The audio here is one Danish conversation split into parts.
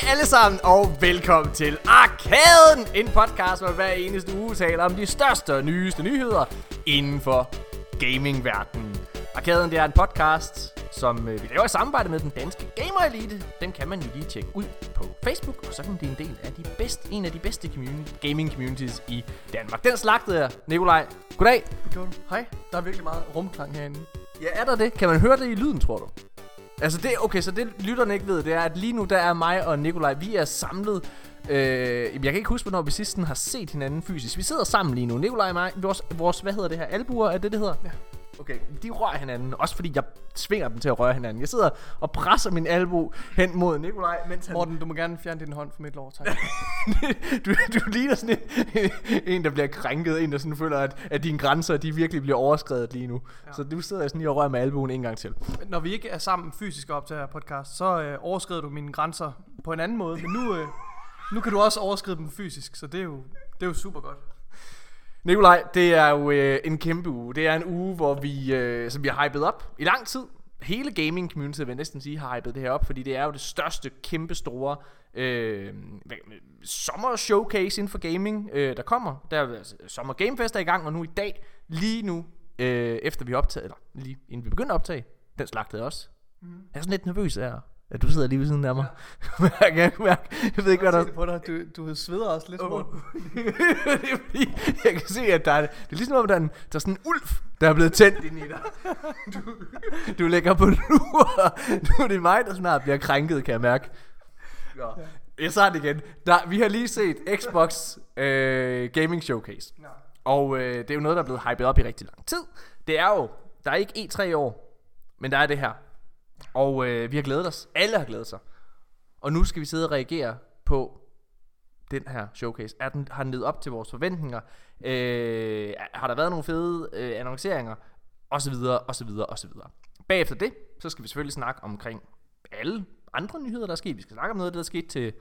Hej alle sammen, og velkommen til Arkaden! En podcast, hvor hver eneste uge taler om de største og nyeste nyheder inden for gamingverdenen. Arkaden det er en podcast, som øh, vi laver i samarbejde med den danske Gamer Elite. Den kan man jo lige tjekke ud på Facebook, og så kan blive en del af de bedste, en af de bedste community, gaming communities i Danmark. Den slagtede jeg, Nikolaj. Goddag. Det. Hej. Der er virkelig meget rumklang herinde. Ja, er der det? Kan man høre det i lyden, tror du? Altså det, okay, så det lytterne ikke ved, det er, at lige nu der er mig og Nikolaj, vi er samlet. Øh, jeg kan ikke huske, hvornår vi sidst har set hinanden fysisk. Vi sidder sammen lige nu, Nikolaj og mig. Vores, vores hvad hedder det her, albuer, er det det hedder? Ja. Okay, de rører hinanden, også fordi jeg svinger dem til at røre hinanden. Jeg sidder og presser min albu hen mod Nikolaj, mens han... Morten, du må gerne fjerne din hånd fra mit lår, tak. du, du ligner sådan en, en, der bliver krænket, en der sådan føler, at, at dine grænser, de virkelig bliver overskrevet lige nu. Ja. Så du sidder sådan lige og rører med albuen en gang til. Når vi ikke er sammen fysisk op til her podcast, så øh, overskrider du mine grænser på en anden måde, men nu, øh, nu kan du også overskride dem fysisk, så det er jo, det er jo super godt. Nikolaj, det er jo øh, en kæmpe uge. Det er en uge, hvor vi, øh, som vi har hypet op i lang tid. Hele gaming community, vil jeg næsten sige, har hypet det her op, fordi det er jo det største, kæmpe store øh, sommer showcase inden for gaming, øh, der kommer. Der er altså, Sommer Gamefest er i gang, og nu i dag, lige nu, øh, efter vi optaget, eller lige inden vi begyndte at optage, den slagtede også. Mm. Jeg er sådan lidt nervøs her. At du sidder lige ved siden af mig. Ja. jeg, kan mærke, jeg ved ikke, hvad der... på dig. Du, du sveder også lidt, oh. det er fordi, jeg kan se, at der er, det er ligesom om, der er, en, der er sådan en ulv, der er blevet tændt ind i dig. Du, du lægger på lur. Nu er det mig, der snart bliver krænket, kan jeg mærke. Ja. Jeg sagde det igen. Der, vi har lige set Xbox øh, Gaming Showcase. Ja. Og øh, det er jo noget, der er blevet hypet op i rigtig lang tid. Det er jo, der er ikke E3 i år, men der er det her. Og øh, vi har glædet os. Alle har glædet sig. Og nu skal vi sidde og reagere på den her showcase. Er den, har den levet op til vores forventninger? Øh, har der været nogle fede øh, annonceringer? Og så videre, og så videre, og så videre. Bagefter det, så skal vi selvfølgelig snakke omkring alle andre nyheder, der er sket. Vi skal snakke om noget, der er sket til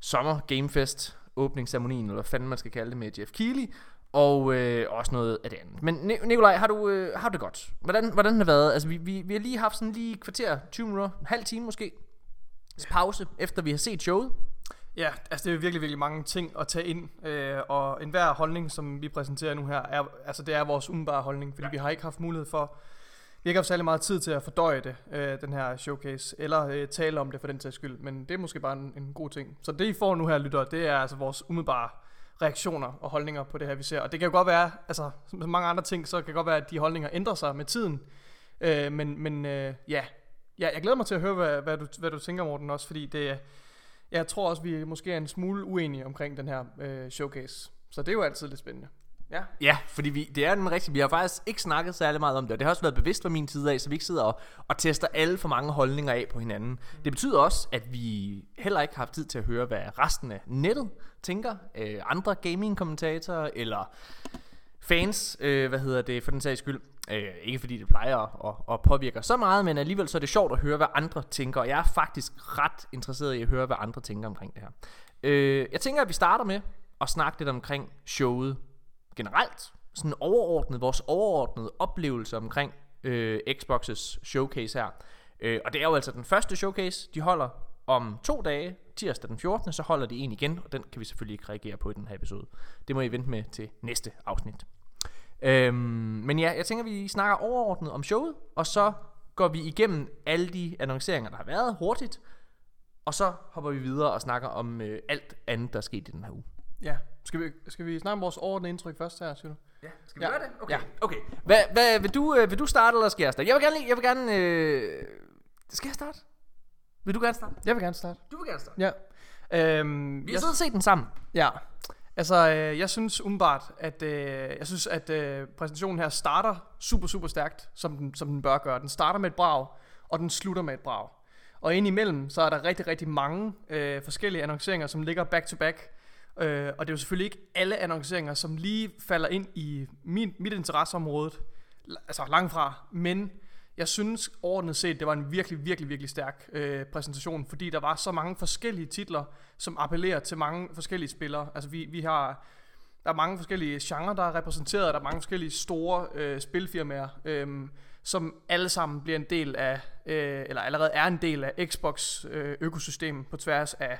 Sommer Gamefest åbningsceremonien, eller hvad fanden man skal kalde det, med Jeff Keighley. Og øh, også noget af det andet. Men Nikolaj, har du, øh, har du det godt? Hvordan, hvordan har det været? Altså, vi, vi, vi har lige haft sådan lige kvarter, 20 minutter, en halv time måske. Pause, efter vi har set showet. Ja, altså det er virkelig, virkelig mange ting at tage ind, øh, og enhver holdning, som vi præsenterer nu her, er, altså det er vores umiddelbare holdning, fordi ja. vi har ikke haft mulighed for, vi har ikke haft særlig meget tid til at fordøje det, øh, den her showcase, eller øh, tale om det for den sags skyld, men det er måske bare en, en god ting. Så det I får nu her, lytter, det er altså vores umiddelbare reaktioner og holdninger på det her, vi ser. Og det kan jo godt være, altså som mange andre ting, så kan det godt være, at de holdninger ændrer sig med tiden. Øh, men men øh, ja. ja, jeg glæder mig til at høre, hvad, hvad, du, hvad du tænker, Morten, også, fordi det, jeg tror også, vi måske er en smule uenige omkring den her øh, showcase. Så det er jo altid lidt spændende. Ja. ja, fordi vi, det er den rigtige. Vi har faktisk ikke snakket særlig meget om det, og det har også været bevidst fra min side af, så vi ikke sidder og, og tester alle for mange holdninger af på hinanden. Mm. Det betyder også, at vi heller ikke har haft tid til at høre, hvad resten af nettet tænker. Øh, andre gaming-kommentatorer, eller fans, øh, hvad hedder det, for den sags skyld. Øh, ikke fordi det plejer at, at, at påvirke så meget, men alligevel så er det sjovt at høre, hvad andre tænker. Og jeg er faktisk ret interesseret i at høre, hvad andre tænker omkring det her. Øh, jeg tænker, at vi starter med at snakke lidt omkring showet generelt, sådan overordnet, vores overordnede oplevelse omkring øh, Xbox's showcase her. Øh, og det er jo altså den første showcase, de holder om to dage, tirsdag den 14. Så holder de en igen, og den kan vi selvfølgelig ikke reagere på i den her episode. Det må I vente med til næste afsnit. Øhm, men ja, jeg tænker, vi snakker overordnet om showet, og så går vi igennem alle de annonceringer, der har været hurtigt, og så hopper vi videre og snakker om øh, alt andet, der er sket i den her uge. Ja, skal vi, skal vi snakke om vores overordnede indtryk først her, siger du? Ja, skal vi ja. gøre det? Okay. Ja. okay. Hvad, hvad, vil, du, øh, vil du starte, eller skal jeg starte? Jeg vil gerne, jeg vil gerne øh... skal jeg starte? Vil du gerne starte? Jeg vil gerne starte. Du vil gerne starte? Ja. Øhm, vi har siddet og set den sammen. Ja. Altså, øh, jeg synes umiddelbart, at øh, jeg synes, at øh, præsentationen her starter super, super stærkt, som den, som den bør gøre. Den starter med et brag, og den slutter med et brag. Og indimellem, så er der rigtig, rigtig mange øh, forskellige annonceringer, som ligger back to back. Øh, og det er jo selvfølgelig ikke alle annonceringer, som lige falder ind i min, mit interesseområde, altså langt fra, men jeg synes overordnet set, det var en virkelig, virkelig, virkelig stærk øh, præsentation, fordi der var så mange forskellige titler, som appellerer til mange forskellige spillere. Altså vi, vi har, der er mange forskellige genrer, der er repræsenteret, der er mange forskellige store øh, spilfirmaer, øh, som alle sammen bliver en del af, øh, eller allerede er en del af Xbox øh, økosystemet på tværs af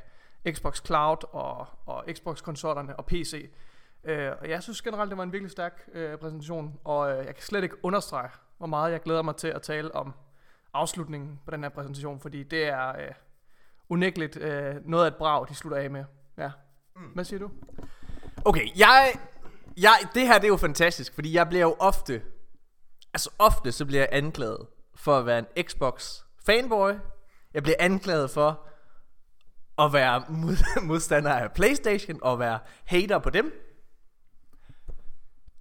Xbox Cloud og, og Xbox-konsollerne og PC. Øh, og jeg synes generelt, det var en virkelig stærk øh, præsentation, og øh, jeg kan slet ikke understrege, hvor meget jeg glæder mig til at tale om afslutningen på den her præsentation, fordi det er øh, unægteligt øh, noget af et brag, de slutter af med. Ja. Mm. Hvad siger du? Okay, jeg, jeg, det her det er jo fantastisk, fordi jeg bliver jo ofte, altså ofte så bliver jeg anklaget for at være en Xbox fanboy. Jeg bliver anklaget for at være mod, modstander af Playstation og være hater på dem.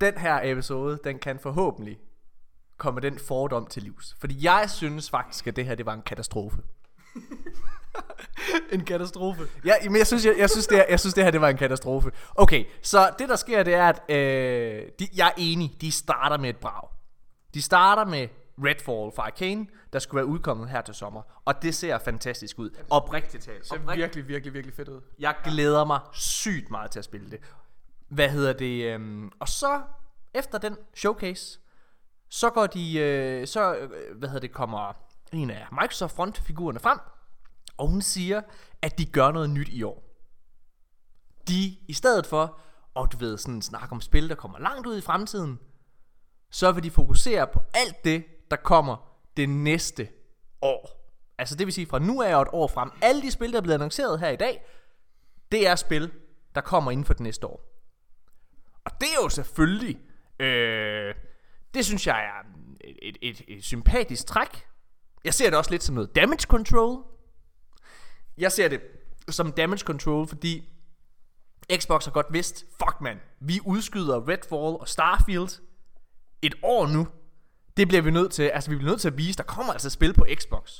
Den her episode, den kan forhåbentlig komme den fordom til livs. Fordi jeg synes faktisk, at det her det var en katastrofe. en katastrofe. Ja, men jeg synes, jeg, jeg, synes, det her, jeg synes, det her det var en katastrofe. Okay, så det der sker, det er, at øh, de, jeg er enig, de starter med et brag. De starter med Redfall fra Arcane, der skulle være udkommet her til sommer. Og det ser fantastisk ud. Oprigtigt talt. Det ser virkelig, virkelig, virkelig fedt ud. Jeg glæder mig sygt meget til at spille det. Hvad hedder det? Øhm, og så, efter den showcase, så går de, øh, så, øh, hvad hedder det, kommer en af Microsoft frontfigurerne frem, og hun siger, at de gør noget nyt i år. De, i stedet for, og du ved, sådan snakke om spil, der kommer langt ud i fremtiden, så vil de fokusere på alt det, der kommer det næste år. Altså det vil sige fra nu af og et år frem. Alle de spil, der er blevet annonceret her i dag, det er spil, der kommer inden for det næste år. Og det er jo selvfølgelig, øh, det synes jeg er et, et, et, et sympatisk træk. Jeg ser det også lidt som noget damage control. Jeg ser det som damage control, fordi Xbox har godt vidst, fuck man, vi udskyder Redfall og Starfield et år nu. Det bliver vi nødt til, altså vi bliver nødt til at vise, der kommer altså spil på Xbox.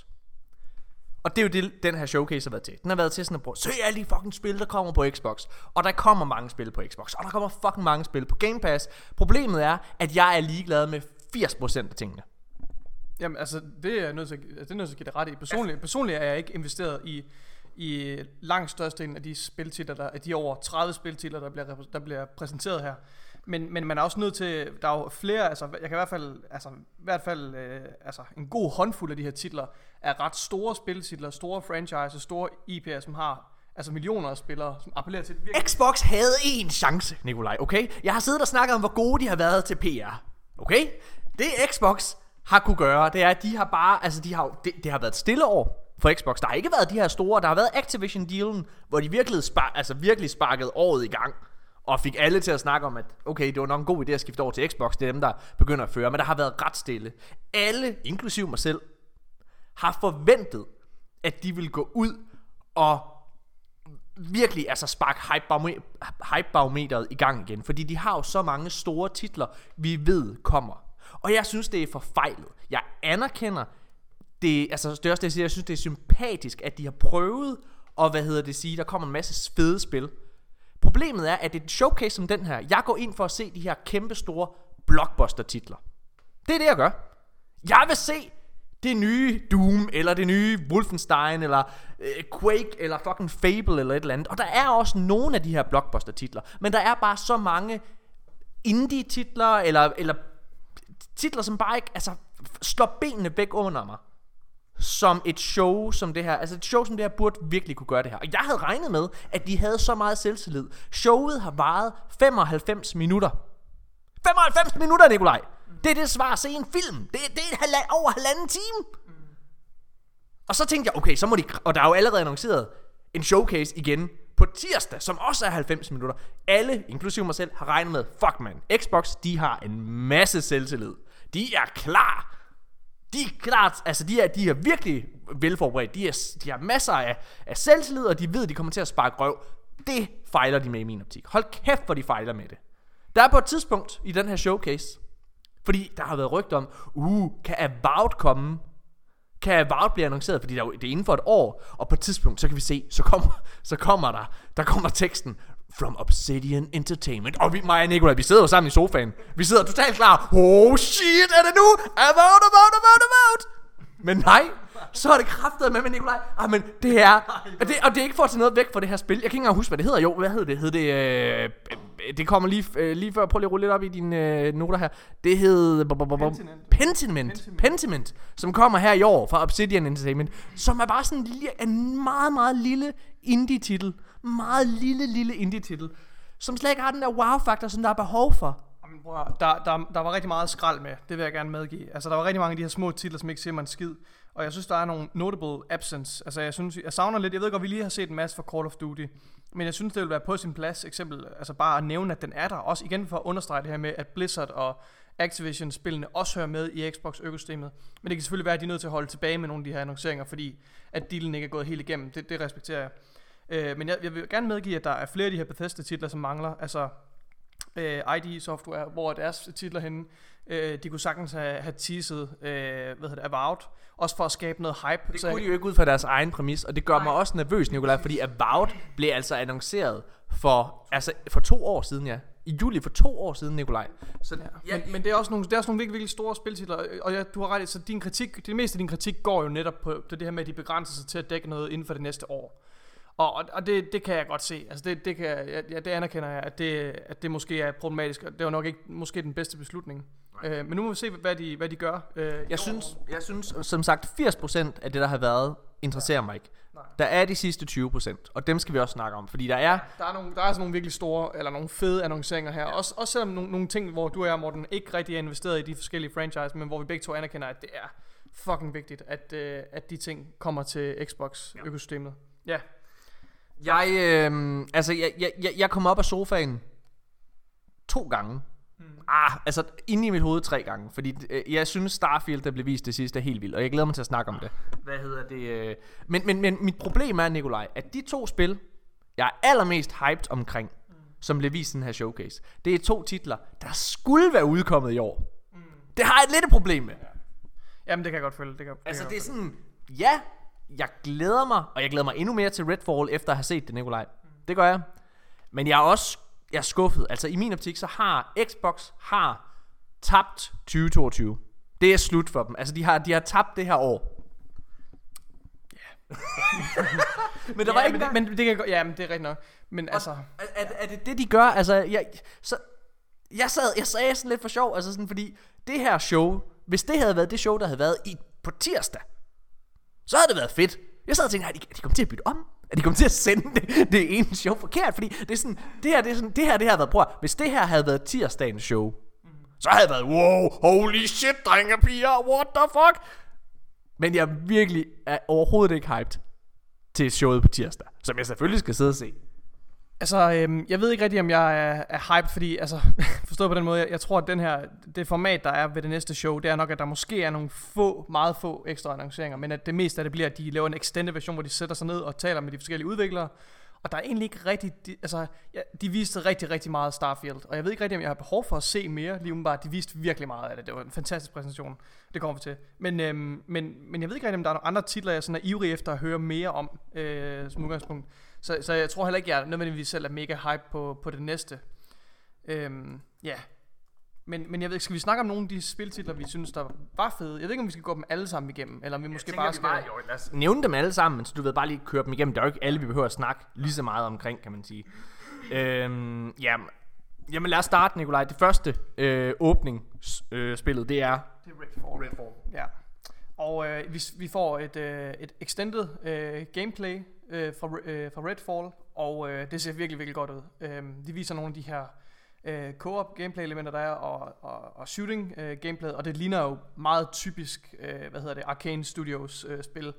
Og det er jo det, den her showcase har været til. Den har været til sådan at prøve, se alle de fucking spil, der kommer på Xbox. Og der kommer mange spil på Xbox. Og der kommer fucking mange spil på Game Pass. Problemet er, at jeg er ligeglad med 80% af tingene. Jamen altså, det er jeg nødt til, altså, det er nødt til at give dig ret i. Personligt, personligt er jeg ikke investeret i, i langt størstedelen af de spiltitler, der, af de over 30 spiltitler, der bliver, der bliver præsenteret her. Men, men man er også nødt til, der er jo flere, altså jeg kan i hvert fald, altså, i hvert fald øh, altså, en god håndfuld af de her titler, er ret store spiltitler, store franchises, store IP'er, som har altså millioner af spillere, som appellerer til det virkelig. Xbox havde en chance, Nikolaj, okay? Jeg har siddet og snakket om, hvor gode de har været til PR. Okay? Det Xbox har kunne gøre, det er, at de har bare, altså de har, det, det har været et stille år for Xbox. Der har ikke været de her store, der har været Activision-dealen, hvor de virkelig, spar, altså virkelig sparkede året i gang. Og fik alle til at snakke om, at okay, det var nok en god idé at skifte over til Xbox. Det er dem, der begynder at føre. Men der har været ret stille. Alle, inklusiv mig selv, har forventet, at de vil gå ud og virkelig altså sparke hype-barometeret i gang igen. Fordi de har jo så mange store titler, vi ved kommer. Og jeg synes, det er forfejlet. Jeg anerkender, det, altså det er også det, jeg siger, jeg synes, det er sympatisk, at de har prøvet, og hvad hedder det sige, der kommer en masse fede spil. Problemet er, at det er et showcase som den her, jeg går ind for at se de her kæmpe store blockbuster-titler. Det er det, jeg gør. Jeg vil se det nye Doom, eller det nye Wolfenstein, eller øh, Quake, eller fucking Fable, eller et eller andet. Og der er også nogle af de her blockbuster-titler, men der er bare så mange indie-titler, eller, eller titler, som bare ikke altså, slår benene væk under mig som et show som det her. Altså et show som det her burde virkelig kunne gøre det her. Og jeg havde regnet med, at de havde så meget selvtillid. Showet har varet 95 minutter. 95 minutter, Nikolaj! Det er det svar at se en film. Det, det er halv, over halvanden time. Og så tænkte jeg, okay, så må de... Og der er jo allerede annonceret en showcase igen på tirsdag, som også er 90 minutter. Alle, inklusive mig selv, har regnet med, fuck man, Xbox, de har en masse selvtillid. De er klar de er klart, altså de er, de er virkelig velforberedt. De, er, de har masser af, af selvtillid, og de ved, at de kommer til at sparke røv. Det fejler de med i min optik. Hold kæft, hvor de fejler med det. Der er på et tidspunkt i den her showcase, fordi der har været rygt om, uh, kan Avowed komme? Kan Avowed blive annonceret? Fordi der, det er inden for et år, og på et tidspunkt, så kan vi se, så kommer, så kommer der, der kommer teksten, From Obsidian Entertainment. Og vi, mig og Nicolai, vi sidder jo sammen i sofaen. Vi sidder totalt klar. Oh shit, er det nu? Avowed, Avowed, Avowed, Avowed. Men nej, så er det kraftet med med Nikolaj. Ah, men det er, og det, og det er ikke for at tage noget væk fra det her spil. Jeg kan ikke engang huske, hvad det hedder. Jo, hvad hedder det? Hed det, øh, det kommer lige, øh, lige før. Prøv lige at rulle lidt op i dine øh, noter her. Det hed... Pentiment. Pentiment. Pentiment. Som kommer her i år fra Obsidian Entertainment. Som er bare sådan en, lille, en meget, meget lille indie-titel. Meget lille, lille indie-titel. Som slet ikke har den der wow-faktor, som der er behov for. Jamen, bror, der, der, der var rigtig meget skrald med, det vil jeg gerne medgive. Altså, der var rigtig mange af de her små titler, som ikke siger mig en skid. Og jeg synes, der er nogle notable absence. Altså, jeg synes, jeg savner lidt, jeg ved godt, vi lige har set en masse for Call of Duty. Men jeg synes, det ville være på sin plads, eksempel, altså bare at nævne, at den er der. Også igen for at understrege det her med, at Blizzard og Activision-spillene også hører med i Xbox-økosystemet. Men det kan selvfølgelig være, at de er nødt til at holde tilbage med nogle af de her annonceringer, fordi at dealen ikke er gået helt igennem. Det, det respekterer jeg. Øh, men jeg, jeg vil gerne medgive, at der er flere af de her Bethesda-titler, som mangler. Altså, øh, ID Software, hvor er deres titler henne. Øh, de kunne sagtens have, have teaset, øh, hvad hedder det, Avowed, også for at skabe noget hype. Det Så- kunne de jo ikke ud fra deres egen præmis, og det gør Nej. mig også nervøs, Nikolaj, fordi Avowed blev altså annonceret for, altså for to år siden, ja. I juli for to år siden, Nikolaj. Så Ja, men, men det er også nogle, det er også nogle virkelig, virkelig store spiltitler, og ja, du har ret så din kritik, det meste af din kritik går jo netop på, på det her med, at de begrænser sig til at dække noget inden for det næste år. Og, og, og det, det kan jeg godt se. Altså det, det, kan, jeg- ja, det anerkender jeg, at det, at det måske er problematisk, og det var nok ikke måske den bedste beslutning. Øh, men nu må vi se, hvad de, hvad de gør. Øh. Jeg synes, jeg synes, som sagt, 80% af det, der har været, interesserer mig ikke. Nej. Der er de sidste 20%, og dem skal vi også snakke om, fordi der er... Der er, nogle, der er altså nogle virkelig store, eller nogle fede annonceringer her. Også, også selvom nogle, nogle ting, hvor du og jeg, Morten, ikke rigtig er investeret i de forskellige franchise, men hvor vi begge to anerkender, at det er fucking vigtigt, at, øh, at de ting kommer til Xbox-økosystemet. Ja. Jeg, øh, altså, jeg, jeg, jeg, jeg kom op af sofaen to gange. Mm. Ah, altså inde i mit hoved tre gange, fordi øh, jeg synes Starfield, der blev vist det sidste, er helt vildt, og jeg glæder mig til at snakke om det. Hvad hedder det? Øh? Men, men, men mit problem er, Nikolaj, at de to spil, jeg er allermest hyped omkring, som blev vist i den her showcase, det er to titler, der skulle være udkommet i år. Det har jeg lidt et problem med. Jamen, det kan jeg godt følge. Det kan, det Altså kan det er sådan, ja, jeg glæder mig, og jeg glæder mig endnu mere til Redfall, efter at have set det, Nikolaj. Det gør jeg. Men jeg er også jeg er skuffet. Altså i min optik, så har Xbox har tabt 2022. Det er slut for dem. Altså de har, de har tabt det her år. men der ja, var ikke men, det, men, det kan ja, men det er rigtigt nok. Men altså, er, er, er, det det, de gør? Altså, jeg, så, jeg, sad, jeg sagde sådan lidt for sjov, altså sådan, fordi det her show, hvis det havde været det show, der havde været i, på tirsdag, så havde det været fedt. Jeg sad og tænkte, er de, de kommet til at bytte om? At de kommet til at sende det, det ene show forkert? Fordi det er sådan, det her, det er sådan, det her, det her har været, prøv hvis det her havde været tirsdagens show, så havde det været, wow, holy shit, drenge og piger, what the fuck? Men jeg virkelig er overhovedet ikke hyped til showet på tirsdag, som jeg selvfølgelig skal sidde og se altså øhm, jeg ved ikke rigtig, om jeg er, er hyped, fordi, altså, forstået på den måde, jeg, jeg tror, at den her, det format, der er ved det næste show, det er nok, at der måske er nogle få, meget få ekstra annonceringer, men at det meste af det bliver, at de laver en extended version, hvor de sætter sig ned og taler med de forskellige udviklere, og der er egentlig ikke rigtig, de, altså, ja, de viste rigtig, rigtig meget Starfield, og jeg ved ikke rigtig, om jeg har behov for at se mere, lige umiddelbart, de viste virkelig meget af det, det var en fantastisk præsentation, det kommer vi til, men, øhm, men, men jeg ved ikke rigtig, om der er nogle andre titler, jeg sådan er ivrig efter at høre mere om, øh, som udgangspunkt, så, så jeg tror heller ikke, jeg nødvendigvis selv er mega hype på, på det næste. Øhm, ja. Men, men jeg ved ikke, skal vi snakke om nogle af de spiltitler, vi synes, der var fede? Jeg ved ikke, om vi skal gå dem alle sammen igennem, eller om vi måske bare skal... jo, lad os nævne dem alle sammen, så du ved bare lige køre dem igennem. Det er jo ikke alle, vi behøver at snakke lige så meget omkring, kan man sige. Øhm, ja, jamen lad os starte, Nikolaj. Det første øh, åbning øh, spillet, det er Det er Redfall. Redfall. Ja. Og øh, vi, vi får et, øh, et extended øh, gameplay øh, fra, øh, fra Redfall, og øh, det ser virkelig, virkelig godt ud. Øh, de viser nogle af de her øh, co-op gameplay elementer, der er, og, og, og shooting øh, gameplay, og det ligner jo meget typisk, øh, hvad hedder det, Arcane Studios øh, spil.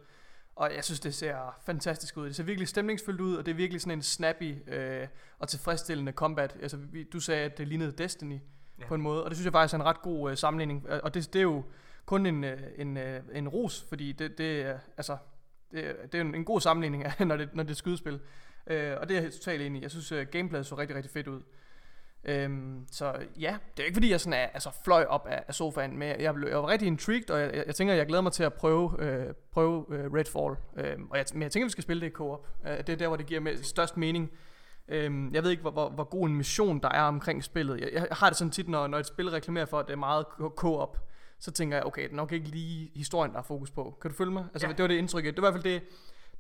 Og jeg synes, det ser fantastisk ud. Det ser virkelig stemningsfyldt ud, og det er virkelig sådan en snappy øh, og tilfredsstillende combat. Altså, vi, du sagde, at det lignede Destiny Ja. på en måde, og det synes jeg faktisk er en ret god øh, sammenligning. Og det, det er jo kun en, øh, en, øh, en ros, fordi det, det, er, altså, det, det er en, en god sammenligning, når det, når det er skydespil. Øh, og det er jeg totalt enig i. Jeg synes, uh, gameplayet så rigtig, rigtig fedt ud. Øhm, så ja, det er ikke fordi, jeg sådan er, altså, fløj op af, af sofaen, men jeg, blev, jeg var rigtig intrigued, og jeg, jeg, jeg tænker, jeg glæder mig til at prøve, øh, prøve øh, Redfall. Øhm, og jeg, men jeg tænker, vi skal spille det i co-op. Øh, det er der, hvor det giver med, størst mening. Øhm, jeg ved ikke, hvor, hvor, hvor god en mission der er omkring spillet. Jeg, jeg har det sådan tit, når, når et spil reklamerer for, at det er meget co- co-op, så tænker jeg, okay, det er nok ikke lige historien, der er fokus på. Kan du følge mig? Altså, Ja. det var det indtryk, det var i hvert fald det,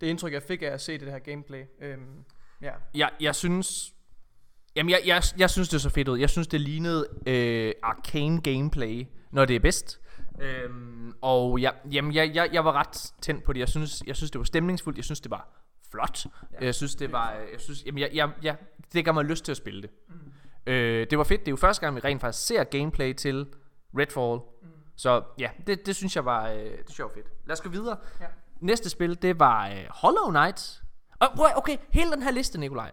det indtryk, jeg fik af at se det her gameplay. Øhm, ja. jeg, jeg synes, Jamen, jeg, jeg, jeg synes, det så fedt ud. Jeg synes, det lignede øh, arcane gameplay, når det er bedst. Øhm, og jeg, jamen, jeg, jeg, jeg var ret tændt på det. Jeg synes, jeg synes, det var stemningsfuldt. Jeg synes, det var flot. Ja, jeg synes, det var... Jeg synes, jamen, jeg, jeg, jeg, det gav mig lyst til at spille det. Mm. Øh, det var fedt. Det er jo første gang, vi rent faktisk ser gameplay til Redfall. Mm. Så ja, det, det synes jeg var, øh, det synes jeg var fedt. Lad os gå videre. Ja. Næste spil, det var øh, Hollow Knight. Og, prøv, okay, hele den her liste, Nikolaj.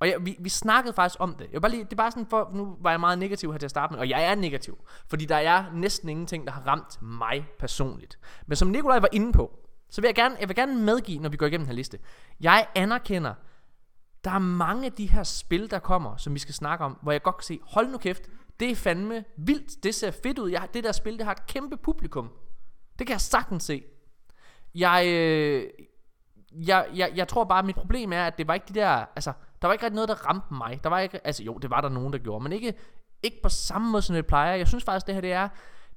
Og jeg, vi, vi snakkede faktisk om det. Jeg bare lige, det er bare sådan for, nu var jeg meget negativ her til at starte med, og jeg er negativ. Fordi der er næsten ingenting, der har ramt mig personligt. Men som Nikolaj var inde på, så vil jeg gerne, jeg vil gerne medgive, når vi går igennem den her liste. Jeg anerkender, der er mange af de her spil, der kommer, som vi skal snakke om, hvor jeg godt kan se, hold nu kæft, det er fandme vildt, det ser fedt ud. Jeg, det der spil, det har et kæmpe publikum. Det kan jeg sagtens se. Jeg, øh, jeg, jeg, jeg tror bare, at mit problem er, at det var ikke de der, altså, der var ikke rigtig noget, der ramte mig. Der var ikke, altså jo, det var der nogen, der gjorde, men ikke, ikke på samme måde, som det plejer. Jeg synes faktisk, det her det er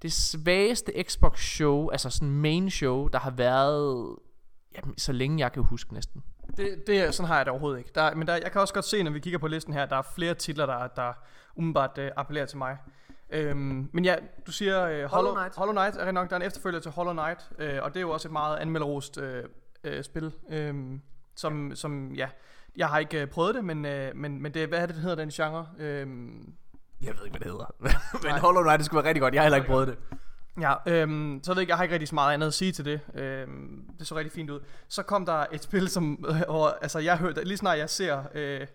det svageste Xbox show, altså sådan main show, der har været, jamen, så længe jeg kan huske næsten. Det, det, sådan har jeg det overhovedet ikke. Der, men der, jeg kan også godt se, når vi kigger på listen her, der er flere titler, der, der umiddelbart uh, appellerer til mig. Øhm, men ja, du siger uh, Hollow, Hollow Knight. Hollow Knight er nok, der er en efterfølger til Hollow Knight, uh, og det er jo også et meget anmelderost uh, uh, spil, um, som, som ja, jeg har ikke uh, prøvet det, men, uh, men, men det, hvad er det, den hedder den genre? Um, Jeg ved ikke, hvad det hedder. men Hollow Knight, det skulle være rigtig godt. Jeg har heller ikke prøvet det. Ja, øhm, så ved jeg ikke, jeg har ikke rigtig så meget andet at sige til det. Øhm, det så rigtig fint ud. Så kom der et spil, som, øh, hvor, altså jeg hørte, lige snart jeg ser øh,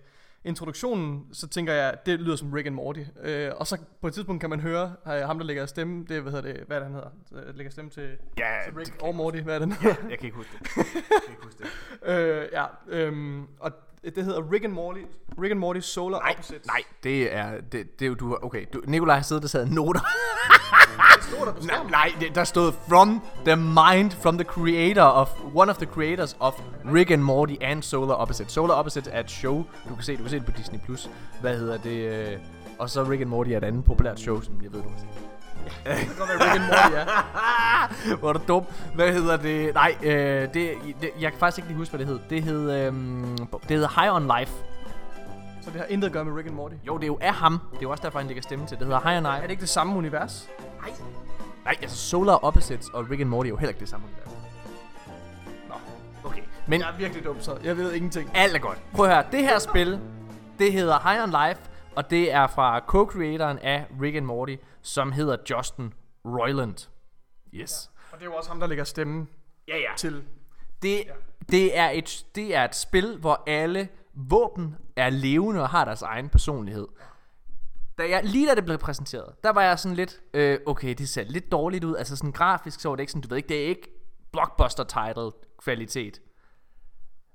introduktionen, så tænker jeg, det lyder som Rick and Morty. Øh, og så på et tidspunkt kan man høre øh, ham, der lægger stemme, det, hvad hedder det, hvad er det, han hedder? Øh, lægger stemme til, Ja, til Rick og Morty, hvad er det? Ja. jeg kan ikke huske det. Jeg kan ikke huske det. øh, ja, øhm, og det hedder Rick and Morty, Rick and Morty Solar Nej, Opposites. nej, det er, det, det er jo, du, okay, du, Nikolaj har siddet og taget noter. Det stod der på nej, nej, det, der stod from the mind, from the creator of, one of the creators of Rick and Morty and Solar Opposite. Solar Opposite er et show, du kan se, du kan se det på Disney+. Plus. Hvad hedder det? Øh, og så Rick and Morty er et andet populært show, som jeg ved, du har set. Det kan godt være Rick and Morty, ja. Hvor er du dum. Hvad hedder det? Nej, øh, det, det, jeg kan faktisk ikke lige huske, hvad det hed. Det hed, øh, det hedder High on Life. Så det har intet at gøre med Rick and Morty. Jo, det er jo af ham. Det er jo også derfor, han lægger stemme til. Det hedder High on Er Life. det ikke det samme univers? Nej. Nej, altså Solar Opposites og Rick and Morty er jo heller ikke det samme univers. Nå, okay. Men Jeg er virkelig dum, så jeg ved ingenting. alt er godt. Prøv at høre, det her spil, det hedder High on Life, og det er fra co-creatoren af Rick and Morty, som hedder Justin Roiland. Yes. Og det er jo også ham, der lægger stemmen Ja, ja. til. Det, det, er et, det er et spil, hvor alle våben er levende og har deres egen personlighed. Da jeg, lige da det blev præsenteret, der var jeg sådan lidt, øh, okay, det ser lidt dårligt ud. Altså sådan grafisk, så var det ikke sådan, du ved ikke, det er ikke blockbuster title kvalitet.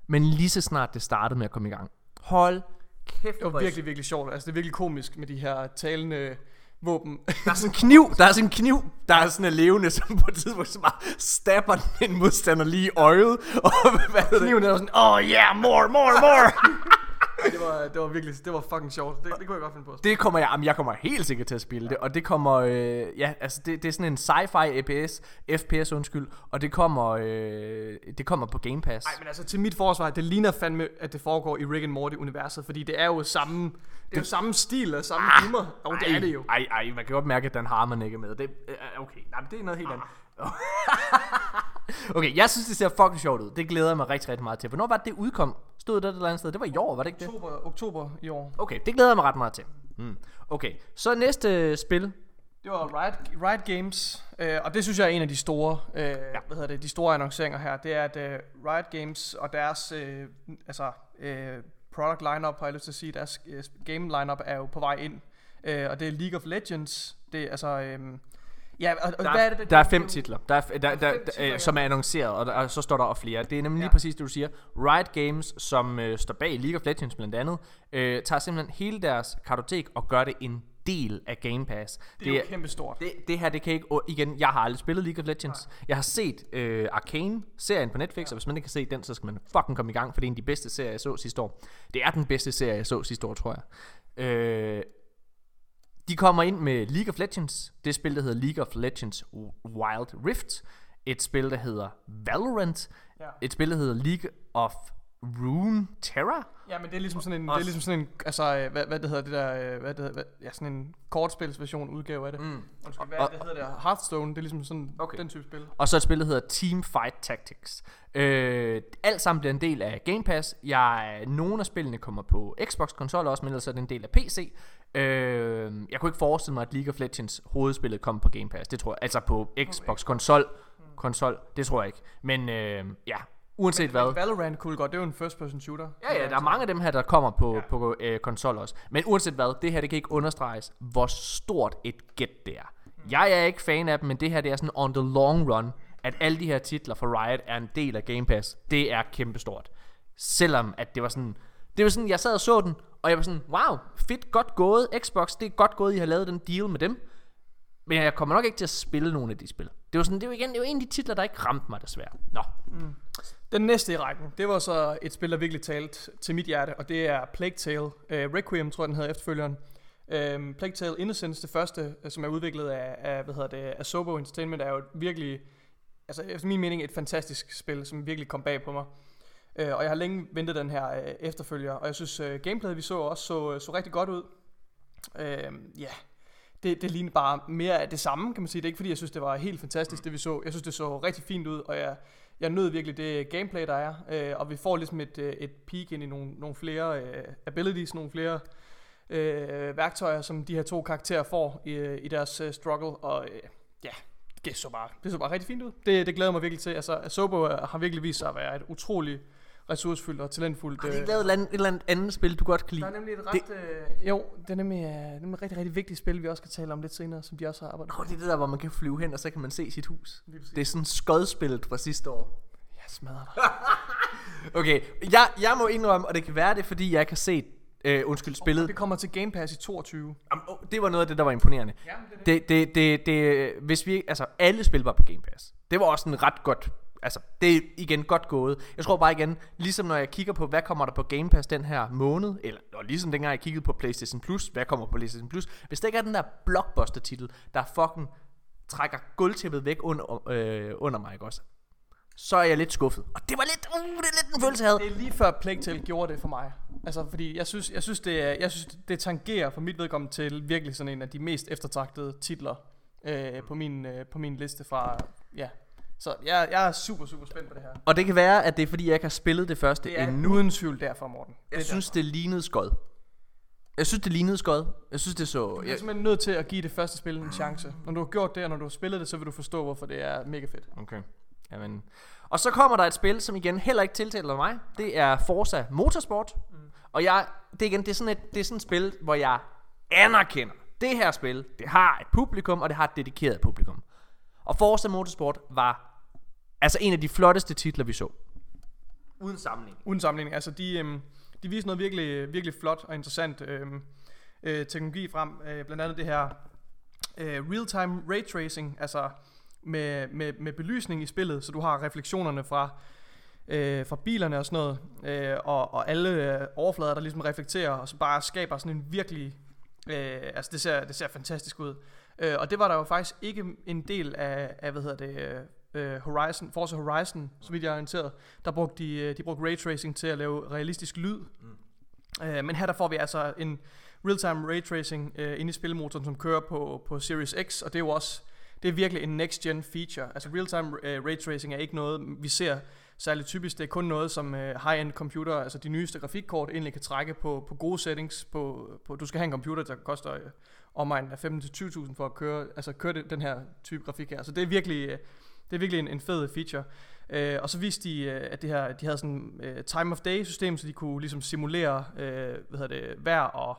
Men lige så snart det startede med at komme i gang. Hold kæft, Det var virkelig, virkelig sjovt. Altså, det er virkelig komisk med de her talende våben. Der er sådan en kniv, der er sådan en kniv, der er sådan en levende, som på et tidspunkt så bare stabber en modstander lige i øjet. Og hvad hedder det? Kniven er sådan, oh yeah, more, more, more. Det, var, det var virkelig, det var fucking sjovt. Det, det kunne jeg godt finde på. Det kommer jeg, jamen jeg kommer helt sikkert til at spille det, og det kommer, øh, ja, altså det, det er sådan en sci-fi FPS, FPS undskyld, og det kommer, øh, det kommer på Game Pass. Nej, men altså til mit forsvar, det ligner fandme, at det foregår i Rick and Morty-universet, fordi det er jo samme, det er jo samme stil og samme humor. Og det er det jo. Ej, ej, man kan godt mærke, at Dan Harmon ikke er med. Det, øh, okay, nej, men det er noget helt andet. okay, jeg synes, det ser fucking sjovt ud. Det glæder jeg mig rigtig, rigtig meget til. Hvornår var det, det udkom? Stod det et eller andet sted? Det var i år, var det ikke det? Oktober, oktober i år. Okay, det glæder jeg mig ret meget til. Mm. Okay, så næste spil. Det var Riot, Riot Games, øh, og det synes jeg er en af de store, øh, ja. hvad hedder det, de store annonceringer her. Det er, at øh, Riot Games og deres, øh, altså, øh, product lineup, har jeg lyst til at sige, deres øh, game lineup er jo på vej ind. Øh, og det er League of Legends. Det er altså, øh, ja, og, og Der, hvad er det? det der er det- fem det- titler, der er, der, der, der, titler, øh, ja. som er annonceret, og, der, og så står der og flere. Det er nemlig Ja. lige præcis det, du siger. Riot Games, som øh, står bag League of Legends blandt andet, øh, tager simpelthen hele deres kartotek og gør det en del af Game Pass. Det er jo kæmpe stort. det, det her, det kan ikke... og igen, jeg har aldrig spillet League of Legends. Jeg har set øh, Arcane-serien på Netflix, og hvis man ikke har set den, så skal man fucking komme i gang, for det er en af de bedste serier, jeg så sidste år. Det er den bedste serie, jeg så sidste år, tror jeg. Øh, de kommer ind med League of Legends. Det spil, der hedder League of Legends Wild Rift. Et spil, der hedder Valorant. Ja. Et spil, der hedder League of Rune Terra? Ja, men det er ligesom sådan en, det Også- er ligesom sådan en, altså, øh, hvad, hvad det hedder, det der, øh, hvad det hedder, hvad, ja, sådan en kortspilsversion udgave af det. Mm. Undskyld, hvad Og- det hedder det? Hearthstone, det er ligesom sådan Okay. den type spil. Og så et spil, der hedder Team Fight Tactics. Øh, alt sammen bliver en del af Game Pass. Jeg, nogle af spillene kommer på Xbox-konsol også, men ellers er det en del af PC. Øh, jeg kunne ikke forestille mig, at League of Legends hovedspillet kommer på Game Pass. Det tror jeg. Altså på Xbox-konsol. Konsol, det tror jeg ikke. Men øh, ja, uanset hvad. Valorant kunne godt, det er jo en first person shooter. Ja, ja, der er mange af dem her, der kommer på, ja. på øh, konsol også. Men uanset hvad, det her, det kan ikke understreges, hvor stort et gæt det er. Jeg er ikke fan af dem, men det her, det er sådan on the long run, at alle de her titler for Riot er en del af Game Pass. Det er kæmpestort. Selvom at det var sådan, det var sådan, jeg sad og så den, og jeg var sådan, wow, fedt, godt gået, Xbox, det er godt gået, I har lavet den deal med dem. Men jeg kommer nok ikke til at spille nogle af de spil. Det var sådan, det var igen, det var en af de titler, der ikke ramte mig desværre. Nå, mm. Den næste i rækken, det var så et spil, der virkelig talte til mit hjerte, og det er Plague Tale. Uh, Requiem, tror jeg, den hedder efterfølgeren. Uh, Plague Tale Innocence, det første, øh, som er udviklet af, af hvad hedder det, Asobo Entertainment, er jo et virkelig, altså efter min mening, et fantastisk spil, som virkelig kom bag på mig. Uh, og jeg har længe ventet den her uh, efterfølger, og jeg synes, uh, gameplayet vi så også så, så rigtig godt ud. Uh, ja, det, det ligner bare mere af det samme, kan man sige. Det er ikke fordi, jeg synes, det var helt fantastisk, det vi så. Jeg synes, det så rigtig fint ud, og jeg, jeg nød virkelig det gameplay, der er. Øh, og vi får ligesom et, øh, et peak ind i nogle, nogle flere øh, abilities, nogle flere øh, værktøjer, som de her to karakterer får i, øh, i deres øh, struggle. Og øh, ja, det så, bare, det så bare rigtig fint ud. Det, det glæder mig virkelig til. Altså, Sobo øh, har virkelig vist sig at være et utroligt ressourcefuldt og talentfuldt... har de øh, ikke lavet et eller andet, et eller andet andet spil, du godt kan der lide? er nemlig et ret... Øh, jo, det er nemlig, øh, nemlig et rigtig, rigtig vigtigt spil, vi også skal tale om lidt senere, som de også har arbejdet Nå, det er det der, hvor man kan flyve hen, og så kan man se sit hus. Det er sådan skodspillet fra sidste år. Jeg smadrer dig. Okay, jeg, jeg må indrømme, og det kan være det, fordi jeg har set, øh, undskyld, spillet. Det kommer til Game Pass i 22. Jamen, åh, det var noget af det, der var imponerende. Ja, det er Det, det, det, det, hvis vi, altså alle spil var på Game Pass. Det var også en ret godt, altså det er igen godt gået. Jeg tror bare igen, ligesom når jeg kigger på, hvad kommer der på Game Pass den her måned, eller og ligesom dengang jeg kiggede på PlayStation Plus, hvad kommer på PlayStation Plus, hvis der ikke er den der blockbuster titel, der fucking trækker gulvtæppet væk under, øh, under mig, ikke også? Så er jeg lidt skuffet. Og det var lidt, uh, det er lidt en følelse, jeg havde. Det er lige før Plague Tale gjorde det for mig. Altså, fordi jeg synes, jeg synes, det, er, jeg synes, det tangerer for mit vedkommende til virkelig sådan en af de mest eftertragtede titler øh, på, min, øh, på min liste fra, ja. Så jeg, jeg er super, super spændt på det her. Og det kan være, at det er fordi, jeg ikke har spillet det første Det er endnu. uden tvivl derfor, Morten. Det Jeg synes, det lignede skod. Jeg synes, det lignede skod. Jeg synes, det så... Du er Jeg, simpelthen nødt til at give det første spil en chance. Når du har gjort det, og når du har spillet det, så vil du forstå, hvorfor det er mega fedt. okay. Jamen. Og så kommer der et spil, som igen heller ikke tiltaler mig. Det er Forza Motorsport. Mm. Og jeg, det er igen, det er sådan et, det er sådan et spil, hvor jeg anerkender, det her spil, det har et publikum, og det har et dedikeret publikum. Og Forza Motorsport var altså en af de flotteste titler, vi så. Uden sammenligning. Uden sammenligning. Altså, de, øhm, de viste noget virkelig, virkelig flot og interessant øhm, øh, teknologi frem. Øh, blandt andet det her øh, real-time ray tracing, altså med, med, med belysning i spillet, så du har refleksionerne fra, øh, fra bilerne og sådan noget, øh, og, og alle øh, overflader, der ligesom reflekterer, og så bare skaber sådan en virkelig, øh, altså det ser, det ser fantastisk ud. Øh, og det var der jo faktisk ikke en del af, af hvad hedder det, øh, Horizon, Forza Horizon, så vidt jeg er orienteret, der brugte de, øh, de brugte ray tracing til at lave realistisk lyd. Mm. Øh, men her der får vi altså en real-time ray tracing øh, inde i spilmotoren, som kører på, på Series X, og det er jo også det er virkelig en next-gen feature. Altså real-time øh, ray tracing er ikke noget, vi ser særligt typisk. Det er kun noget, som øh, high-end computer, altså de nyeste grafikkort, egentlig kan trække på, på gode settings. På, på, du skal have en computer, der koster øh, omegn af 15-20.000 for at køre, altså køre det, den her type grafik her. Så det er virkelig, øh, det er virkelig en, en fed feature. Øh, og så viste de, øh, at det her, de havde sådan et øh, time of day system, så de kunne ligesom simulere øh, hvad hedder det, vejr og,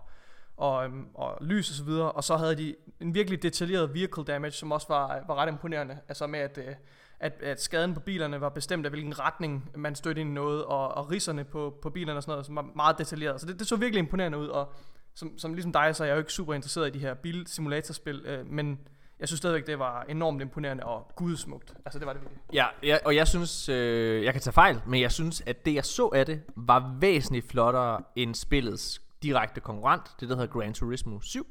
og, øhm, og lys og så videre. Og så havde de en virkelig detaljeret vehicle damage, som også var, var ret imponerende. Altså med, at, øh, at, at skaden på bilerne var bestemt af, hvilken retning man stødte ind i noget, og, og riserne på, på bilerne og sådan noget, som var meget detaljeret. Så det, det så virkelig imponerende ud, og som, som ligesom dig, så er jeg jo ikke super interesseret i de her bilsimulatorspil, øh, men jeg synes stadigvæk, det var enormt imponerende og gudsmukt. Altså det var det virkelig. Ja, ja og jeg synes, øh, jeg kan tage fejl, men jeg synes, at det jeg så af det, var væsentligt flottere end spillets direkte konkurrent, det der hedder Gran Turismo 7.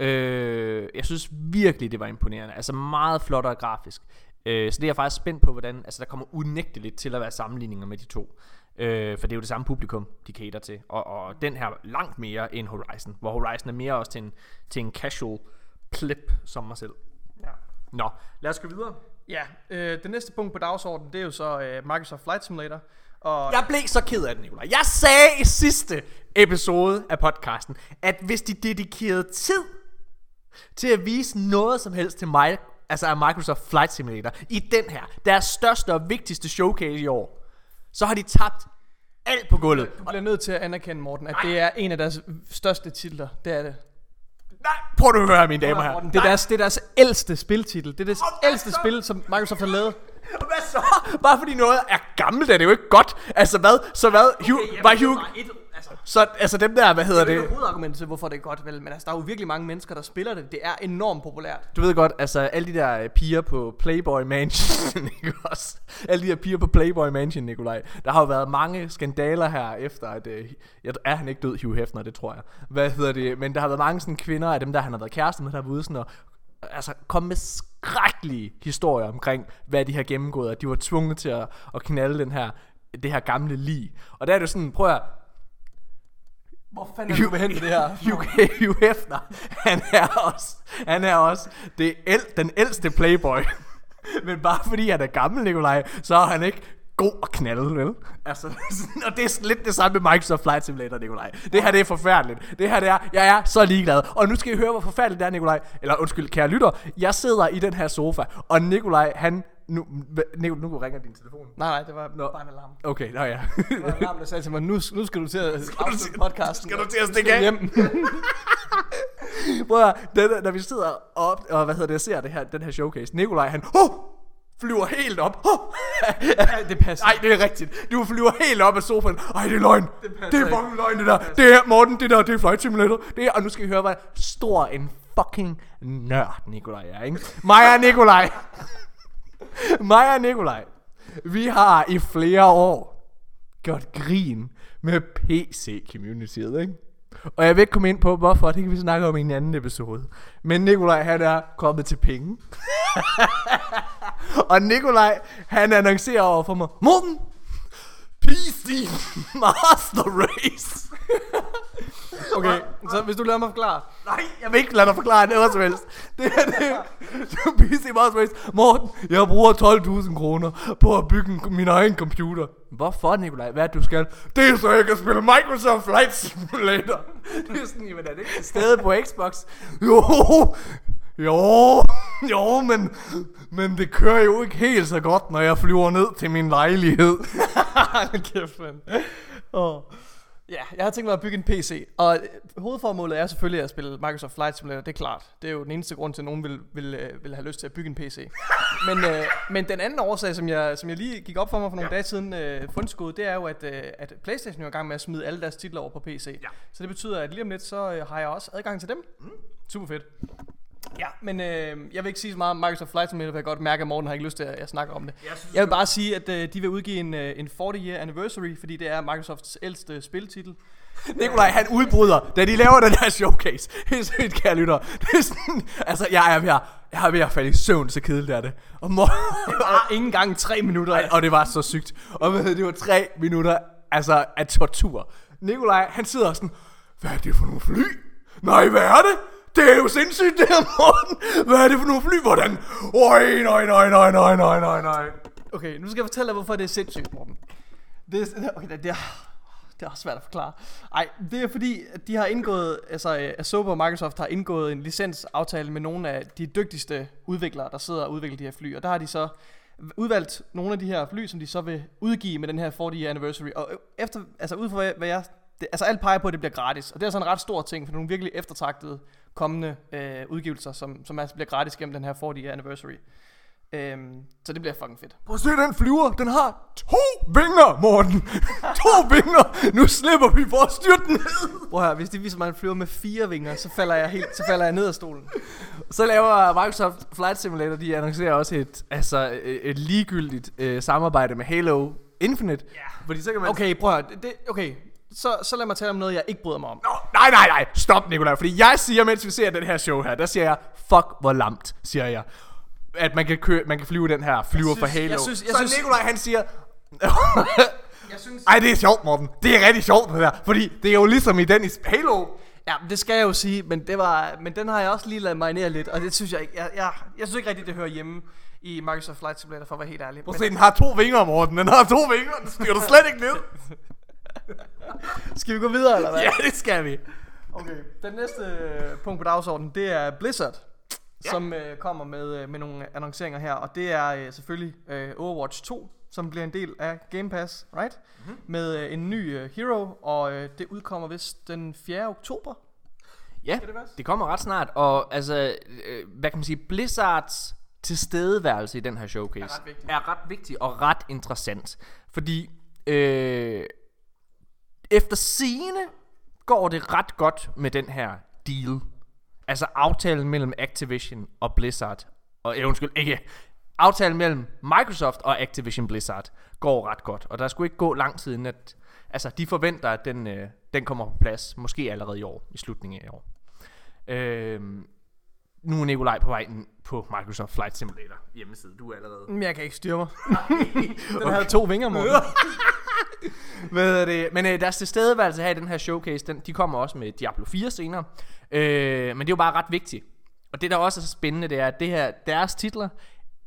Øh, jeg synes virkelig, det var imponerende. Altså meget flottere grafisk. Øh, så det er jeg faktisk spændt på, hvordan... Altså der kommer unægteligt til at være sammenligninger med de to. Øh, for det er jo det samme publikum, de cater til. Og, og den her langt mere end Horizon. Hvor Horizon er mere også til en, til en casual plip som mig selv. Ja. Nå, lad os gå videre. Ja, øh, det næste punkt på dagsordenen, det er jo så øh, Microsoft Flight Simulator. Og Jeg blev så ked af det, Nicolaj. Jeg sagde i sidste episode af podcasten, at hvis de dedikerede tid til at vise noget som helst til mig, altså af Microsoft Flight Simulator, i den her, deres største og vigtigste showcase i år, så har de tabt alt på gulvet. du bliver nødt til at anerkende, Morten, at det er en af deres største titler. Det er det. Nej, prøv at høre, mine damer. Morten, det, er deres, det er deres ældste spiltitel. Det er det ældste spil, som Microsoft har lavet. Og Hvad så? Bare fordi noget er gammelt, er det jo ikke godt. Altså hvad? Så hvad? Hugh, var Hugh, Et, altså, så, altså dem der, hvad hedder det er det? ikke hovedargumentet til, hvorfor det er godt, vel? Men altså, der er jo virkelig mange mennesker, der spiller det. Det er enormt populært. Du ved godt, altså alle de der øh, piger på Playboy Mansion, ikke også? Alle de der piger på Playboy Mansion, Nikolaj. Der har jo været mange skandaler her efter, at... Øh, jeg, er han ikke død, Hugh Hefner, det tror jeg. Hvad hedder det? Men der har været mange sådan kvinder af dem, der han har været kæreste med, der har været ude sådan og altså komme med skrækkelige historier omkring, hvad de har gennemgået, at de var tvunget til at, at knalde den her, det her gamle lig. Og der er det sådan, prøv at Hvor fanden er du med hen det her? Hugh Hefner, han er også, han er også det el, den ældste playboy. Men bare fordi han er gammel, Nikolaj, så er han ikke god at knalde, vel? Altså, og det er lidt det samme med Microsoft Flight Simulator, Nikolaj. Det her, det er forfærdeligt. Det her, det er, jeg er så ligeglad. Og nu skal I høre, hvor forfærdeligt det er, Nikolaj. Eller undskyld, kære lytter. Jeg sidder i den her sofa, og Nikolaj, han... Nu, Nikolaj, nu ringer din telefon. Nej, nej, det var Nå. bare en alarm. Okay, nå ja. Det var en alarm, der sagde til mig, nu, nu skal du til at afslutte podcasten. skal du til at stikke af? hjem. Prøv at, når vi sidder op, og hvad hedder det, ser det her, den her showcase, Nikolaj han, oh, flyver helt op. Oh. det passer. Nej, det er rigtigt. Du flyver helt op af sofaen. Ej, det er løgn. Det, det er fucking løgn, det der. Det er, Morten, det der, det er Flight Simulator. Det er, og nu skal I høre, hvad stor en fucking nørd Nikolaj er, ikke? Mig og Nikolaj. Mig og Nikolaj. Vi har i flere år gjort grin med PC-communityet, ikke? Og jeg vil ikke komme ind på, hvorfor, det kan vi snakke om i en anden episode. Men Nikolaj, han er kommet til penge. og Nikolaj, han annoncerer over for mig, Morten, PC Master Race. Okay, så hvis du lader mig forklare. Nej, jeg vil ikke lade dig forklare noget som helst. Det er det. er PC Master Race. Morten, jeg bruger 12.000 kroner på at bygge en, min egen computer. Hvorfor, Nikolaj? Hvad er det, du skal? Det er så, jeg kan spille Microsoft Flight Simulator. Det er sådan, jamen er det ikke til stede på Xbox? Jo, jo, jo, men, men det kører jo ikke helt så godt, når jeg flyver ned til min lejlighed. Kæft, mand. Oh. Ja, jeg har tænkt mig at bygge en PC, og øh, hovedformålet er selvfølgelig at spille Microsoft Flight Simulator, det er klart. Det er jo den eneste grund til, at nogen vil, vil, øh, vil have lyst til at bygge en PC. men, øh, men den anden årsag, som jeg, som jeg lige gik op for mig for nogle ja. dage siden, øh, fundskud, det er jo, at, øh, at Playstation er i gang med at smide alle deres titler over på PC. Ja. Så det betyder, at lige om lidt, så øh, har jeg også adgang til dem. Mm. Super fedt. Ja, men øh, jeg vil ikke sige så meget om Microsoft Flight Simulator, for jeg kan godt mærke, at Morten har ikke lyst til, at jeg snakker om det. Jeg synes, Jeg vil bare sige, at øh, de vil udgive en, øh, en 40 year anniversary, fordi det er Microsofts ældste spiltitel. Nikolaj, han udbryder, da de laver den her showcase. Helt seriøst, kære lytter. Det er sådan, altså, jeg er ved at, jeg er ved at falde i søvn, så kedeligt er det. Og, mor, Bare ikke engang tre minutter. Ej, og det var så sygt. Og det, det var tre minutter altså, af tortur. Nikolaj, han sidder sådan, hvad er det for nogle fly? Nej, hvad er det? Det er jo sindssygt det her, Morten. Hvad er det for nogle fly? Hvordan? Oj, nej, nej, nej, nej, nej, nej, nej. Okay, nu skal jeg fortælle dig, hvorfor det er sindssygt, Morten. Det er, okay, det, det, er, det er også svært at forklare. Nej, det er fordi, at de har indgået, altså øh, Asobo og Microsoft har indgået en licensaftale med nogle af de dygtigste udviklere, der sidder og udvikler de her fly. Og der har de så udvalgt nogle af de her fly, som de så vil udgive med den her 40 year anniversary. Og øh, efter, altså ud fra hvad, hvad jeg, det, altså alt peger på, at det bliver gratis. Og det er sådan en ret stor ting, for nogle virkelig eftertragtede kommende øh, udgivelser, som, som altså bliver gratis gennem den her 40 year anniversary. Øhm, så det bliver fucking fedt. Prøv at se den flyver. Den har to vinger, Morten. to vinger. Nu slipper vi for at styrte den ned. Prøv her, hvis de viser mig en flyver med fire vinger, så falder jeg helt, så falder jeg ned af stolen. Så laver Microsoft Flight Simulator, de annoncerer også et, altså, et, ligegyldigt øh, samarbejde med Halo Infinite. Ja. Fordi så kan man... Okay, prøv at høre, det, okay, så, så lad mig tale om noget, jeg ikke bryder mig om. Nå, nej, nej, nej. Stop, Nikolaj. Fordi jeg siger, mens vi ser den her show her, der siger jeg, fuck, hvor lamt, siger jeg. At man kan, køre, man kan flyve den her flyver synes- for Halo. jeg synes- jeg så synes- Nikolaj, han siger... Jeg synes... Ej, det er sjovt, Morten. Det er rigtig sjovt, det der. Fordi det er jo ligesom i den i Halo. Ja, det skal jeg jo sige, men, det var, men den har jeg også lige lavet marinere lidt, og det synes jeg ikke, jeg, jeg, jeg synes ikke rigtigt, det hører hjemme i Microsoft Flight Simulator, for at være helt ærlig. Prøv at se, den har to vinger, Morten. Den har to vinger. Den styrer du slet ikke ned. Skal vi gå videre, eller hvad? ja, det skal vi. Okay, den næste øh, punkt på dagsordenen, det er Blizzard, ja. som øh, kommer med, øh, med nogle annonceringer her, og det er øh, selvfølgelig øh, Overwatch 2, som bliver en del af Game Pass, right? Mm-hmm. Med øh, en ny øh, hero, og øh, det udkommer vist den 4. oktober. Ja, det det kommer ret snart. Og altså, øh, hvad kan man sige, Blizzards tilstedeværelse i den her showcase Er ret vigtig. er ret vigtig og ret interessant. Fordi øh, efter scene går det ret godt med den her deal. Altså aftalen mellem Activision og Blizzard. Og øh, undskyld, ikke. Aftalen mellem Microsoft og Activision Blizzard går ret godt. Og der skulle ikke gå lang tid inden, at altså, de forventer, at den, øh, den kommer på plads. Måske allerede i år, i slutningen af i år. Øh, nu er Nikolaj på vej på Microsoft Flight Simulator hjemmeside. Du er allerede... Men jeg kan ikke styre mig. den havde to vinger, Morten. Hvad er det? Men øh, deres tilstedeværelse her i den her showcase, den, de kommer også med Diablo 4 senere. Øh, men det er jo bare ret vigtigt. Og det der også er så spændende, det er, at det her, deres titler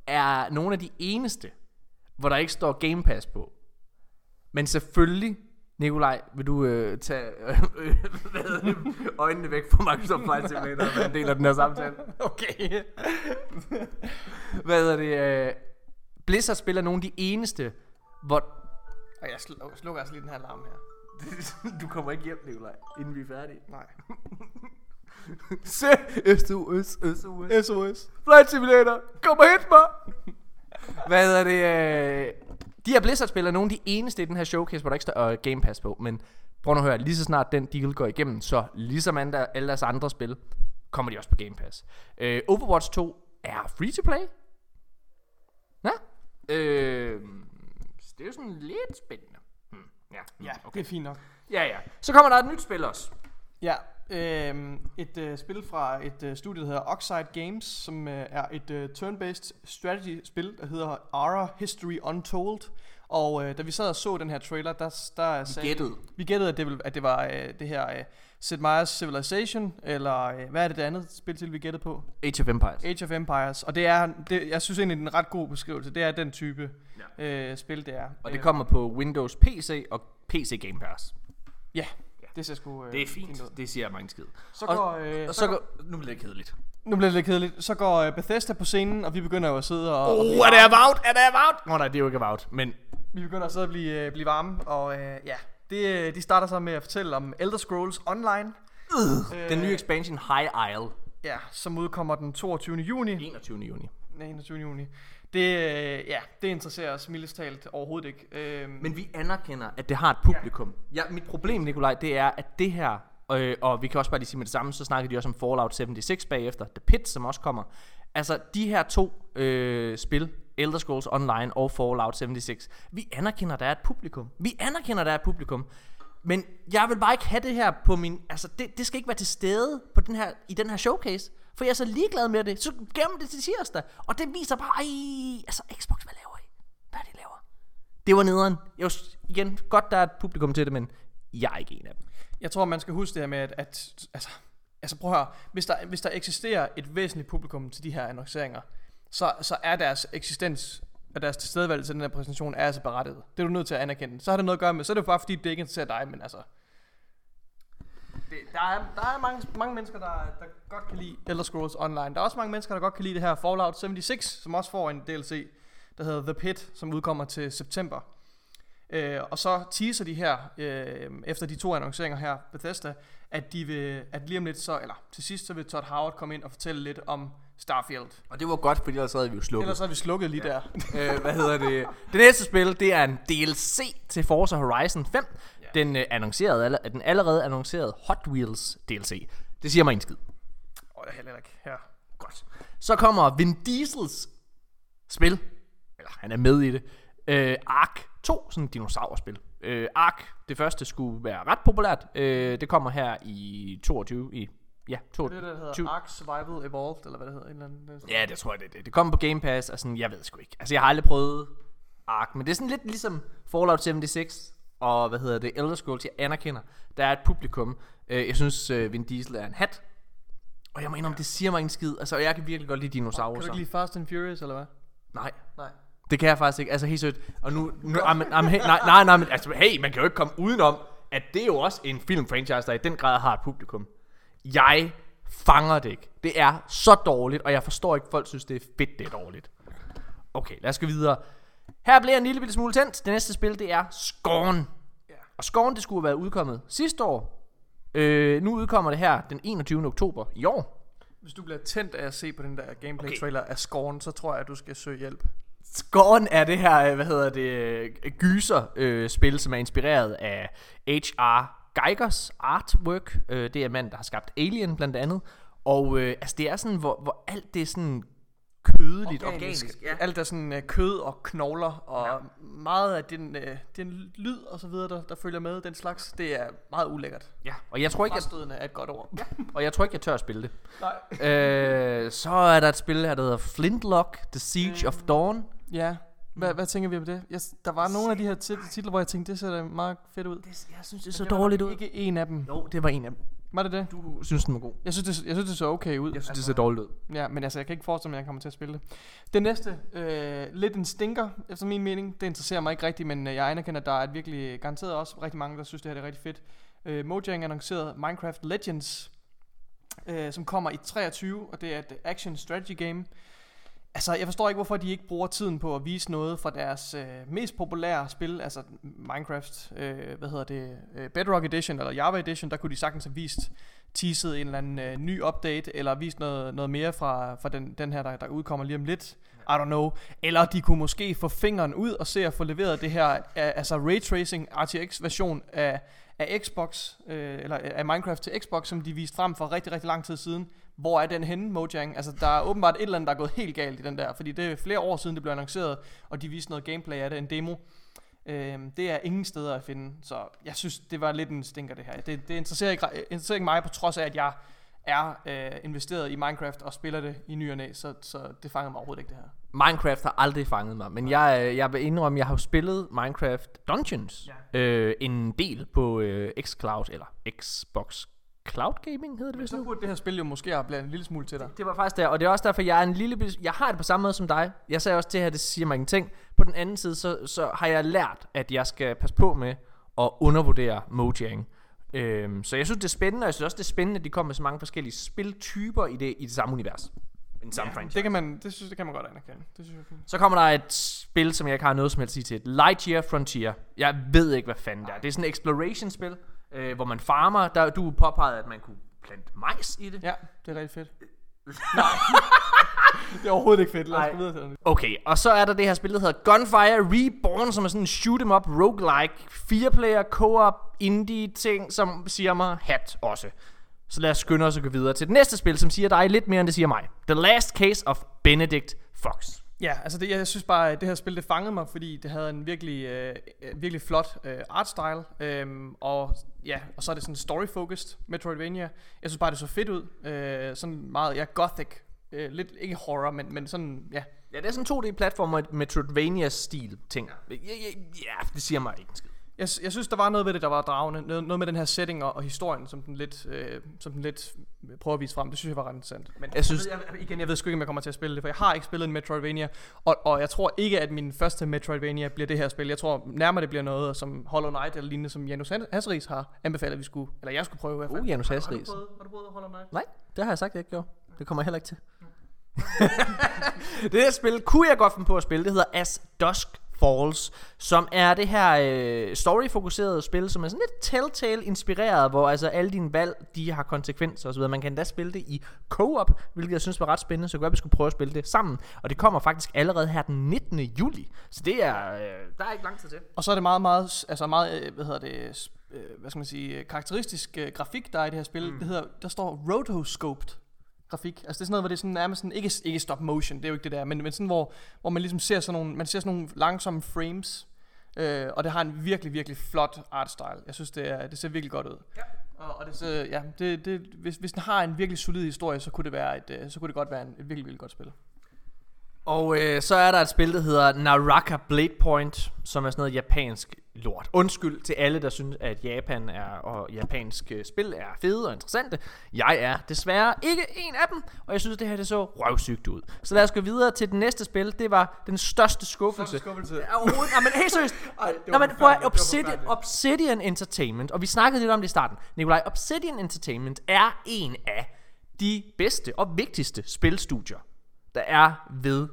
er nogle af de eneste, hvor der ikke står Game Pass på. Men selvfølgelig, Nikolaj, vil du øh, tage øh, øh, hvad det, øjnene væk fra Microsoft Flight Simulator og være en del af den her samtale? Okay. Hvad hedder det? Øh, Blizzard spiller nogle af de eneste, hvor... Og jeg slukker, slukker altså lige den her alarm her. du kommer ikke hjem, Nikolaj, inden vi er færdige. Nej. Se, SOS, SOS. SOS. Flight Simulator, kom og hent mig. Hvad hedder det? Øh, de her Blizzard-spillere er nogle af de eneste i den her showcase, hvor der ikke står øh, Game Pass på. Men prøv nu at høre, lige så snart den deal går igennem, så ligesom andre, alle deres andre spil, kommer de også på Game Pass. Øh, Overwatch 2 er free to play. Ja. Øh, det er jo sådan lidt spændende. Hmm. Ja, Ja, okay. det er fint nok. ja, ja. Så kommer der et nyt spil også. Ja, øhm, et øh, spil fra et øh, studie, der hedder Oxide Games, som øh, er et øh, turn-based strategy-spil, der hedder Ara History Untold. Og øh, da vi sad og så den her trailer, der, der sagde gættede. vi gættede, at det, ville, at det var øh, det her øh, Sid Meier's Civilization, eller øh, hvad er det det andet spil til, vi gættede på? Age of Empires. Age of Empires. Og det er, det, jeg synes egentlig, det er en ret god beskrivelse. Det er den type øh, spil, det er. Og det Øh, kommer på Windows PC og PC Game Pass. Ja, det ser sgu øh, Det er fint. Det siger mange skid. Så Og- går, øh, Og så så går. Nu bliver det kedeligt. Nu bliver det lidt kedeligt. Så går øh, Bethesda på scenen, og vi begynder jo at sidde og... og Oh, er det about? Er det about? Nå nej, det er jo ikke about. Men Vi begynder at sidde og blive, øh, blive varme, og øh, ja. Det, øh, de starter så med at fortælle om Elder Scrolls Online. Øh, den nye expansion High Isle. Ja, som udkommer den 22. juni. 21. juni. Nej, 21. juni. Det, øh, ja, det interesserer os mildest talt overhovedet ikke. Øh, Men vi anerkender, at det har et publikum. Ja, mit problem, Nikolaj, det er, at det her... Øh, og vi kan også bare lige sige med det samme, så snakker de også om Fallout 76 bagefter. The Pit, som også kommer. Altså, de her to øh, spil, Elder Scrolls Online og Fallout 76, vi anerkender, at der er et publikum. Vi anerkender, at der er et publikum. Men jeg vil bare ikke have det her på min... Altså, det, det skal ikke være til stede på den her, i den her showcase. For jeg er så ligeglad med det. Så gem det til tirsdag. Og det viser bare... Ej, altså, Xbox, hvad laver I? Hvad er det, I laver? Det var nederen. Jeg var, igen, godt der er et publikum til det, men jeg er ikke en af dem. Jeg tror, man skal huske det her med, at, at altså, altså prøv at høre, hvis der, hvis der eksisterer et væsentligt publikum til de her annonceringer, så, så er deres eksistens og deres tilstedeværelse i den her præsentation er altså berettiget. Det er du nødt til at anerkende. Så har det noget at gøre med, så er det bare fordi, det ikke interesserer dig, men altså... Det, der, er, der er mange, mange mennesker, der, der godt kan lide Elder Scrolls Online. Der er også mange mennesker, der godt kan lide det her Fallout 76, som også får en DLC, der hedder The Pit, som udkommer til september. Øh, og så teaser de her, øh, efter de to annonceringer her, Bethesda, at, de vil, at lige om lidt så, eller til sidst, så vil Todd Howard komme ind og fortælle lidt om Starfield. Og det var godt, fordi ellers havde vi jo slukket. Ellers har vi slukket lige der. øh, hvad hedder det? Det næste spil, det er en DLC til Forza Horizon 5. Ja. Den, øh, annoncerede, den allerede annoncerede Hot Wheels DLC. Det siger mig en skid. Åh, det er heller ikke her. Godt. Så kommer Vin Diesels spil. Eller han er med i det. Øh, Ark 2, sådan et dinosaurspil. Øh, Ark, det første, skulle være ret populært. Øh, det kommer her i 22. I, ja, 22. Det er der hedder 20. Ark Survival Evolved, eller hvad det hedder. En eller anden, den- Ja, det tror jeg, det er det. Det kommer på Game Pass, og sådan, jeg ved sgu ikke. Altså, jeg har aldrig prøvet Ark, men det er sådan lidt ligesom Fallout 76. og hvad hedder det, Elder Scrolls, jeg anerkender, der er et publikum. Øh, jeg synes, øh, Vin Diesel er en hat. Og jeg må indrømme, det siger mig en skid. Altså, jeg kan virkelig godt lide dinosaurer. Kan du ikke lide Fast and Furious, eller hvad? Nej, Nej. det kan jeg faktisk ikke. Altså, helt sødt. Og nu, nu amen, hey, nej, nej, nej, men altså, hey, man kan jo ikke komme udenom, at det er jo også en filmfranchise, der i den grad har et publikum. Jeg fanger det ikke. Det er så dårligt, og jeg forstår ikke, at folk synes, det er fedt, det er dårligt. Okay, lad os gå videre. Her bliver en lille bitte smule tændt. Det næste spil, det er Scorn. Og Scorn, det skulle have været udkommet sidste år. Øh, nu udkommer det her den 21. oktober i år. Hvis du bliver tændt af at se på den der gameplay Okay. trailer af Scorn, så tror jeg, at du skal søge hjælp. Scorn er det her, øh, hvad hedder det, øh, gyser-spil, som er inspireret af H.R. Geigers artwork. Øh, det er mand, der har skabt Alien blandt andet. Og øh, altså, det er sådan, hvor, hvor alt det er sådan kødeligt, organisk. organisk ja. Alt er sådan øh, kød og knogler, og ja. meget af den, øh, den lyd og så videre, der, der følger med, den slags, det er meget ulækkert. ja. Og jeg tror ikke, at, Frastødende er et godt ord. Ja. og jeg tror ikke, jeg tør at spille det. Nej. øh, så er der et spil her, der hedder Flintlock, The Siege of Dawn. Ja. Hvad, hvad tænker vi om det? Jeg, der var nogle af de her tit- titler, hvor jeg tænkte, det ser da meget fedt ud. Det, jeg synes, det så dårligt ud. Ikke en af dem. Jo, det var en af dem. Var det det? Du synes, den var god. Jeg synes, det, jeg synes, det så okay ud. Jeg synes, det ser dårligt ud. Ja, men altså, jeg kan ikke forestille mig, at jeg kommer til at spille det. Det næste, øh, lidt en stinker, efter min mening. Det interesserer mig ikke rigtigt, men øh, jeg anerkender, at der er et virkelig garanteret også rigtig mange, der synes, det her er rigtig fedt. Øh, Mojang annoncerede Minecraft Legends, øh, som kommer i 23, og det er et action strategy game. Altså, jeg forstår ikke, hvorfor de ikke bruger tiden på at vise noget fra deres øh, mest populære spil, altså Minecraft, øh, hvad hedder det, øh, Bedrock Edition eller Java Edition, der kunne de sagtens have vist teaset en eller anden øh, ny update, eller vist noget, noget mere fra, fra den, den her, der, der udkommer lige om lidt. I don't know. Eller de kunne måske få fingeren ud og se at få leveret det her, øh, altså Ray Tracing RTX version af, af Xbox, øh, eller af Minecraft til Xbox, som de viste frem for rigtig, rigtig lang tid siden. Hvor er den henne, Mojang? Altså, der er åbenbart et eller andet, der er gået helt galt i den der, fordi det er flere år siden, det blev annonceret, og de viste noget gameplay af det, en demo. Øhm, det er ingen steder at finde, så jeg synes, det var lidt en stinker det her. Det, det interesserer, ikke, interesserer ikke mig, på trods af, at jeg er øh, investeret i Minecraft og spiller det i ny og næ, så, så det fanger mig overhovedet ikke det her. Minecraft har aldrig fanget mig, men jeg, øh, jeg vil indrømme, jeg har jo spillet Minecraft Dungeons Ja. øh, en del på øh, xCloud, eller Xbox Cloud Gaming hedder det vist Så nu. burde det her spil jo måske have blevet en lille smule til dig. Det var faktisk der, og det er også derfor, jeg er en lille Jeg har det på samme måde som dig. Jeg sagde også, det her, det siger mig ingenting. På den anden side, så, så har jeg lært, at jeg skal passe på med at undervurdere Mojang. Øhm, så jeg synes, det er spændende, og jeg synes også, det er spændende, at de kommer med så mange forskellige spiltyper i det, i det samme univers. I den samme franchise. Det kan man, det synes, det kan man godt anerkende. Det synes jeg er fint. Så kommer der et spil, som jeg ikke har noget som helst at sige til. Lightyear Frontier. Jeg ved ikke, hvad fanden det er. Det er sådan et exploration-spil, øh, hvor man farmer. Der, du påpegede, at man kunne plante majs i det. Ja, det er rigtig fedt. Nej. det er overhovedet ikke fedt. Lad os gå videre til det. Okay, og så er der det her spil, der hedder Gunfire Reborn, som er sådan en shoot 'em up roguelike, fire player co-op indie ting, som siger mig hat også. Så lad os skynde os at gå videre til det næste spil, som siger dig lidt mere, end det siger mig. The Last Case of Benedict Fox. Ja, altså det, jeg synes bare, at det her spil, det fangede mig, fordi det havde en virkelig, øh, øh virkelig flot øh, artstyle, øh, og ja, og så er det sådan story-focused Metroidvania. Jeg synes bare, det så fedt ud, øh, sådan meget, ja, gothic, øh, lidt, ikke horror, men, men sådan, ja, Ja, det er sådan 2D-platformer, Metroidvania-stil ting. Ja. Ja, ja, ja, det siger mig ikke en skid. Jeg, jeg synes, der var noget ved det, der var dragende. Noget, noget med den her setting og, og historien, som den lidt, øh, som den lidt prøver at vise frem. Det synes jeg var ret interessant. Men Jeg synes- jeg, jeg, igen, jeg ved sgu ikke, om jeg kommer til at spille det, for jeg har ikke spillet en Metroidvania. Og, og jeg tror ikke, at min første Metroidvania bliver det her spil. Jeg tror nærmere, det bliver noget som Hollow Knight eller lignende, som Janus Hasseris har anbefalet, at vi skulle, eller jeg skulle prøve i hvert fald. Uh, Janus Har du Hasseris. prøvet, har du prøvet Hollow Knight? Nej, det har jeg sagt, jeg ikke gjorde. Det kommer jeg heller ikke til. det her spil kunne jeg godt finde på at spille. Det hedder As Dusk Falls, som er det her øh, story-fokuserede spil, som er sådan lidt Telltale-inspireret, hvor altså alle dine valg, de har konsekvenser osv. Man kan endda spille det i co-op, hvilket jeg synes var ret spændende, så godt, vi skulle prøve at spille det sammen. Og det kommer faktisk allerede her den 19. juli, så det er, øh, der er ikke lang tid til. Og så er det meget, meget, altså meget, øh, hvad hedder det, øh, hvad skal man sige, karakteristisk øh, grafik, der er i det her spil. Mm. Det hedder, der står rotoscoped grafik. Altså det er sådan noget, hvor det er sådan nærmest sådan, ikke, ikke stop motion, det er jo ikke det der, men, men sådan, hvor, hvor man ligesom ser sådan nogle, man ser sådan nogle langsomme frames, øh, og det har en virkelig, virkelig flot artstyle. Jeg synes, det, er, det ser virkelig godt ud. Ja. Og, og det, ser, ja, det, det, hvis, hvis den har en virkelig solid historie, så kunne det, være et, øh, så kunne det godt være en, et virkelig, virkelig godt spil. Og øh, så er der et spil, der hedder Naraka Blade Point, som er sådan noget japansk lort. Undskyld til alle, der synes, at Japan er, og japanske spil er fede og interessante. Jeg er desværre ikke en af dem, og jeg synes, det her det så røvsygt ud. Så lad os gå videre til det næste spil. Det var den største skuffelse. skuffelse. Ja, Overhovedet. Nej, men helt seriøst. Ej, Nå, men prøv at, Obsidian. Obsidian Entertainment, og vi snakkede lidt om det i starten. Nikolaj, Obsidian Entertainment er en af de bedste og vigtigste spilstudier, der er ved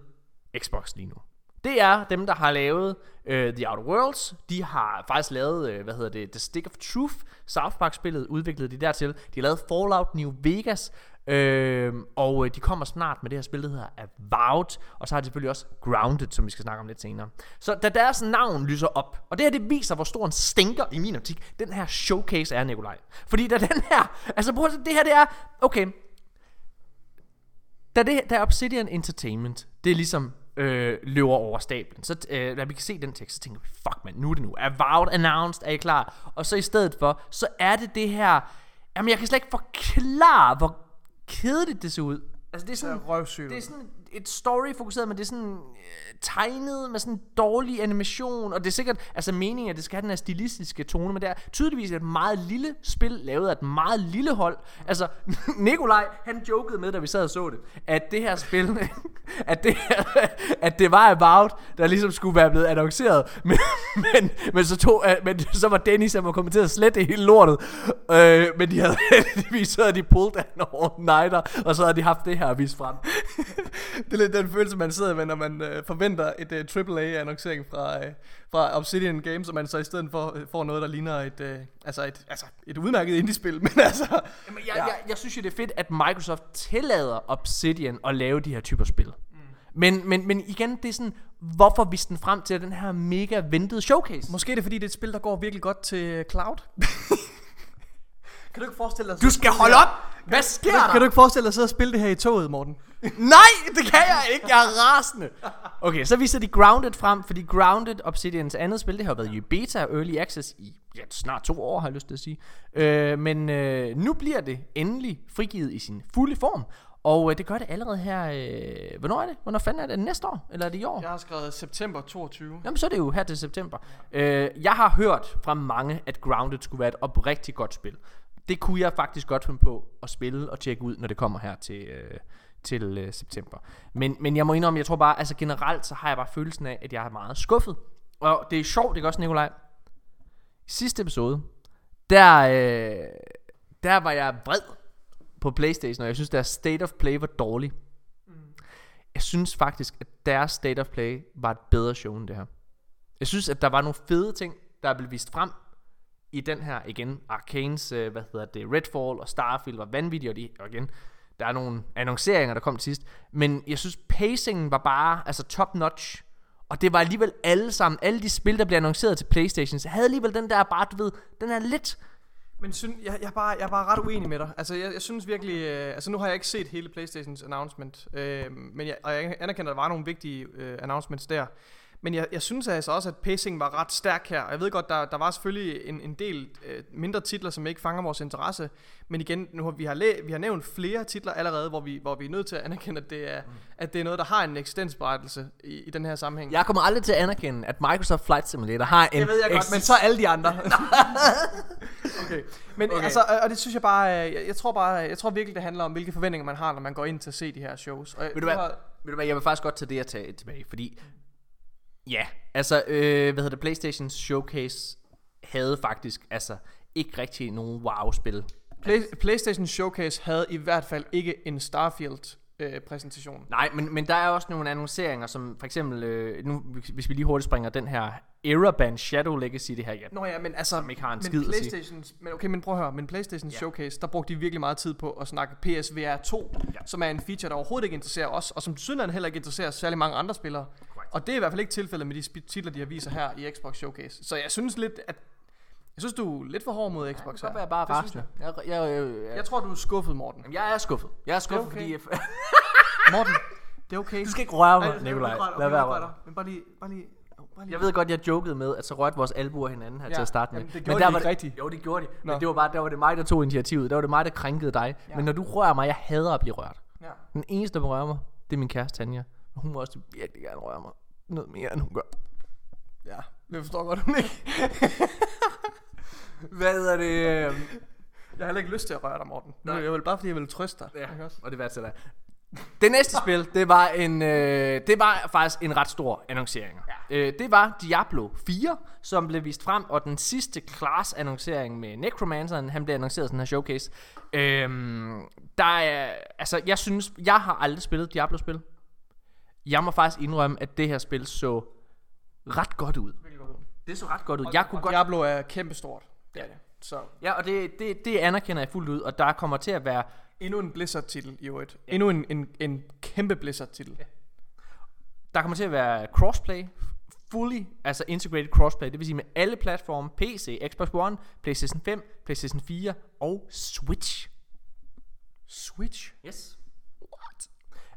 Xbox lige nu. Det er dem, der har lavet uh, The Outer Worlds. De har faktisk lavet, uh, hvad hedder det, The Stick of Truth. South Park-spillet udviklede de dertil. De har lavet Fallout New Vegas. Uh, og øh, de kommer snart med det her spil, der hedder Avowed. Og så har de selvfølgelig også Grounded, som vi skal snakke om lidt senere. Så da deres navn lyser op, og det her det viser, hvor stor en stinker i min optik, den her showcase er, Nikolaj. Fordi da den her, altså prøv at se, det her det er, okay, da, det, da Obsidian Entertainment, det er ligesom øh, løber over stablen, så øh, da vi kan se den tekst, så tænker vi, fuck man, nu er det nu. Avowed, announced, er I klar? Og så i stedet for, så er det det her, jamen jeg kan slet ikke forklare, hvor kedeligt det ser ud. Altså det er sådan, Det er røvsygt. det er sådan et story fokuseret, men det er sådan øh, tegnet med sådan dårlig animation, og det er sikkert altså meningen, at det skal have den her stilistiske tone, men det er tydeligvis et meget lille spil, lavet af et meget lille hold. Altså, Nikolaj, han jokede med, da vi sad og så det, at det her spil, at det, her, at det var About, der ligesom skulle være blevet annonceret, men, men, men, så, tog, øh, men så var Dennis, der var kommet til at slette det hele lortet, øh, men de havde heldigvis, så havde de pulled an all-nighter, og så havde de haft det her at vise frem. Det er lidt den følelse, man sidder med, når man øh, forventer et øh, AAA-annoncering fra, øh, fra Obsidian Games, og man så i stedet for øh, får noget, der ligner et, øh, altså et, altså et udmærket indie-spil, men altså... Jamen, jeg, ja. jeg, jeg synes jo, det er fedt, at Microsoft tillader Obsidian at lave de her typer spil. Mm. Men, men, men igen, det er sådan, hvorfor viste den frem til den her mega ventede showcase? Måske er det fordi, det er et spil, der går virkelig godt til cloud. kan du ikke forestille dig... Du skal holde op! Hvad sker Kan du, der? kan du ikke forestille dig at sidde og spille det her i toget, Morten? Nej, det kan jeg ikke. Jeg er rasende. Okay, så viser de Grounded frem, fordi Grounded, Obsidians andet spil, det har været i beta og early access i ja, snart to år, har jeg lyst til at sige. Øh, men øh, nu bliver det endelig frigivet i sin fulde form. Og øh, det gør det allerede her... Øh, hvornår er det? Hvornår fanden er det? Næste år? Eller er det i år? Jeg har skrevet september 22. Jamen, så er det jo her til september. Øh, jeg har hørt fra mange, at Grounded skulle være et oprigtigt godt spil. Det kunne jeg faktisk godt finde på at spille og tjekke ud, når det kommer her til, øh, til øh, september. Men, men jeg må indrømme, jeg tror bare, altså generelt, så har jeg bare følelsen af, at jeg er meget skuffet. Og det er sjovt, ikke også, Nikolaj? I sidste episode, der, øh, der var jeg vred på Playstation, og jeg synes, deres State of Play var dårlig. Jeg synes faktisk, at deres State of Play var et bedre show end det her. Jeg synes, at der var nogle fede ting, der blev vist frem i den her igen. Arcanes, øh, hvad hedder det, Redfall og Starfield var vanvittige, og, de, og igen, der er nogle annonceringer, der kom til sidst. Men jeg synes, pacingen var bare altså top notch. Og det var alligevel alle sammen, alle de spil, der blev annonceret til Playstation, så havde alligevel den der bare, du ved, den er lidt... Men syn, jeg, jeg, er bare, jeg er bare ret uenig med dig. Altså, jeg, jeg synes virkelig... Øh, altså, nu har jeg ikke set hele Playstations announcement. Øh, men jeg, og jeg anerkender, at der var nogle vigtige øh, announcements der. Men jeg, jeg synes altså også, at pacing var ret stærk her. Jeg ved godt, der, der var selvfølgelig en, en del øh, mindre titler, som ikke fanger vores interesse. Men igen, nu har vi har, læ, vi har nævnt flere titler allerede, hvor vi, hvor vi er nødt til at anerkende, at det er, mm. at det er noget, der har en eksistensberettelse i, i den her sammenhæng. Jeg kommer aldrig til at anerkende, at Microsoft Flight Simulator har en... Det ved jeg godt, men så alle de andre. okay. Men Okay. altså, og- det synes jeg bare, øh, jeg, jeg tror bare, jeg tror virkelig, det handler om, hvilke forventninger man har, når man går ind til at se de her shows. Og Ved du hvad? har- Ved du hvad, jeg vil faktisk godt tage det at tage tilbage, fordi... Ja, altså, øh, hvad hedder det, Playstations Showcase havde faktisk, altså, ikke rigtig nogen wow-spil. Play, PlayStation Showcase havde i hvert fald ikke en Starfield øh, præsentation. Nej, men, men der er også nogle annonceringer, som for eksempel, øh, nu, hvis- vi lige hurtigt springer den her Eraband Shadow Legacy, det her, ja, Nå ja, men altså, Som ikke har en men skid. PlayStation, men okay, men prøv at høre, men PlayStation Ja. Showcase, der brugte de virkelig meget tid på at snakke PSVR 2, Ja. ja. som er en feature, der overhovedet ikke interesserer os, og som tydeligvis heller ikke interesserer særlig mange andre spillere. Og det er i hvert fald ikke tilfældet med de titler, de har viser her i Xbox Showcase. Så jeg synes lidt, at jeg synes, du er lidt for hård mod Xbox så her. er jeg bare Det rasende. Jeg, jeg, jeg, jeg, Jeg tror, du er skuffet, Morten. Jamen, jeg er skuffet. Jeg er skuffet, okay. fordi... Jeg, Morten, det er okay. du skal ikke røre mig, Nikolaj. Lad være røre. Men bare lige, bare lige, bare lige. Jeg ved godt, jeg jokede med, at så rørte vores albuer hinanden her Ja, til at starte med. jamen, det men gjorde der de var ikke det, rigtigt. Jo, det gjorde de. Men Nå. det var bare, der var det mig, der tog initiativet. Der var det mig, der krænkede dig. Ja. Men når du rører mig, jeg hader at blive rørt. Ja. Den eneste, der må røre mig, det er min kæreste Tanja. Og hun må også virkelig gerne røre mig. Noget mere, end hun gør. Ja, det forstår godt, hun ikke. Hvad hedder det? øhm, Jeg har heller ikke lyst til at røre dig, Morten. Nej. er jeg vel bare, fordi jeg vil trøste dig. Ja, og det værste dig. Det næste spil, det var en, øh, det var faktisk en ret stor annoncering. Ja. Øh, det var Diablo 4, som blev vist frem, og den sidste class annoncering med Necromanceren, han blev annonceret i sådan her showcase. Øhm, der er, altså jeg synes, jeg har aldrig spillet Diablo-spil. Jeg må faktisk indrømme, at det her spil så ret godt ud. Det så ret godt ud. Jeg kunne og godt Diablo er kæmpestort. Det er det. Så Ja, og det, det, det anerkender jeg fuldt ud, og der kommer til at være endnu en Blizzard-titel i øvrigt. Endnu en, en, en kæmpe Blizzard-titel. Der kommer til at være crossplay, fully, altså integrated crossplay, det vil sige med alle platforme, PC, Xbox One, PlayStation 5, PlayStation 4 og Switch. Switch? Yes.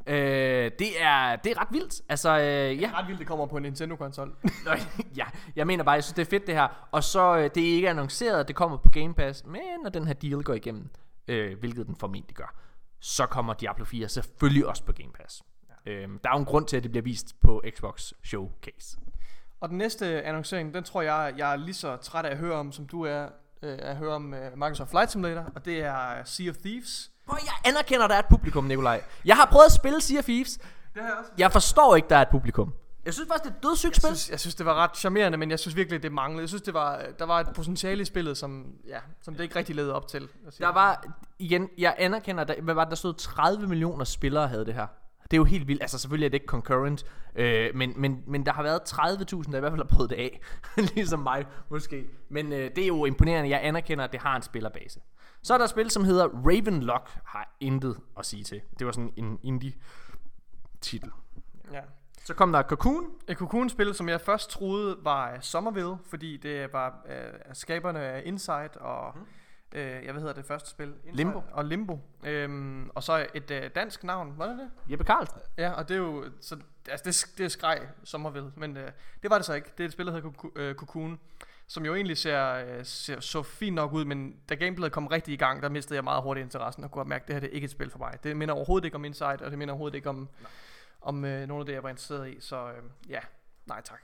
Øh, det, er, det er ret vildt. Altså, øh, ja. Det er ret vildt, det kommer på en Nintendo-konsol. Ja, jeg mener bare, jeg synes, det er fedt det her. Og så, øh, det er ikke annonceret, det kommer på Game Pass, men når den her deal går igennem, øh, hvilket den formentlig gør, så kommer Diablo 4 selvfølgelig også på Game Pass. Ja. Øh, der er jo en grund til, at det bliver vist på Xbox Showcase. og den næste annoncering, den tror jeg, jeg er lige så træt af at høre om, som du er øh, at høre om øh, Microsoft Flight Simulator. Og det er Sea of Thieves. Hvor jeg anerkender, at der er et publikum, Nikolaj. Jeg har prøvet at spille Sea of Thieves. Det har jeg også. Jeg forstår ikke, der er et publikum. Jeg synes faktisk, det er et dødssygt Jeg spil. synes, jeg synes, det var ret charmerende, men jeg synes virkelig, det manglede. Jeg synes, det var, der var et potentiale i spillet, som, ja, som det ikke rigtig levede op til. Der var, igen, jeg anerkender, der, hvad var det, der stod 30 millioner spillere havde det her. Det er jo helt vildt. Altså selvfølgelig er det ikke concurrent, øh, men, men, men der har været 30.000, der i hvert fald har prøvet det af. ligesom mig, måske. Men øh, det er jo imponerende. Jeg anerkender, at det har en spillerbase. Så er der et spil, som hedder Ravenlock, har intet at sige til. Det var sådan en indie-titel. Ja. Så kom der Cocoon. Et Cocoon-spil, som jeg først troede var Somerville, fordi det var øh, skaberne af Inside og... Mm. Øh, jeg ved hedder det første spil? Inside Limbo. Og Limbo. Øhm, og så et øh, dansk navn, var det det? Jeppe Carlsen. Ja, og det er jo... Så, altså, det, det er skreg Somerville, men øh, det var det så ikke. Det er et spil, der hedder øh, Cocoon, som jo egentlig ser, øh, ser så fint nok ud, men da gameplayet kom rigtig i gang, der mistede jeg meget hurtigt interessen og kunne mærke, at det her det er ikke et spil for mig. Det minder overhovedet ikke om Inside, og det minder overhovedet ikke om, om øh, nogle af det, jeg var interesseret i. Så øh, ja, nej tak.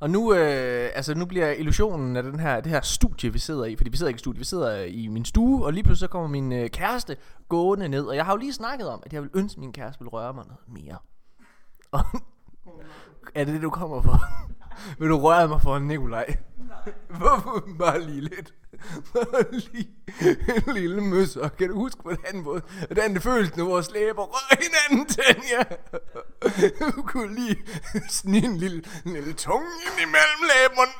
Og nu, øh, altså nu bliver illusionen af den her, det her studie, vi sidder i, fordi vi sidder ikke i studie, vi sidder i min stue, og lige pludselig så kommer min øh, kæreste gående ned, og jeg har jo lige snakket om, at jeg vil ønske, at min kæreste vil røre mig noget mere. Og, er det det, du kommer for? vil du røre mig for Nikolaj? Hvorfor bare lige lidt? Bare lige en lille møsser. Kan du huske, hvordan, hvor- hvordan det føles, når vores læber rører hinanden til ja. Du kunne lige snige en lille, en lille tunge ind imellem læberne.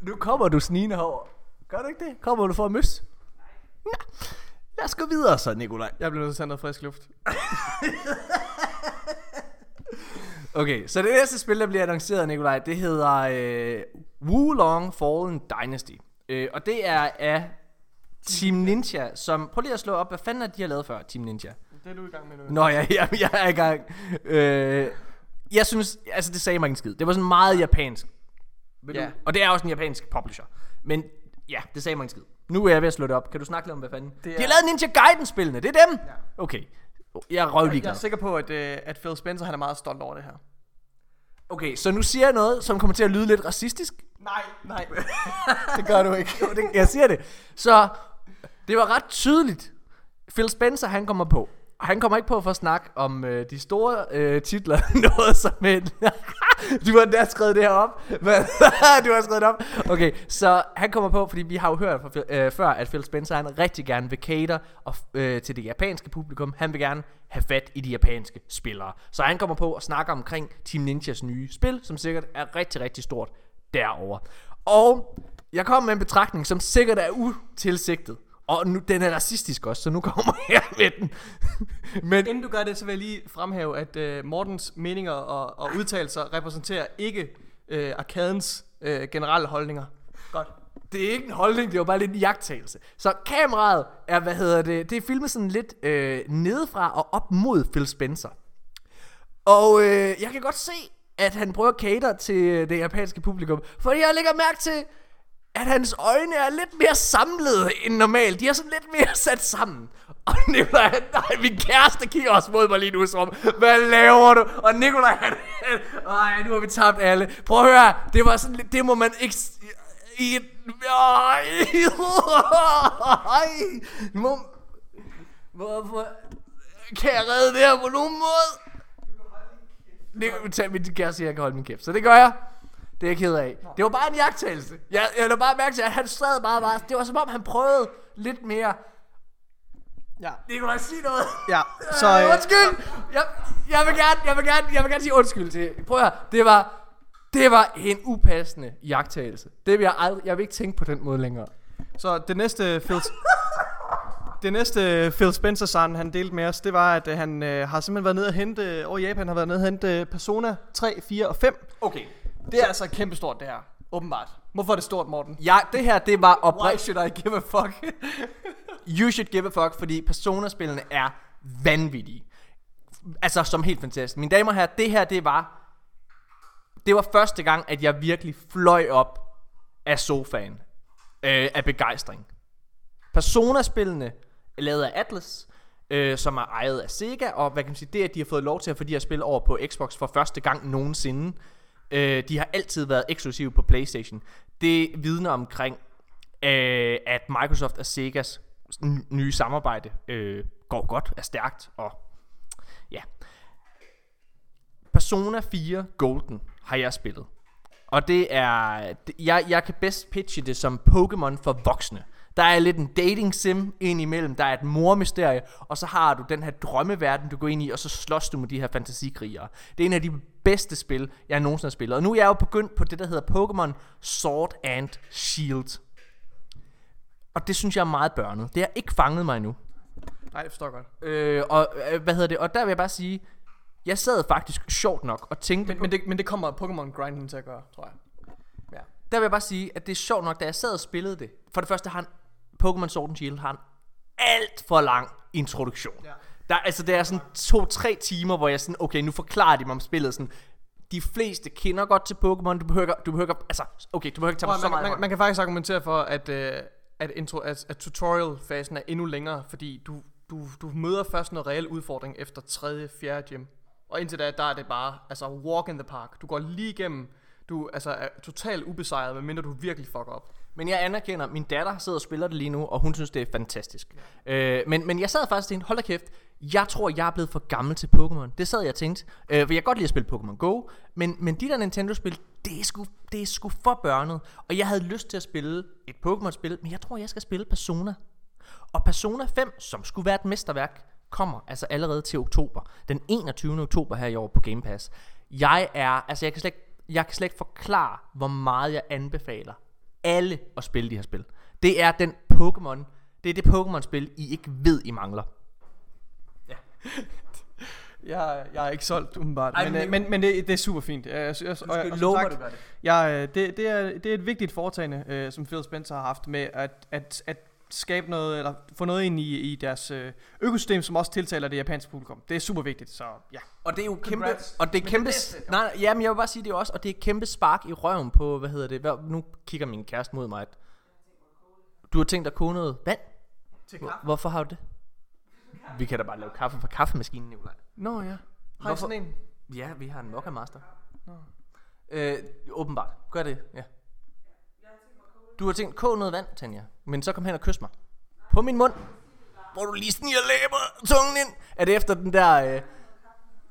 Nu kommer du snigende herover. Gør du ikke det? Kommer du for at møs? Nå, lad os gå videre så, Nikolaj. Jeg bliver nødt til at tage noget frisk luft. Okay, så det næste spil, der bliver annonceret, Nikolaj, det hedder øh, Wulong Fallen Dynasty. Øh, og det er af Team Ninja, som... Prøv lige at slå op, hvad fanden er de har lavet før, Team Ninja? Det er du i gang med nu. Nå, ja, ja, jeg er i gang. Øh, jeg synes, altså det sagde mig ikke en skid. Det var sådan meget japansk. Vil Ja. Du? Og det er også en japansk publisher. Men ja, det sagde mig en skid. Nu er jeg ved at slå det op. Kan du snakke lidt om, hvad fanden? Det De er- har lavet Ninja Gaiden-spillene, det er dem? Ja. Okay. Jeg er røvlig Jeg er sikker på, at, øh, at Phil Spencer han er meget stolt over det her. Okay, så nu siger jeg noget, som kommer til at lyde lidt racistisk. Nej, nej. det gør du ikke. Jo, det, jeg siger det. Så det var ret tydeligt. Phil Spencer, han kommer på. Og han kommer ikke på for at snakke om øh, de store øh, titler. Noget som en du har endda skrevet det her op. Men, du har skrevet det op. Okay, så han kommer på, fordi vi har jo hørt fra, øh, før, at Phil Spencer han rigtig gerne vil cater og, øh, til det japanske publikum. Han vil gerne have fat i de japanske spillere. Så han kommer på og snakker omkring Team Ninjas nye spil, som sikkert er rigtig, rigtig stort derover. Og jeg kommer med en betragtning, som sikkert er utilsigtet. Og nu, den er racistisk også, så nu kommer jeg med den. Men Inden du gør det, så vil jeg lige fremhæve, at øh, Mortens meninger og, og udtalelser repræsenterer ikke øh, arkadens øh, generelle holdninger. Godt. det er ikke en holdning, det var bare lidt en jagttagelse. Så kameraet er, hvad hedder det, det er filmet sådan lidt øh, nedefra og op mod Phil Spencer. Og øh, jeg kan godt se, at han prøver at cater til det japanske publikum. For jeg lægger mærke til, at hans øjne er lidt mere samlede end normalt. De er sådan lidt mere sat sammen. Og Nikolaj, han- nej, min kæreste kigger også mod mig lige nu, som, hvad laver du? Og Nikolaj, han, nej, nu har vi tabt alle. Prøv at høre, det var sådan, lidt- det må man ikke, i et, ej, ej, må, hvorfor, kan jeg redde det her på nogen måde? Det tag tage min kæreste, jeg kan holde min kæft. Så det gør jeg. Det er jeg ked af. Det var bare en jagttagelse. Jeg, jeg bare mærke til, at han sad bare, bare. Det var som om, han prøvede lidt mere. Ja. Det kunne jeg sige noget. Ja, Så, øh, undskyld. Jeg, jeg, vil gerne, jeg, vil gerne, jeg vil gerne sige undskyld til. Prøv at høre. Det var, det var en upassende jagttagelse. Det vil jeg aldrig, jeg vil ikke tænke på den måde længere. så det næste Phil... Det næste Phil Spencer sang, han delte med os, det var, at øh, han øh, har simpelthen været nede og hente, over Japan, har været nede og hente Persona 3, 4 og 5. Okay. Det er altså kæmpestort, det her. Åbenbart. Hvorfor er det stort, Morten? Ja, det her, det var Why oprigtigt. should I give a fuck? You should give a fuck, fordi Persona-spillene er vanvittige. Altså, som helt fantastisk. Mine damer og herrer, det her, det var... Det var første gang, at jeg virkelig fløj op af sofaen. Øh, af begejstring. Persona-spillene er lavet af Atlas, øh, som er ejet af Sega, og hvad kan man sige, det at de har fået lov til at få de her spil over på Xbox for første gang nogensinde. Øh, de har altid været eksklusive på Playstation. Det vidner omkring, øh, at Microsoft og Segas nye samarbejde øh, går godt, er stærkt, og ja. Persona 4 Golden har jeg spillet. Og det er, jeg, jeg kan bedst pitche det som Pokémon for voksne. Der er lidt en dating sim ind imellem, der er et mormysterie, og så har du den her drømmeverden, du går ind i, og så slås du med de her fantasikrigere. Det er en af de bedste spil, jeg nogensinde har spillet. Og nu er jeg jo begyndt på det, der hedder Pokémon Sword and Shield. Og det synes jeg er meget børnet. Det har ikke fanget mig endnu. Nej, det forstår godt. Øh, og øh, hvad hedder det? Og der vil jeg bare sige, jeg sad faktisk sjovt nok og tænkte Men, men, det, men det kommer Pokémon Grinden til at gøre, tror jeg. Ja. Der vil jeg bare sige, at det er sjovt nok, da jeg sad og spillede det. For det første har en Pokémon Sword and Shield har en alt for lang introduktion. Ja. Der, altså, det er sådan to-tre timer, hvor jeg sådan, okay, nu forklarer de mig om spillet sådan. De fleste kender godt til Pokémon, du behøver, du behøver, ikke- altså, okay, du behøver ikke tage at- så man, meget. man, man kan faktisk argumentere for, at, øh, at, intro, at, at tutorial-fasen er endnu længere, fordi du, du, du møder først noget reel udfordring efter 3. 4. gym. Og indtil da, der er det bare, altså walk in the park. Du går lige igennem, du altså, er totalt ubesejret, medmindre du virkelig fucker op. Men jeg anerkender, min datter sidder og spiller det lige nu, og hun synes, det er fantastisk. Øh, men, men jeg sad faktisk og tænkte, hold da kæft, jeg tror, jeg er blevet for gammel til Pokémon. Det sad jeg og tænkte. Øh, for jeg kan godt lide at spille Pokémon Go, men, men de der Nintendo-spil, det er, sgu, det er sgu for børnet. Og jeg havde lyst til at spille et Pokémon-spil, men jeg tror, jeg skal spille Persona. Og Persona 5, som skulle være et mesterværk, kommer altså allerede til oktober. Den 21. oktober her i år på Game Pass. Jeg er, altså jeg kan slet ikke, jeg kan slet ikke forklare, hvor meget jeg anbefaler alle at spille de her spil. Det er den Pokémon, det er det Pokémon-spil, I ikke ved, I mangler. Jeg, jeg er ikke solgt, umiddelbart. Ej, men, men- øh, men, men det, det er super fint. Jeg, jeg, jeg, og, og, som sagt, det. Jeg, øh, det, det, er, det er et vigtigt foretagende, øh, som Phil Spencer har haft med at, at, at skabe noget, eller få noget ind i, i deres øh, økosystem, som også tiltaler det japanske publikum. Det er super vigtigt, så ja. Og det er jo kæmpe, Congrats. og det er kæmpe, det nej, ja, men jeg vil bare sige det også, og det er kæmpe spark i røven på, hvad hedder det, hvad, nu kigger min kæreste mod mig, at du har tænkt dig at koge noget vand? Til Hvor- Hvorfor har du det? Vi kan da bare lave kaffe fra kaffemaskinen, Nikolaj. Nå ja. Har I Hvorfor- sådan en? Ja, vi har en Mokka Master. Øh, åbenbart. Gør det, ja. Du har tænkt, kog noget vand, Tanja. Men så kom hen og kys mig. På min mund. Hvor du lige sniger læber tungen ind. Er det efter den der... Øh...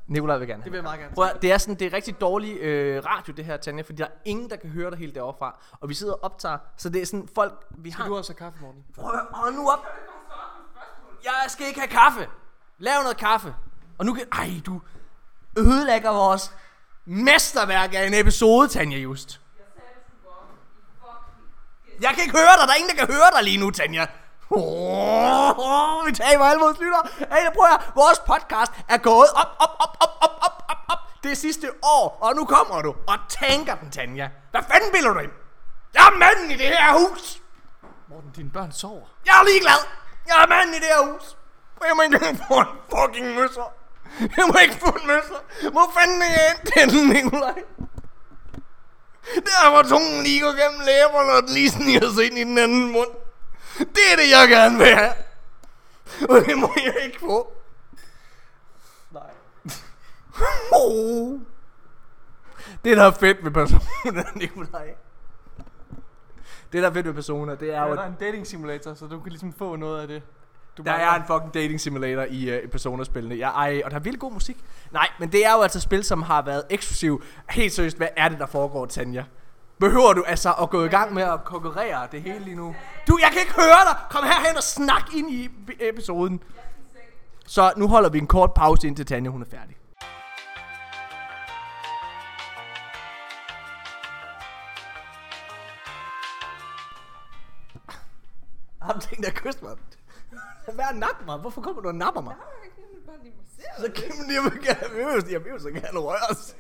Nikolaj vil gerne Det vil jeg meget gerne. Prøv at, det er sådan, det er rigtig dårlig øh, radio det her, Tanja, fordi der er ingen, der kan høre dig helt derovre fra. Og vi sidder og optager, så det er sådan folk, vi har... Skal du også have kaffe, Morten? Prøv at hold nu op. Jeg skal ikke have kaffe. Lav noget kaffe. Og nu kan... Ej, du ødelægger vores mesterværk af en episode, Tanja Just. Jeg kan ikke høre dig. Der er ingen, der kan høre dig lige nu, Tanja. Oh, vi taber alle vores lytter. Hey, prøv at høre. Vores podcast er gået op, op, op, op, op, op, op, op. Det sidste år. Og nu kommer du og tænker den, Tanja. Hvad fanden bilder du ind? Jeg er manden i det her hus. Morten, dine børn sover. Jeg er ligeglad. Jeg er manden i det her hus. Jeg må ikke få en fucking møsser. Jeg må ikke få en møsser. Hvor fanden er jeg endt henne, Nikolaj? Der hvor tungen lige går gennem læberne, og den lige sniger sig ind i den anden mund. Det er det, jeg gerne vil have. Og det må jeg ikke få. Nej. Oh. Det, der er fedt ved Persona, Nikolaj. Det, der er fedt ved Persona, det er Ja, jo, der er at en dating simulator, så du kan ligesom få noget af det. Du der er en fucking dating simulator i, uh, i Persona-spillene. Ja, ej, og der er virkelig god musik. Nej, men det er jo altså spil, som har været eksklusiv. Helt seriøst, hvad er det, der foregår, Tanja? Behøver du altså at gå i gang med at konkurrere det hele lige nu? Du, jeg kan ikke høre dig! Kom herhen og snak ind i episoden. Så nu holder vi en kort pause, indtil Tanja hun er færdig. Har du tænkt dig at kysse mig? Lad være at nappe mig. Hvorfor kommer du og napper mig? Så kan man lige vil gerne, vil, jeg vil så gerne røres.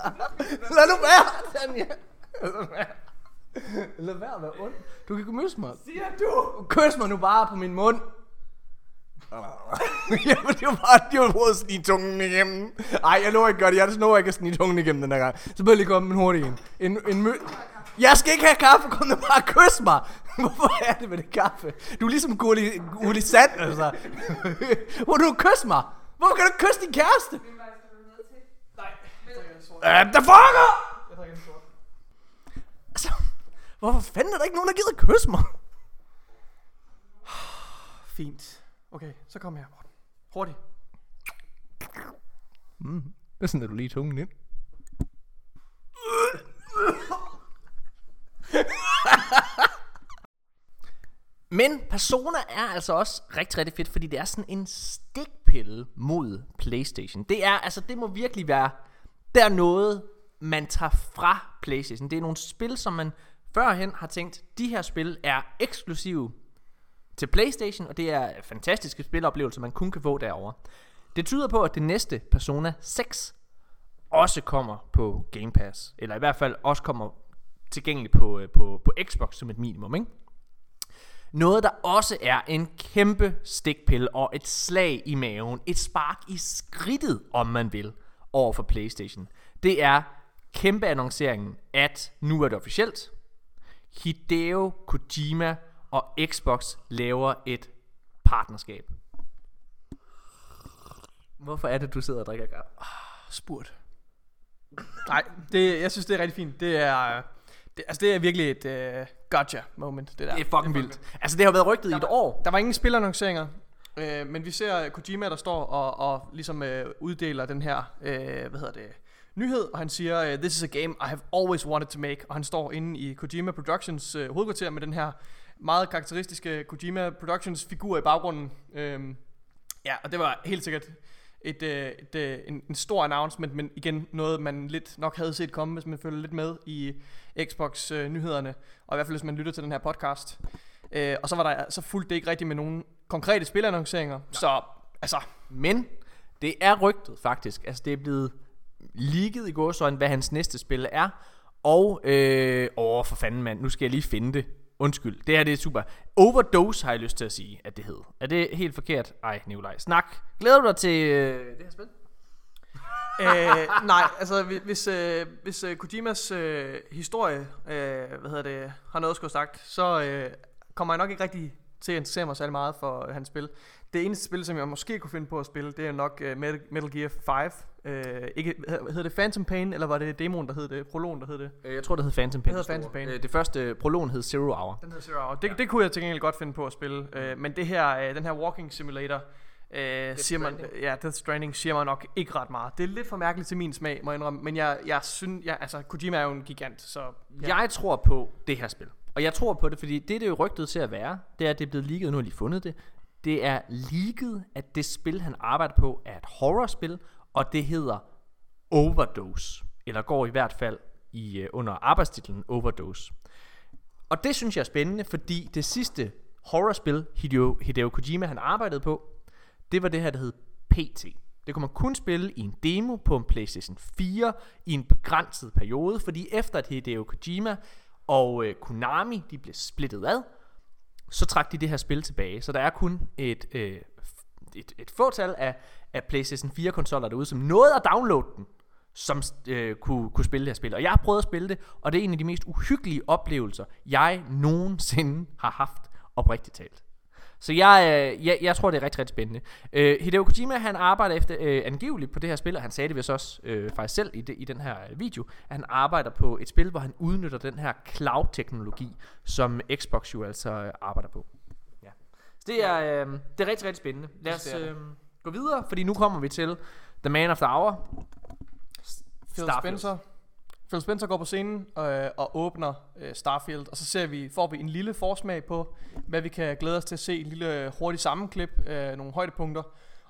Lad nu være, Tanja. Lad være. At være ond. Du kan kysse mig. Siger du? Kys mig nu bare på min mund. Jamen, det var bare, det var prøvet at snige tungen igennem. Ej, jeg lover ikke godt, jeg lover ikke at snige tungen igennem den her gang. Så bliver jeg lige komme en hurtig en. En, en mø... Jeg skal ikke have kaffe, kom nu bare og kys mig. Hvorfor er det med det kaffe? Du er ligesom Gulli, Gulli Sand, altså. Hvor du kys mig? Hvorfor kan du ikke kysse din kæreste? Nej, jeg drikker en sort. Der foregår! Jeg drikker en sort. Altså, hvorfor fanden er der ikke nogen, der gider kysse mig? Fint. Okay, så kom her, Morten. Hurtigt. Det er sådan, at du lige tungen ind. Men Persona er altså også rigtig, rigtig fedt, fordi det er sådan en stikpille mod Playstation. Det er, altså det må virkelig være, der er noget, man tager fra Playstation. Det er nogle spil, som man førhen har tænkt, de her spil er eksklusive til Playstation, og det er fantastiske spiloplevelser, man kun kan få derovre. Det tyder på, at det næste Persona 6 også kommer på Game Pass, eller i hvert fald også kommer tilgængeligt på, øh, på, på Xbox som et minimum, ikke? Noget, der også er en kæmpe stikpille og et slag i maven, et spark i skridtet, om man vil, over for Playstation. Det er kæmpe annonceringen, at nu er det officielt. Hideo Kojima og Xbox laver et partnerskab. Hvorfor er det, du sidder og drikker kaffe? Spurt. Nej, det, jeg synes, det er rigtig fint. Det er, det, altså, det er virkelig et uh, gotcha moment, det der. Det er fucking vildt. Altså, det har været rygtet i et år. Der var ingen spilannonceringer, øh, men vi ser Kojima, der står og, og ligesom øh, uddeler den her, øh, hvad hedder det, nyhed, og han siger, øh, this is a game I have always wanted to make, og han står inde i Kojima Productions øh, hovedkvarter med den her meget karakteristiske Kojima Productions figur i baggrunden. Øh, ja, og det var helt sikkert et, øh, et, øh, en, en stor announcement, men igen noget, man lidt nok havde set komme, hvis man følger lidt med i Xbox-nyhederne, og i hvert fald hvis man lytter til den her podcast. Øh, og så var der så fuldt det ikke rigtigt med nogen konkrete spilannonceringer, så altså, Men det er rygtet faktisk. Altså det er blevet ligget i gåsøjne, hvad hans næste spil er. Og, øh, åh for fanden mand, nu skal jeg lige finde det. Undskyld, det her det er super. Overdose har jeg lyst til at sige, at det hed. Er det helt forkert? Ej, Nikolaj, snak. Glæder du dig til øh, det her spil? Øh, nej, altså hvis- hvis, øh, hvis øh, Kojimas øh, historie, øh, hvad hedder det, har noget at skulle sagt, så øh, kommer jeg nok ikke rigtig til at interessere mig særlig meget for øh, hans spil. Det eneste spil, som jeg måske kunne finde på at spille, det er nok øh, Metal, Gear 5. Øh, ikke, hed- hed det Phantom Pain, eller var det demoen, der hed det, prologen, der hed det? Øh, Jeg tror, det hed Phantom Pain. Det hedder Phantom Pain. Øh, Det første prologen hed Zero Hour. Den hedder Zero Hour. Det, det kunne jeg til gengæld godt finde på at spille. Øh, men det her, øh, den her walking simulator, øh, siger man, Stranding. ja, Death Stranding siger man nok ikke ret meget. Det er lidt for mærkeligt til min smag, må jeg indrømme. Men jeg, jeg synes, jeg, altså, Kojima er jo en gigant, så... Ja. Jeg tror på det her spil. Og jeg tror på det, fordi det, det er jo rygtet til at være, det er, at det er blevet leaget, nu har lige fundet det. Det er leaget, at det spil, han arbejder på, er et horrorspil, og det hedder Overdose. Eller går i hvert fald i, uh, under arbejdstitlen Overdose. Og det synes jeg er spændende, fordi det sidste horrorspil, Hideo, Hideo Kojima han arbejdede på, det var det her, der hed PT. Det kunne man kun spille i en demo på en PlayStation 4 i en begrænset periode, fordi efter at Hideo Kojima og øh, Konami de blev splittet ad, så trak de det her spil tilbage. Så der er kun et, øh, et, et fåtal af, af PlayStation 4 konsoller derude, som nåede at downloade den, som øh, kunne, kunne spille det her spil. Og jeg har prøvet at spille det, og det er en af de mest uhyggelige oplevelser, jeg nogensinde har haft oprigtigt talt. Så jeg, øh, jeg, jeg tror, det er rigtig, rigtig spændende. Øh, Hideo Kojima, han arbejder efter øh, angiveligt på det her spil, og han sagde det vist også øh, faktisk selv i, det, i den her øh, video, at han arbejder på et spil, hvor han udnytter den her cloud-teknologi, som Xbox jo altså øh, arbejder på. Ja. Så det er, øh, det er rigtig, rigtig spændende. Lad os øh, gå videre, fordi nu kommer vi til The Man of the Hour. Phil Spencer. Phil Spencer går på scenen øh, og åbner øh, Starfield, og så ser vi, får vi en lille forsmag på, hvad vi kan glæde os til at se. En lille hurtig sammenklip, øh, nogle højdepunkter.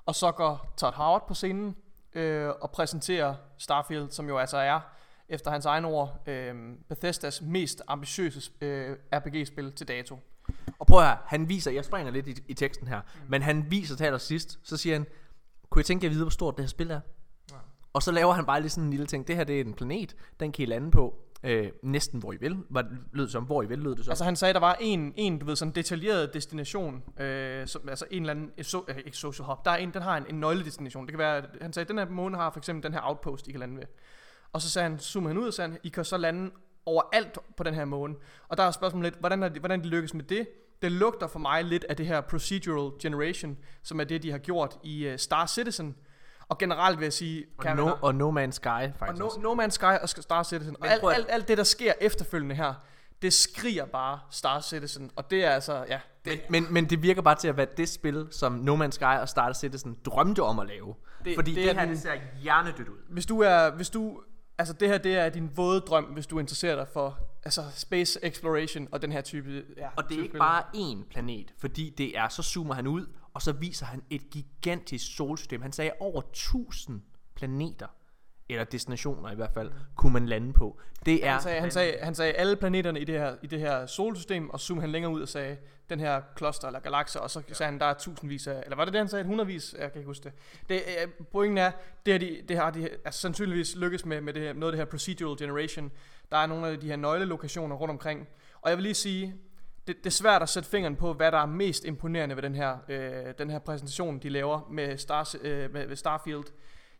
Og så går Todd Howard på scenen øh, og præsenterer Starfield, som jo altså er, efter hans egne ord, øh, Bethesdas mest ambitiøse øh, RPG-spil til dato. Og prøv her, han viser, jeg springer lidt i, i teksten her, mm. men han viser til allersidst, så siger han, kunne I tænke jer at vide, hvor stort det her spil er? Og så laver han bare lige sådan en lille ting. Det her det er en planet, den kan I lande på. Øh, næsten hvor I vil, var lød det som, hvor I vil, lød det så. Altså han sagde, der var en, en du ved, sådan detaljeret destination, øh, som, altså en eller anden, so, øh, ikke social hub, der er en, den har en, en nøgledestination. Det kan være, han sagde, den her måne har for eksempel den her outpost, I kan lande ved. Og så sagde han, zoomede han ud og sagde, han, I kan så lande overalt på den her måne. Og der er spørgsmålet lidt, hvordan, er det, hvordan de lykkes med det? Det lugter for mig lidt af det her procedural generation, som er det, de har gjort i uh, Star Citizen, og generelt vil jeg sige... Og, no, og No Man's Sky, faktisk Og no, no Man's Sky og Star Citizen. Og alt, alt, alt det, der sker efterfølgende her, det skriger bare Star Citizen. Og det er altså, ja... Det, men, men, men det virker bare til at være det spil, som No Man's Sky og Star Citizen drømte om at lave. Det, Fordi det, det her, den, det ser hjernedødt ud. Hvis du er... Hvis du, altså det her, det er din våde drøm, hvis du interesserer dig for altså space exploration og den her type... Ja, og det er ikke bare én planet, fordi det er, så zoomer han ud, og så viser han et gigantisk solsystem. Han sagde over 1000 planeter eller destinationer i hvert fald, kunne man lande på. Det er han sagde, han sagde, han sagde alle planeterne i det her i det her solsystem, og zoomede han længere ud og sagde den her kloster eller galakser, og så ja. sagde han der er tusindvis af, eller var det det han sagde, hundredvis, jeg kan ikke huske det. det uh, pointen er, det har de, det har de altså sandsynligvis lykkes med med det her, noget af det her procedural generation. Der er nogle af de her nøglelokationer rundt omkring, og jeg vil lige sige, det, det er svært at sætte fingeren på, hvad der er mest imponerende ved den her, øh, den her præsentation, de laver med, Star, øh, med, med Starfield.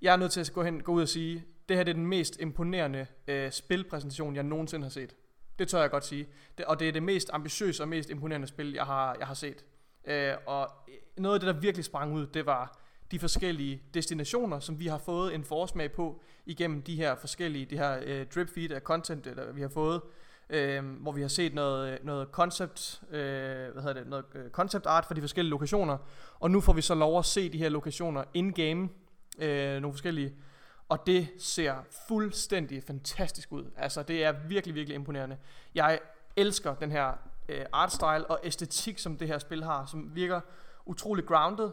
Jeg er nødt til at gå, hen, gå ud og sige, det her det er den mest imponerende øh, spilpræsentation, jeg nogensinde har set. Det tør jeg godt sige. Det, og det er det mest ambitiøse og mest imponerende spil, jeg har, jeg har set. Øh, og noget af det, der virkelig sprang ud, det var de forskellige destinationer, som vi har fået en forsmag på igennem de her forskellige, de her øh, drip feed af content, der vi har fået øh, hvor vi har set noget, noget concept, øh, hvad hedder det, noget øh, concept art for de forskellige lokationer, og nu får vi så lov at se de her lokationer in-game, øh, nogle forskellige, og det ser fuldstændig fantastisk ud. Altså, det er virkelig, virkelig imponerende. Jeg elsker den her øh, artstyle og æstetik, som det her spil har, som virker utrolig grounded,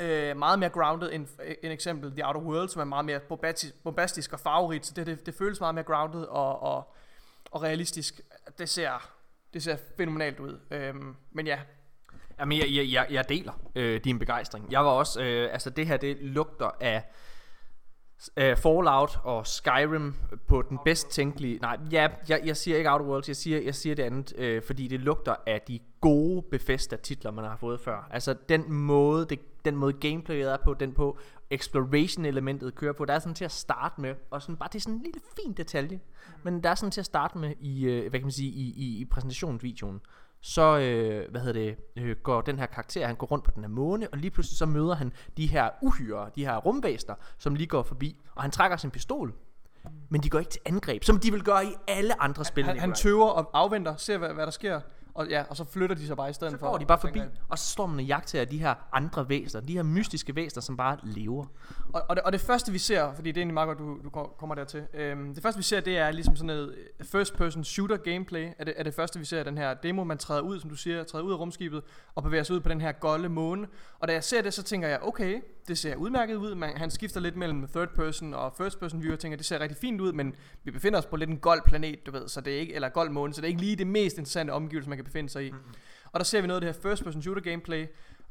øh, meget mere grounded end, end eksempel The Outer Worlds, som er meget mere bombastisk, bombastisk og farverigt, så det, det, det føles meget mere grounded og, og og realistisk. Det ser, det ser fænomenalt ud. Øhm, men ja. Jamen, jeg, jeg, jeg, jeg deler øh, din begejstring. Jeg var også, øh, altså det her, det lugter af uh, Fallout og Skyrim på den bedst tænkelige Nej, ja, jeg, jeg siger ikke Outer Worlds Jeg siger, jeg siger det andet øh, Fordi det lugter af de gode Bethesda titler Man har fået før. Altså den måde det, Den måde gameplayet er på Den på exploration elementet kører på Der er sådan til at starte med Og sådan bare det er sådan en lille fin detalje Men der er sådan til at starte med i, øh, Hvad kan man sige I, i, i præsentationsvideoen så øh, hvad hedder det, øh, går den her karakter, han går rundt på den her måne, og lige pludselig så møder han de her uhyre, de her rumvæster, som lige går forbi, og han trækker sin pistol, men de går ikke til angreb, som de vil gøre i alle andre spil. Han, han tøver og afventer, ser hvad, hvad der sker, og, ja, og så flytter de sig bare i stedet så for. Så de bare forbi, og så står man og jagter af de her andre væsener, de her mystiske væsener, som bare lever. Og, og, det, og det første vi ser, fordi det er egentlig meget godt, du, du kommer dertil. Øhm, det første vi ser, det er ligesom sådan et first person shooter gameplay, er det, er det første vi ser den her demo, man træder ud, som du siger, træder ud af rumskibet, og bevæger sig ud på den her golde måne. Og da jeg ser det, så tænker jeg, okay, det ser udmærket ud. Man, han skifter lidt mellem third person og first person view, og tænker, det ser rigtig fint ud, men vi befinder os på lidt en gold planet, du ved, så det er ikke, eller gold måne, så det er ikke lige det mest interessante omgivelse, man kan befinde sig i. Mm-hmm. Og der ser vi noget af det her first person shooter gameplay,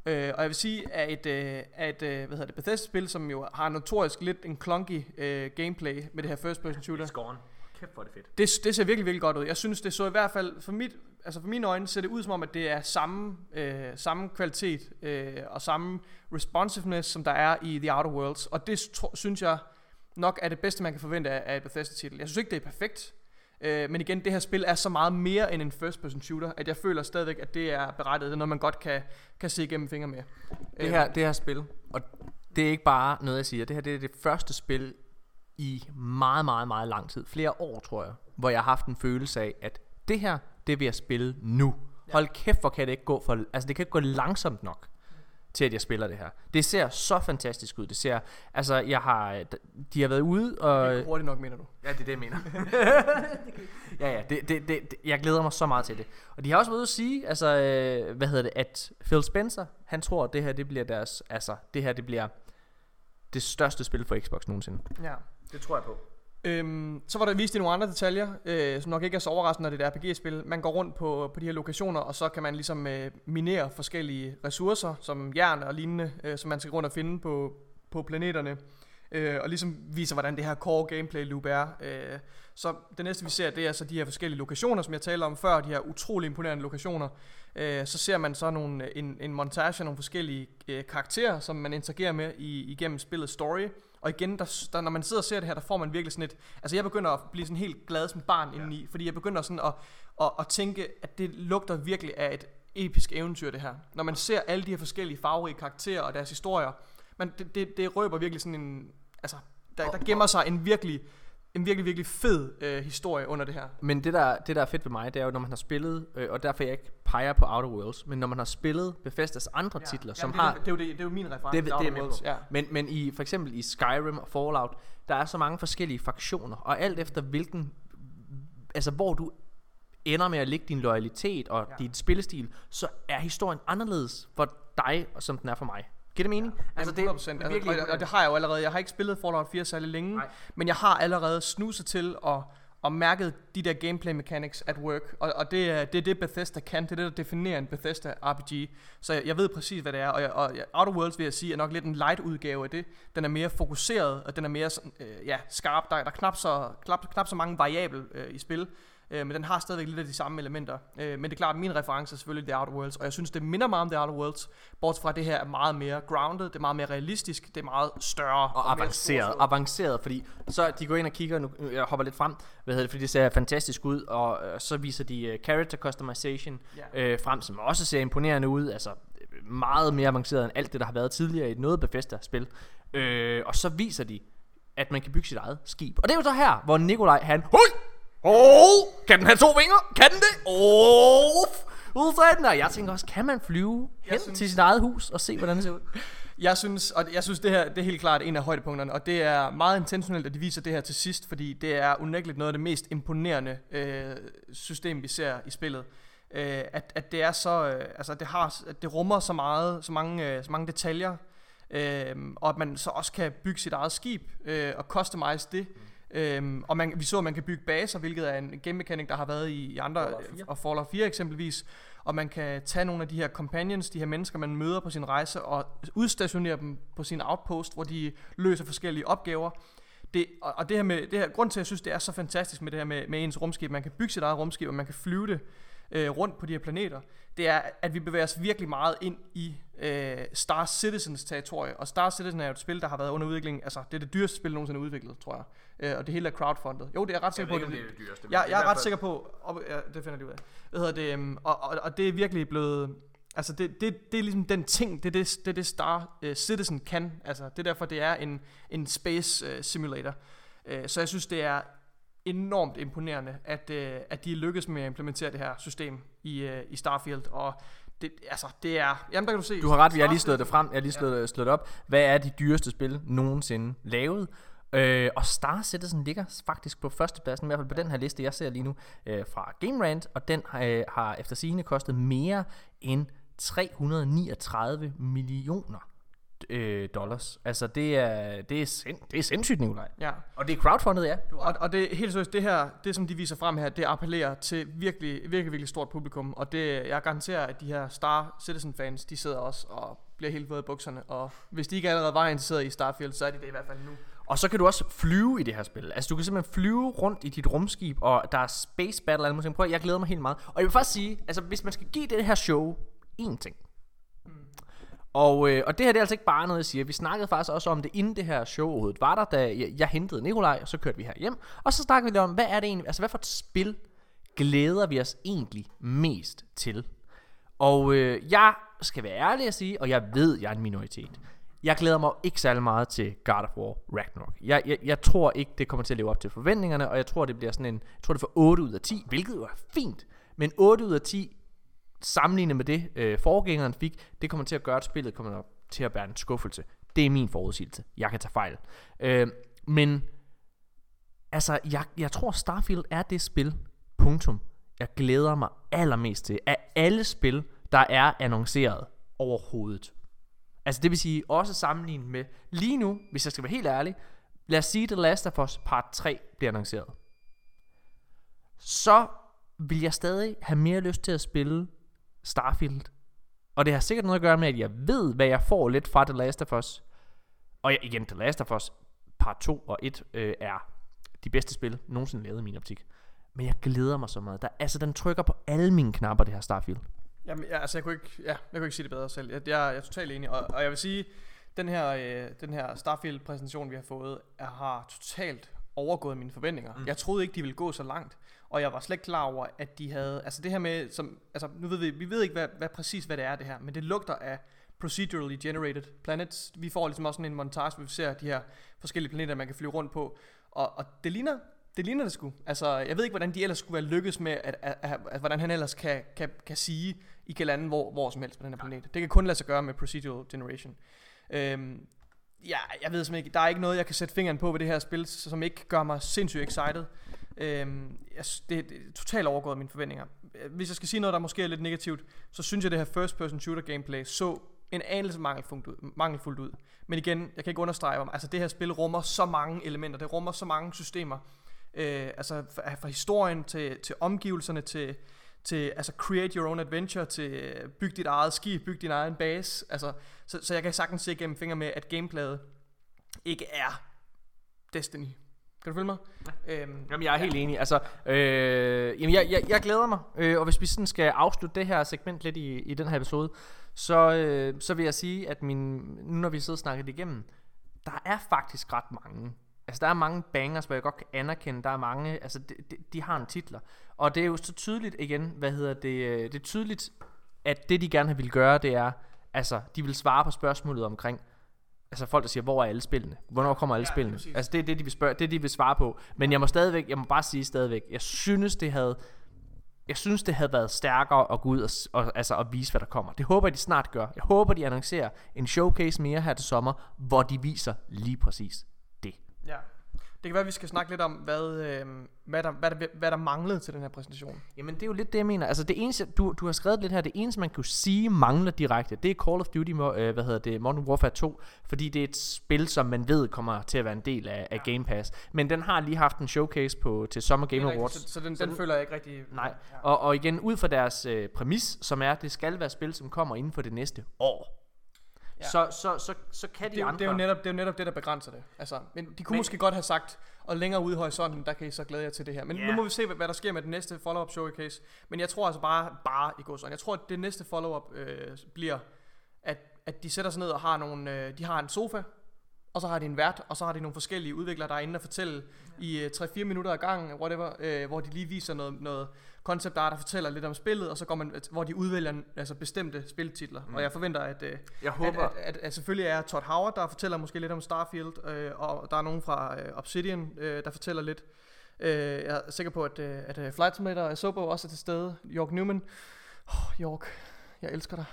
Øh, og jeg vil sige, at et, øh, at, øh, hvad hedder det, Bethesda-spil, som jo har notorisk lidt en clunky øh, gameplay med det her first person shooter. Scoren. Kæft, hvor er det fedt. Det, det ser virkelig, virkelig godt ud. Jeg synes, det så i hvert fald, for, mit, altså for mine øjne, ser det ud som om, at det er samme, øh, samme kvalitet øh, og samme responsiveness, som der er i The Outer Worlds. Og det tro, synes jeg nok er det bedste, man kan forvente af, af et Bethesda-titel. Jeg synes ikke, det er perfekt. Øh, men igen, det her spil er så meget mere end en first person shooter, at jeg føler stadigvæk, at det er berettiget. Det er noget, man godt kan, kan se igennem fingre med. Det her, det her spil, og det er ikke bare noget, jeg siger. Det her det er det første spil i meget, meget, meget lang tid. Flere år, tror jeg. Hvor jeg har haft en følelse af, at det her, det vil jeg spille nu. Hold kæft, hvor kan det ikke gå for... Altså, det kan ikke gå langsomt nok til at jeg spiller det her. Det ser så fantastisk ud. Det ser, altså jeg har, de har været ude og... Det er hurtigt nok, mener du? Ja, det er det, jeg mener. ja, ja, det, det, det, det, jeg glæder mig så meget til det. Og de har også været ude at sige, altså, øh, hvad hedder det, at Phil Spencer, han tror, at det her, det bliver deres, altså, det her, det bliver det største spil for Xbox nogensinde. Ja. Det tror jeg på. Øhm, så var der vist i nogle andre detaljer, øh, som nok ikke er så overraskende, når det er et RPG-spil. Man går rundt på, på de her lokationer, og så kan man ligesom øh, minere forskellige ressourcer, som jern og lignende, øh, som man skal rundt og finde på, på planeterne. Øh, og ligesom viser, hvordan det her core gameplay loop er. Øh, så det næste vi ser, det er så de her forskellige lokationer, som jeg talte om før, de her utrolig imponerende lokationer. Øh, så ser man så nogle, en, en montage af nogle forskellige øh, karakterer, som man interagerer med i, igennem spillets story. Og igen, der, der, når man sidder og ser det her, der får man virkelig sådan et... Altså jeg begynder at blive sådan helt glad som barn ja. indeni, fordi jeg begynder sådan at, at, at tænke, at det lugter virkelig af et episk eventyr det her. Når man ser alle de her forskellige farverige karakterer og deres historier, men det, det, det røber virkelig sådan en... Altså, der, der gemmer sig en virkelig en virkelig, virkelig fed øh, historie under det her. Men det der, det der er fedt ved mig, det er jo, når man har spillet, øh, og derfor jeg ikke peger på Outer Worlds, men når man har spillet Bethesdas andre ja. titler, som det, har... Det, det, er jo det, det er jo min reference det, det, det er Worlds. Ja. Men, men i, for eksempel i Skyrim og Fallout, der er så mange forskellige fraktioner, og alt efter hvilken... Altså hvor du ender med at lægge din loyalitet og ja. din spillestil, så er historien anderledes for dig, som den er for mig. Giver det mening? Ja, altså det, 100%. Altså, virkelig, og, og det har jeg jo allerede. Jeg har ikke spillet Fallout 4 særlig længe, Nej. men jeg har allerede snuset til at og mærket de der gameplay mechanics at work. Og, og det, er, det er det Bethesda kan, det er det der definerer en Bethesda RPG. Så jeg, jeg ved præcis hvad det er, og, jeg, og Outer Worlds vil jeg sige er nok lidt en light udgave af det. Den er mere fokuseret, og den er mere sådan, øh, ja, skarp. Der, der er knap så, knap, knap så mange variable øh, i spil. Øh, men den har stadigvæk lidt af de samme elementer. Øh, men det er klart, at min reference er selvfølgelig The Outer Worlds, og jeg synes, det minder meget om The Outer Worlds, bortset fra, at det her er meget mere grounded, det er meget mere realistisk, det er meget større. Og, og avanceret, avanceret, fordi så de går ind og kigger, nu jeg hopper lidt frem, hvad hedder det, fordi det ser fantastisk ud, og øh, så viser de uh, character customization yeah. øh, frem, som også ser imponerende ud, altså meget mere avanceret end alt det, der har været tidligere i noget Bethesda-spil. Øh, og så viser de, at man kan bygge sit eget skib. Og det er jo så her, hvor Nikolaj han... Hui! Oh, kan den have to vinger? Kan den det? Oh, udfra Og jeg tænker også, kan man flyve hen synes... til sit eget hus og se, hvordan det ser ud? Jeg synes, og jeg synes det her det er helt klart en af højdepunkterne, og det er meget intentionelt, at de viser det her til sidst, fordi det er unægteligt noget af det mest imponerende øh, system, vi ser i spillet. Øh, at, at det er så, øh, altså det har, at det rummer så meget, så mange, øh, så mange detaljer, øh, og at man så også kan bygge sit eget skib øh, og customize det. Mm Øhm, og man, vi så, at man kan bygge baser, hvilket er en game mechanic, der har været i, i andre, Fallout 4. og Fallout 4 eksempelvis. Og man kan tage nogle af de her companions, de her mennesker, man møder på sin rejse, og udstationere dem på sin outpost, hvor de løser forskellige opgaver. Det, og, og det her med, det her, grund til, at jeg synes, det er så fantastisk med det her med, med ens rumskib, man kan bygge sit eget rumskib, og man kan flyve det øh, rundt på de her planeter, det er, at vi bevæger os virkelig meget ind i øh, Star Citizens territorie. Og Star Citizen er jo et spil, der har været under udvikling. Altså, det er det dyreste spil, nogensinde udviklet, tror jeg. Øh, og det hele er crowdfunded. Jo, det er jeg ret sikker på. Det, det er det dyreste. Jeg, jeg er ret sikker på, og, ja, det finder de ud af. Hvad hedder det, um, og, og, og det er virkelig blevet... Altså det, det, det er ligesom den ting, det er det, det, er det Star uh, Citizen kan. Altså det er derfor, det er en, en space uh, simulator. Uh, så jeg synes, det er enormt imponerende, at, uh, at de lykkes med at implementere det her system i, uh, i Starfield. Og det, altså, det er... Jamen, der kan du se. Du har ret, vi har lige slået det frem. Jeg har lige slået, ja. slået det op. Hvad er de dyreste spil nogensinde lavet? Øh, og Star Citizen ligger faktisk på førstepladsen, i hvert fald på den her liste, jeg ser lige nu, øh, fra Game Rant, og den øh, har efter sigende kostet mere end 339 millioner øh, dollars. Altså det er det er, sind, det er sindssygt, Nikolaj. Ja. Og det er crowdfundet, ja. Og, og det helt seriøst, det her, det som de viser frem her, det appellerer til virkelig, virkelig, virkelig stort publikum. Og det, jeg garanterer, at de her Star Citizen fans, de sidder også og bliver helt våde i bukserne. Og hvis de ikke allerede var interesseret i Starfield, så er de det i hvert fald nu. Og så kan du også flyve i det her spil. Altså du kan simpelthen flyve rundt i dit rumskib, og der er space battle og alt Prøv, jeg glæder mig helt meget. Og jeg vil faktisk sige, altså hvis man skal give det her show én ting, og, øh, og det her det er altså ikke bare noget, jeg siger. Vi snakkede faktisk også om det, inden det her show overhovedet var der, da jeg, jeg hentede Nikolaj, og så kørte vi her hjem. Og så snakkede vi lidt om, hvad er det egentlig, altså hvad for et spil glæder vi os egentlig mest til? Og øh, jeg skal være ærlig at sige, og jeg ved, jeg er en minoritet. Jeg glæder mig ikke særlig meget til God of War Ragnarok. Jeg, jeg, jeg tror ikke, det kommer til at leve op til forventningerne, og jeg tror, det bliver sådan en, jeg tror, det får 8 ud af 10, hvilket jo er fint. Men 8 ud af 10, sammenlignet med det, øh, forgængeren fik, det kommer til at gøre, at spillet kommer til at være en skuffelse. Det er min forudsigelse. Jeg kan tage fejl. Øh, men, altså, jeg, jeg tror, Starfield er det spil, punktum, jeg glæder mig allermest til, af alle spil, der er annonceret overhovedet. Altså det vil sige, også sammenlignet med lige nu, hvis jeg skal være helt ærlig, lad os sige, The Last of Us part 3 bliver annonceret. Så vil jeg stadig have mere lyst til at spille Starfield. Og det har sikkert noget at gøre med, at jeg ved, hvad jeg får lidt fra The Last of Us. Og jeg, igen, The Last of Us part 2 og 1 øh, er de bedste spil nogensinde lavet i min optik. Men jeg glæder mig så meget. Der, altså, den trykker på alle mine knapper, det her Starfield. Jamen, ja, altså, jeg kunne ikke, ja, jeg kunne ikke sige det bedre selv. Jeg, jeg, jeg er totalt enig, og, og jeg vil sige, den her, øh, den her Starfield-præsentation, vi har fået, er, har totalt overgået mine forventninger. Mm. Jeg troede ikke, de ville gå så langt, og jeg var slet ikke klar over, at de havde, altså det her med, som, altså nu ved vi, vi ved ikke, hvad, hvad præcis hvad det er det her, men det lugter af procedurally generated planets. Vi får ligesom også sådan en montage, hvor vi ser de her forskellige planeter, man kan flyve rundt på, og, og det ligner det ligner det sgu. Altså, jeg ved ikke, hvordan de ellers skulle være lykkes med, at, at, at, at hvordan han ellers kan, kan, kan sige, I kan lande hvor, hvor som helst på den her planet. Det kan kun lade sig gøre med procedural generation. Øhm, ja, jeg ved simpelthen ikke, der er ikke noget, jeg kan sætte fingeren på ved det her spil, som ikke gør mig sindssygt excited. Øhm, jeg, det, det er totalt overgået mine forventninger. Hvis jeg skal sige noget, der måske er lidt negativt, så synes jeg, det her first person shooter gameplay så en anelse mangelfuldt ud, mangelfuldt ud. Men igen, jeg kan ikke understrege, om altså det her spil rummer så mange elementer, det rummer så mange systemer, øh, altså fra, fra historien til, til omgivelserne, til, til altså create your own adventure, til øh, byg dit eget skib, byg din egen base. Altså, så, så jeg kan sagtens se gennem fingre med, at gameplayet ikke er Destiny. Kan du følge mig? Ja. Øhm, jamen, jeg er helt ja. enig. Altså, øh, jamen, jeg, jeg, jeg glæder mig. Øh, og hvis vi sådan skal afslutte det her segment lidt i, i den her episode, så, øh, så vil jeg sige, at min, nu når vi sidder og snakket igennem, der er faktisk ret mange Altså der er mange bangers, hvor jeg godt kan anerkende, der er mange, altså de, de, de har en titler. Og det er jo så tydeligt igen, hvad hedder det, øh, det er tydeligt, at det de gerne vil gøre, det er, altså de vil svare på spørgsmålet omkring, altså folk der siger, hvor er alle spillene? Hvornår kommer alle ja, spillene? Præcis. Altså det er det, de vil spørge, det de vil svare på. Men jeg må stadigvæk, jeg må bare sige stadigvæk, jeg synes det havde, jeg synes det havde været stærkere at gå ud og, og, altså, at vise hvad der kommer Det håber jeg de snart gør Jeg håber de annoncerer en showcase mere her til sommer Hvor de viser lige præcis Ja. Det kan være, at vi skal snakke lidt om, hvad, øh, hvad, der, hvad, der, hvad der manglede til den her præsentation. Jamen, det er jo lidt det, jeg mener. Altså, det eneste, du, du har skrevet lidt her, det eneste, man kan sige mangler direkte, det er Call of Duty, øh, hvad hedder det, Modern Warfare 2, fordi det er et spil, som man ved kommer til at være en del af, af Game Pass. Men den har lige haft en showcase på, til Summer Game Awards. Så, så, den, så den føler jeg ikke rigtig... Nej, ja. og, og igen, ud fra deres øh, præmis, som er, det skal være spil, som kommer inden for det næste år. Ja. Så, så, så, så kan de det, andre... Det er, jo netop, det er jo netop det, der begrænser det. Altså, men de kunne men, måske godt have sagt, og længere ude i horisonten, der kan I så glæde jer til det her. Men yeah. nu må vi se, hvad, hvad der sker med den næste follow-up showcase. Men jeg tror altså bare, bare i går sådan. Jeg tror, at det næste follow-up øh, bliver, at, at de sætter sig ned og har nogle, øh, de har en sofa, og så har de en vært, og så har de nogle forskellige udviklere, der er inde og fortælle i øh, 3-4 minutter ad gangen, whatever, øh, hvor de lige viser noget, noget concept art, der fortæller lidt om spillet, og så går man, hvor de udvælger altså bestemte spiltitler. Mm. Og jeg forventer, at, øh, jeg håber. At, at, at, at, selvfølgelig er Todd Howard, der fortæller måske lidt om Starfield, øh, og der er nogen fra øh, Obsidian, øh, der fortæller lidt. Øh, jeg er sikker på, at, øh, at uh, Flight Simulator Sobo også er til stede. York Newman. Oh, York, jeg elsker dig.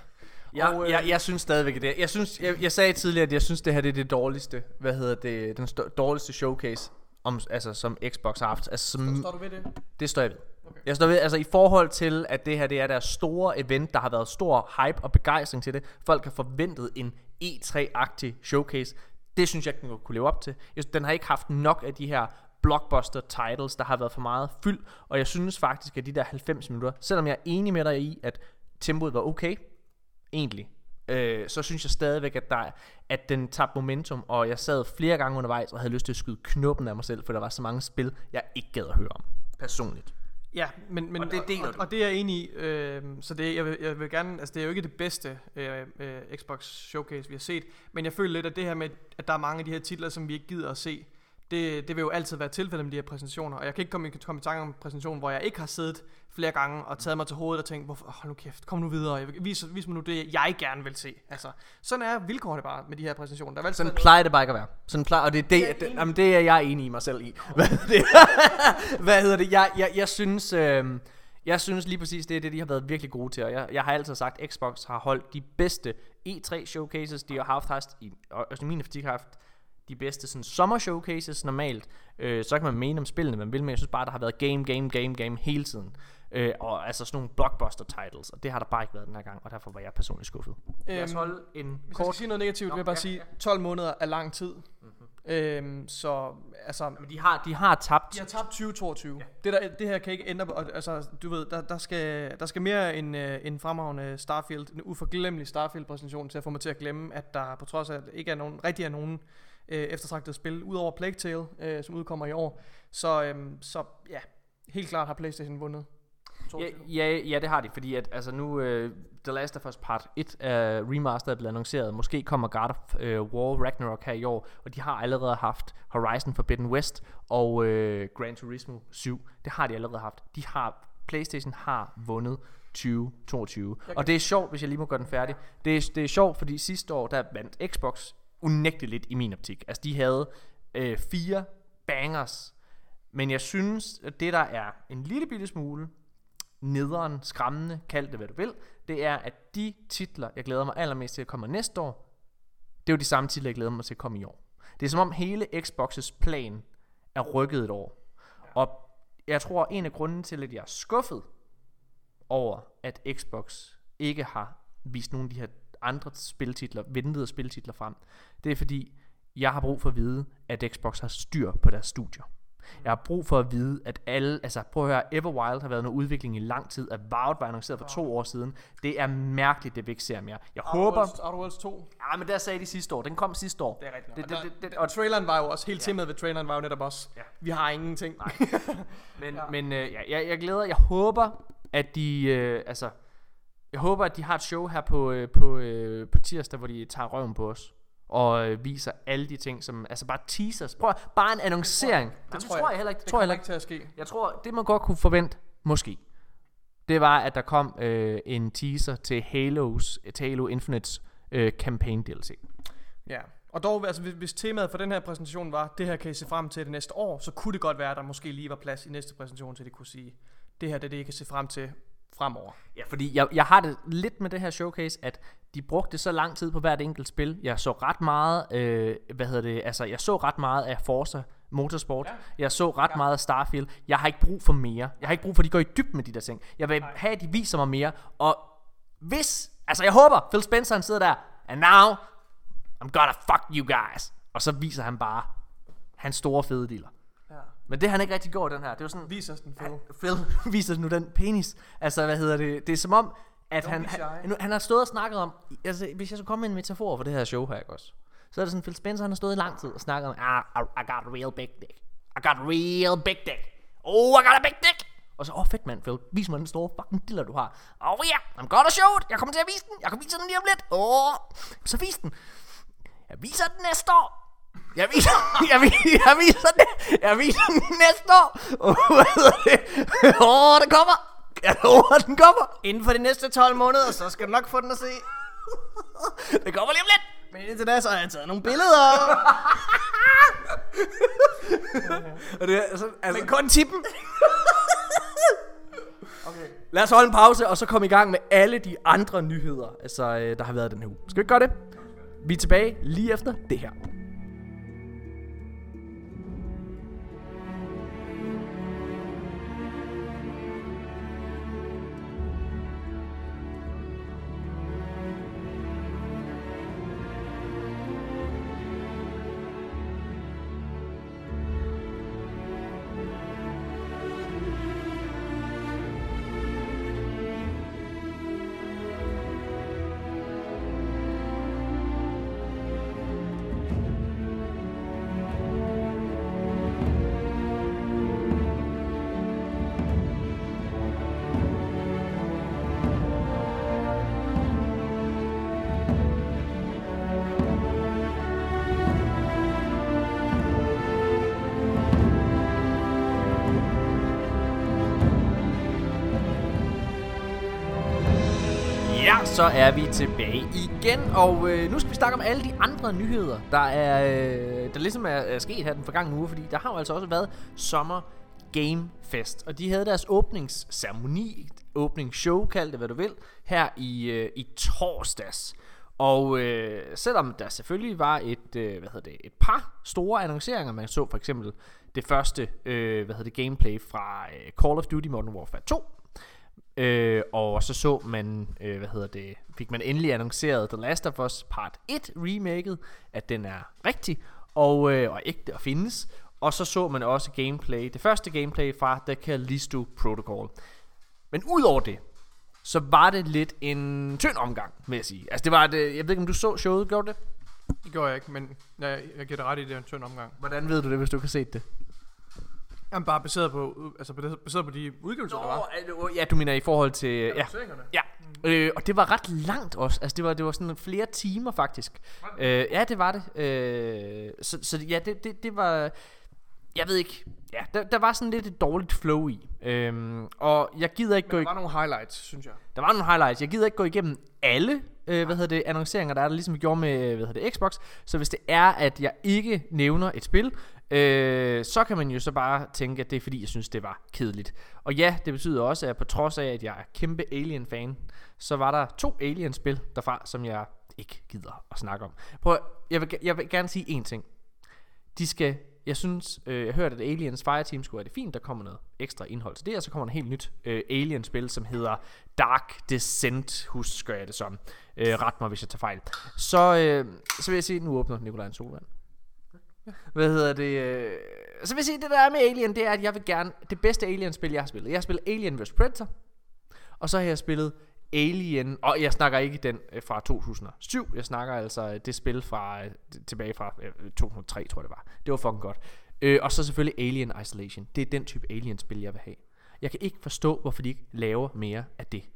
Ja, og, øh, jeg, jeg synes stadigvæk det. Jeg synes jeg, jeg sagde tidligere at jeg synes det her det er det dårligste. Hvad hedder det? Den st- dårligste showcase om altså som Xbox har haft. Altså som, står du ved det? Det står jeg ved. Okay. Jeg står ved, altså i forhold til, at det her det er deres store event, der har været stor hype og begejstring til det. Folk har forventet en E3-agtig showcase. Det synes jeg, den kunne leve op til. Den har ikke haft nok af de her blockbuster titles, der har været for meget fyld. Og jeg synes faktisk, at de der 90 minutter, selvom jeg er enig med dig i, at tempoet var okay, egentlig, øh, så synes jeg stadigvæk, at, der, at den tabte momentum, og jeg sad flere gange undervejs og havde lyst til at skyde knuppen af mig selv, for der var så mange spil, jeg ikke gad at høre om, personligt. Ja, men, men Og det deler og, du. og det er jeg enig i. Øh, så det, jeg, vil, jeg vil gerne, altså det er jo ikke det bedste øh, øh, Xbox Showcase, vi har set, men jeg føler lidt, at det her med, at der er mange af de her titler, som vi ikke gider at se, det, det vil jo altid være tilfældet med de her præsentationer, og jeg kan ikke komme, i- komme i tanke om en præsentation, hvor jeg ikke har siddet flere gange og taget mig til hovedet og tænkt, hvorfor, hold nu kæft, kom nu videre, jeg vil, vis, vis mig nu det, jeg gerne vil se. Altså, sådan er vilkårene bare med de her præsentationer. Der er vel Sådan plejer det bare ikke at være. Sådan plejer, og det, er det, Jeg det, enig. jamen, det er jeg enig i mig selv i. Hvad, det, hvad hedder det? Jeg, jeg, jeg synes... Øh, jeg synes lige præcis, det er det, de har været virkelig gode til. Og jeg, jeg har altid sagt, at Xbox har holdt de bedste E3 showcases, de har haft, haft i, og også i min har haft de bedste sådan, sommer showcases normalt. Øh, så kan man mene om spillene, man vil, men jeg synes bare, der har været game, game, game, game hele tiden. Øh, og altså sådan nogle blockbuster titles, og det har der bare ikke været den her gang, og derfor var jeg personligt skuffet. Lad os Øhm, holde en Hvis jeg kort... skal sige noget negativt, Nå, vil jeg bare ja, sige, ja. 12 måneder er lang tid. Øhm, så altså, Men de har, de har tabt de har tabt 2022. Ja. Det, der, det her kan ikke ændre på, og, altså, du ved, der, der, skal, der skal mere en, øh, en fremragende Starfield, en uforglemmelig Starfield-præsentation til at få mig til at glemme, at der på trods af, at ikke er nogen, rigtig er nogen øh, eftertragtede spil, udover Plague Tale, øh, som udkommer i år. Så, øhm, så ja, helt klart har Playstation vundet. Ja, 22. ja, ja, det har de, fordi at altså nu uh, The Last of Us Part 1 er remastered er blevet annonceret. Måske kommer God of uh, War Ragnarok her i år, og de har allerede haft Horizon Forbidden West og uh, Gran Turismo 7. Det har de allerede haft. De har PlayStation har vundet 2022. Jeg Og det er sjovt, hvis jeg lige må gøre den færdig. Det er, det er sjovt, fordi sidste år, der vandt Xbox unægteligt i min optik. Altså, de havde øh, fire bangers. Men jeg synes, at det der er en lille bitte smule nederen, skræmmende, kald det hvad du vil, det er, at de titler, jeg glæder mig allermest til at komme næste år, det er jo de samme titler, jeg glæder mig til at komme i år. Det er som om hele Xbox's plan er rykket et år. Og jeg tror, en af grunden til, at jeg er skuffet over, at Xbox ikke har vist nogle af de her andre spiltitler, ventede spiltitler frem, det er fordi, jeg har brug for at vide, at Xbox har styr på deres studier. Jeg har brug for at vide, at alle, altså prøv at høre, Everwild har været noget udvikling i lang tid, at Valve var annonceret for to år siden. Det er mærkeligt, det vi ikke ser mere. Jeg håber, Outer Worlds 2. ja, men der sagde de sidste år, den kom sidste år. Det er rigtigt. Det, Det, det, det, og traileren var jo også, helt Ja. temaet ved traileren var jo netop også, Ja. vi har ingenting. Nej. Men, ja. men øh, ja, jeg, jeg glæder, jeg håber, at de, øh, altså, jeg håber, at de har et show her på, øh, på, øh, på tirsdag, hvor de tager røven på os. Og øh, viser alle de ting, som, altså bare teasers. Prøv at- bare en annoncering. Det, Det det tror tror jeg- jeg heller ikke. Det, Det tror jeg heller ikke. til at ske. Jeg tror, det man godt kunne forvente, måske, det var, at der kom øh, en teaser til Halos, til Halo Infinites øh, campaign DLC. Ja. Og dog, altså, hvis, hvis temaet for den her præsentation var, det her kan I se frem til det næste år, så kunne det godt være, at der måske lige var plads i næste præsentation, til de kunne sige, det her det er det, I kan se frem til fremover. Ja, fordi jeg, jeg har det lidt med det her showcase, at de brugte så lang tid på hvert enkelt spil. Jeg så ret meget, øh, hvad hedder det, altså jeg så ret meget af Forza Motorsport. Ja. Jeg så ret Ja. meget af Starfield. Jeg har ikke brug for mere. Jeg har ikke brug for, at de går i dybden med de der ting. Jeg vil Nej. have, at de viser mig mere. Og hvis, altså jeg håber, Phil Spencer han sidder der, and now, I'm gonna fuck you guys. Og så viser han bare hans store fede dealer. Men det har han ikke rigtig gjort, den her. Det jo sådan, Vis os den, Phil. Phil viser nu den penis. Altså, hvad hedder det? Det er som om, at Don't han, han, nu- han har stået og snakket om, altså, hvis jeg skulle komme med en metafor for det her show her, ikke også? Så er det sådan, Phil Spencer, han har stået i lang tid og snakket om, ah, I, I got a real big dick. I got a real big dick. Oh, I got a big dick. Og så, åh oh, fedt mand, Phil, vis mig den store fucking diller, du har. Oh yeah, I'm gonna show it. Jeg kommer til at vise den. Jeg kan vise den lige om lidt. Åh, oh. så vis den. Jeg viser den næste år. Jeg viser, jeg viser, jeg viser den, jeg viser den næste år. Åh, hedder det? Kommer. Jeg lover, den kommer. Inden for de næste 12 måneder, så skal du nok få den at se. Den kommer lige om lidt. Men indtil da, så har jeg taget nogle billeder. Og det er, altså, altså, Men kun tippen. okay. Lad os holde en pause, og så komme i gang med alle de andre nyheder, altså, øh, der har været den her uge. Skal vi ikke gøre det? Vi er tilbage lige efter det her. Så er vi tilbage igen, og øh, nu skal vi snakke om alle de andre nyheder, der er øh, der ligesom er, er sket her den forgangne uge, fordi der har jo altså også været Sommer Game Fest, og de havde deres åbningsceremoni, åbningsshow, kald det hvad du vil, her i, øh, i torsdags. Og øh, selvom der selvfølgelig var et, øh, hvad hedder det, et par store annonceringer, man så for eksempel det første øh, hvad hedder det, gameplay fra øh, Call of Duty Modern Warfare 2, Øh, og så så man, øh, hvad hedder det, fik man endelig annonceret The Last of Us Part 1 remaket, at den er rigtig og, øh, og ægte og findes. Og så så man også gameplay, det første gameplay fra The Callisto Protocol. Men udover det, så var det lidt en tynd omgang, vil jeg sige. Altså det var det, jeg ved ikke om du så showet, gjorde det? Det gjorde jeg ikke, men jeg, jeg giver dig ret i, det er en tynd omgang. Hvordan ved du det, hvis du kan se det? Jamen bare baseret på, altså baseret på de udgivelser, der var. Nå, ja, du mener i forhold til... Ja, ja. Øh, og det var ret langt også. Altså det var, det var sådan flere timer faktisk. Øh, ja, det var det. Øh, så, så ja, det, det, det var... Jeg ved ikke. Ja, der, der var sådan lidt et dårligt flow i. Øhm, og jeg gider ikke Men gå der var nogle highlights, synes jeg. Der var nogle highlights. Jeg gider ikke gå igennem alle øh, hvad hedder det, annonceringer, der er der, ligesom vi gjorde med hvad hedder det, Xbox. Så hvis det er, at jeg ikke nævner et spil, øh, så kan man jo så bare tænke, at det er fordi, jeg synes, det var kedeligt. Og ja, det betyder også, at på trods af, at jeg er kæmpe Alien-fan, så var der to Alien-spil derfra, som jeg ikke gider at snakke om. Prøv, jeg vil, jeg vil gerne sige én ting. De skal, jeg synes, øh, jeg hørte, at Aliens Fireteam skulle være det fint, der kommer noget ekstra indhold til det, og så kommer en helt nyt øh, Alien-spil, som hedder Dark Descent, husker jeg det som. Øh, ret mig, hvis jeg tager fejl. Så, øh, så vil jeg sige, nu åbner Nikolaj en solvand. Hvad hedder det? Øh, så vil jeg sige, det der er med Alien, det er, at jeg vil gerne, det bedste Alien-spil, jeg har spillet. Jeg har spillet Alien vs. Predator, og så har jeg spillet Alien, og jeg snakker ikke den øh, fra 2007, jeg snakker altså øh, det spil fra, øh, tilbage fra 2003, tror jeg det var. Det var fucking godt. Øh, og så selvfølgelig Alien Isolation. Det er den type Alien-spil, jeg vil have. Jeg kan ikke forstå, hvorfor de ikke laver mere af det.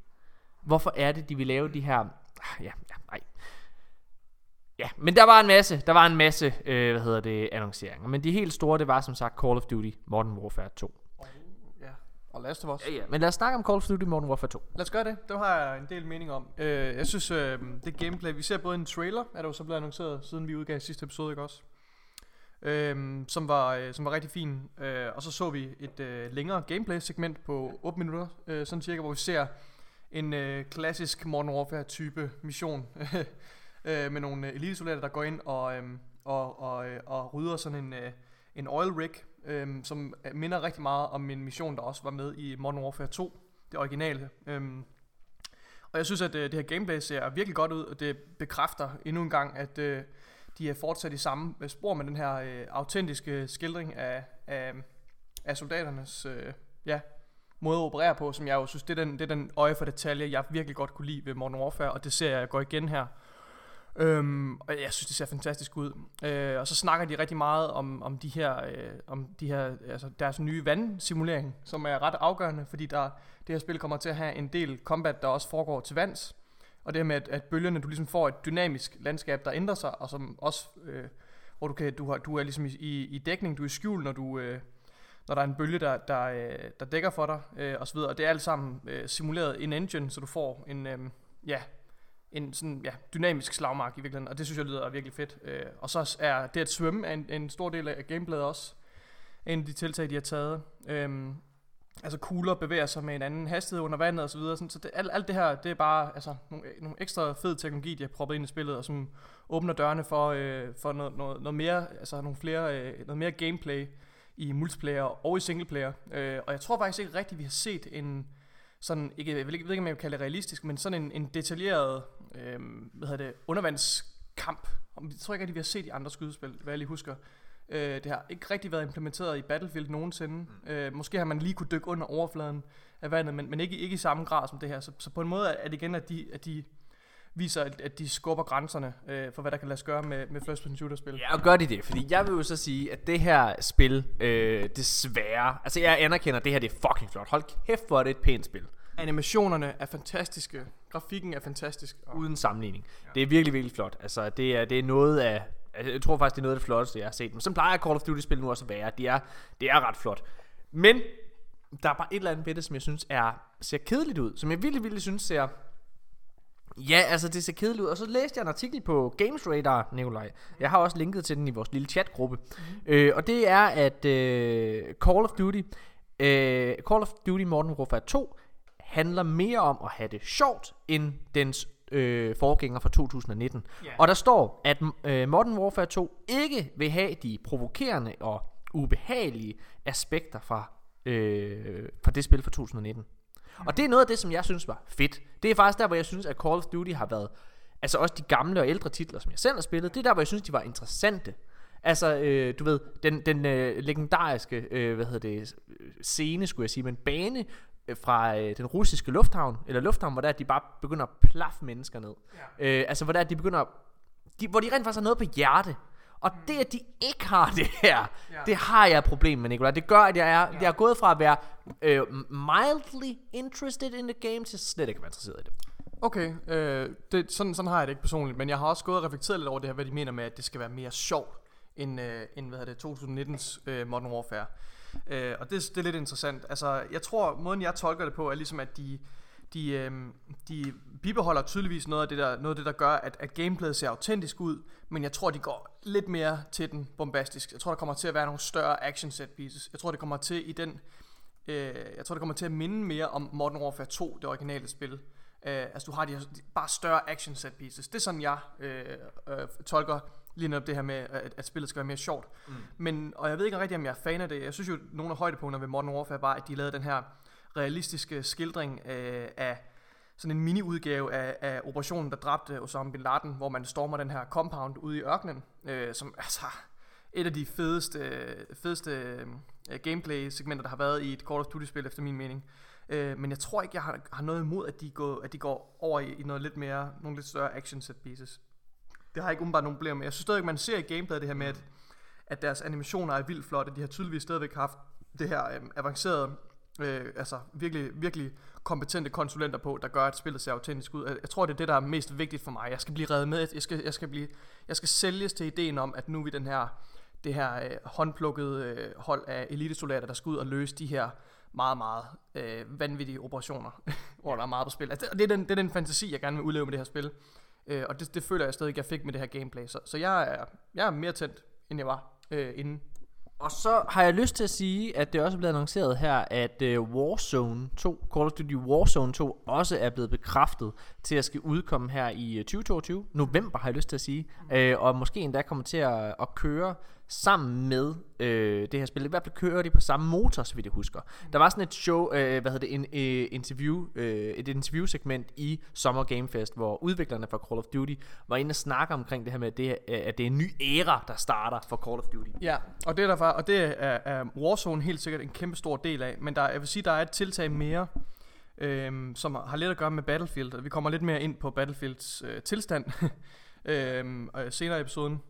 Hvorfor er det, de vil lave de her... Ah, ja, ja, nej. Ja, men der var en masse, der var en masse, øh, hvad hedder det, annonceringer. Men de helt store, det var som sagt Call of Duty Modern Warfare 2. Ja. Og Last of Us. Ja, ja. Men lad os snakke om Call of Duty Modern Warfare 2. Lad os gøre det. Det har jeg en del mening om. Øh, jeg synes, øh, det gameplay, vi ser både en trailer, er der jo så blevet annonceret, siden vi udgav sidste episode, ikke også? Øh, som, var, øh, som var rigtig fin. Øh, og så så vi et øh, længere gameplay-segment på 8 minutter, øh, sådan cirka, hvor vi ser en øh, klassisk Modern Warfare-type mission. øh, med nogle øh, elitesoldater, der går ind og, øh, og, og, øh, og rydder sådan en, øh, en oil rig, øhm, øh, som minder rigtig meget om en mission, der også var med i Modern Warfare 2, det originale. Øh, og jeg synes, at øh, det her gameplay ser virkelig godt ud, og det bekræfter endnu en gang, at øh, de er fortsat i samme øh, spor med den her øh, autentiske skildring af, af, af soldaternes øh, ja, måde at operere på, som jeg jo synes, det er, den, det er den øje for detalje, jeg virkelig godt kunne lide ved Modern Warfare, og det ser jeg går igen her. Øhm, og jeg synes, det ser fantastisk ud. Øh, og så snakker de rigtig meget om, om de her, øh, om de her, altså deres nye vandsimulering, som er ret afgørende, fordi der, det her spil kommer til at have en del combat, der også foregår til vands. Og det her med, at, at bølgerne, du ligesom får et dynamisk landskab, der ændrer sig, og som også, øh, hvor du, kan, du, har, du er ligesom i, i, dækning, du er i skjul, når du... Øh, når der er en bølge, der, der, øh, der dækker for dig, øh, og så videre. Og det er alt sammen øh, simuleret in engine, så du får en, øh, ja, en sådan, ja, dynamisk slagmark i virkeligheden, og det synes jeg lyder virkelig fedt. Øh, og så er det at svømme en, en stor del af gameplayet også, en af de tiltag, de har taget. Øhm, altså kugler bevæger sig med en anden hastighed under vandet og så videre. Sådan, så det, alt, alt det her, det er bare altså, nogle, øh, nogle ekstra fed teknologi, de har proppet ind i spillet, og som åbner dørene for, øh, for noget, noget, noget mere, altså nogle flere, øh, noget mere gameplay i multiplayer og i singleplayer. Øh, og jeg tror faktisk ikke rigtigt, vi har set en sådan, ikke, jeg ved ikke, om jeg kan kalde det realistisk, men sådan en, en detaljeret øh, hvad hedder det, undervandskamp. Jeg tror ikke rigtig, vi har set i andre skydespil, hvad jeg lige husker. Øh, det har ikke rigtig været implementeret i Battlefield nogensinde. Mm. Øh, måske har man lige kunne dykke under overfladen af vandet, men, men ikke, ikke i samme grad som det her. Så, så på en måde er det igen, at de, at de viser, at, at de skubber grænserne øh, for, hvad der kan lade sig gøre med, med first person shooter spil. Ja, og gør de det, fordi jeg vil jo så sige, at det her spil, øh, desværre, altså jeg anerkender, at det her det er fucking flot. Hold kæft, hvor er det et pænt spil. Animationerne er fantastiske, grafikken er fantastisk. Og Uden sammenligning. Ja. Det er virkelig, virkelig flot. Altså, det er, det er noget af... Altså, jeg tror faktisk, det er noget af det flotteste, jeg har set. Men så plejer Call of Duty-spil nu også at være. Det er, det er ret flot. Men der er bare et eller andet ved det, som jeg synes er, ser kedeligt ud. Som jeg virkelig, virkelig synes ser Ja, altså det ser kedeligt ud. Og så læste jeg en artikel på Games Radar, Nikolaj. Jeg har også linket til den i vores lille chatgruppe. Mm-hmm. Øh, og det er, at øh, Call of Duty, øh, Call of Duty Modern Warfare 2 handler mere om at have det sjovt, end dens øh, forgænger fra 2019. Yeah. Og der står, at øh, Modern Warfare 2 ikke vil have de provokerende og ubehagelige aspekter fra, øh, fra det spil fra 2019. Og det er noget af det, som jeg synes var fedt. Det er faktisk der, hvor jeg synes, at Call of Duty har været... Altså også de gamle og ældre titler, som jeg selv har spillet, det er der, hvor jeg synes, de var interessante. Altså, øh, du ved, den, den øh, legendariske, øh, hvad hedder det, scene, skulle jeg sige, men bane øh, fra øh, den russiske lufthavn, eller lufthavn, hvor der de bare begynder at plaffe mennesker ned. Ja. Øh, altså, hvor der de begynder, de, hvor de rent faktisk har noget på hjerte. Og mm. det, at de ikke har det her, ja. det har jeg et problem med, Nicolai. Det gør, at jeg er, ja. jeg er gået fra at være øh, mildly interested in the game, til slet ikke at være interesseret i det. Okay, øh, det, sådan, sådan har jeg det ikke personligt, men jeg har også gået og reflekteret lidt over det her, hvad de mener med, at det skal være mere sjovt, end, øh, end hvad det, 2019's øh, Modern Warfare. Øh, og det, det er lidt interessant. Altså, jeg tror, måden jeg tolker det på, er ligesom, at de, de, øh, de bibeholder tydeligvis noget af det, der, noget af det, der gør, at, at gameplayet ser autentisk ud, men jeg tror, de går lidt mere til den bombastisk. Jeg tror, der kommer til at være nogle større action set pieces. Jeg tror, det kommer til i den... Øh, jeg tror, det kommer til at minde mere om Modern Warfare 2, det originale spil. Øh, altså, du har de her, bare større action set pieces. Det er sådan, jeg øh, øh, tolker lige netop det her med, at, at spillet skal være mere sjovt. Mm. Men, og jeg ved ikke rigtig, om jeg er fan af det. Jeg synes jo, nogle af højdepunkterne ved Modern Warfare var, at de lavede den her realistiske skildring øh, af sådan en mini-udgave af, af operationen, der dræbte Osama Bin Laden, hvor man stormer den her compound ude i ørkenen, øh, som altså et af de fedeste, fedeste øh, gameplay-segmenter, der har været i et Call of Duty-spil, efter min mening. Øh, men jeg tror ikke, jeg har, har noget imod, at de går, at de går over i, i noget lidt mere, nogle lidt større action set pieces. Det har jeg ikke umiddelbart nogen problemer med. Jeg synes stadig, man ser i gameplayet det her med, at, at deres animationer er vildt flotte. De har tydeligvis stadigvæk haft det her øh, avancerede øh, altså virkelig, virkelig kompetente konsulenter på, der gør, at spillet ser autentisk ud. Jeg tror, det er det, der er mest vigtigt for mig. Jeg skal blive reddet med. Jeg skal, jeg skal, blive, jeg skal sælges til ideen om, at nu er vi den her, det her øh, håndplukkede øh, hold af elitesoldater, der skal ud og løse de her meget, meget øh, vanvittige operationer, hvor der er meget på spil. Altså, det, er den, det er den fantasi, jeg gerne vil udleve med det her spil. Øh, og det, det føler jeg stadig, jeg fik med det her gameplay. Så, så jeg, er, jeg er mere tændt, end jeg var øh, inden og så har jeg lyst til at sige, at det også er blevet annonceret her, at uh, Warzone 2, Call of Duty Warzone 2, også er blevet bekræftet til at skal udkomme her i 2022. November har jeg lyst til at sige. Uh, og måske endda kommer til at, at køre sammen med øh, det her spil. I hvert fald kører de på samme motor, så vidt jeg husker. Der var sådan et show, øh, hvad hedder det, en, øh, interview, øh, et interviewsegment i Summer Game Fest, hvor udviklerne fra Call of Duty var inde og snakke omkring det her med, at det, at det er en ny æra, der starter for Call of Duty. Ja, og det er, der, og det er, er Warzone helt sikkert en kæmpe stor del af, men der, jeg vil sige, der er et tiltag mere, øh, som har lidt at gøre med Battlefield, og vi kommer lidt mere ind på Battlefields øh, tilstand øh, senere i episoden.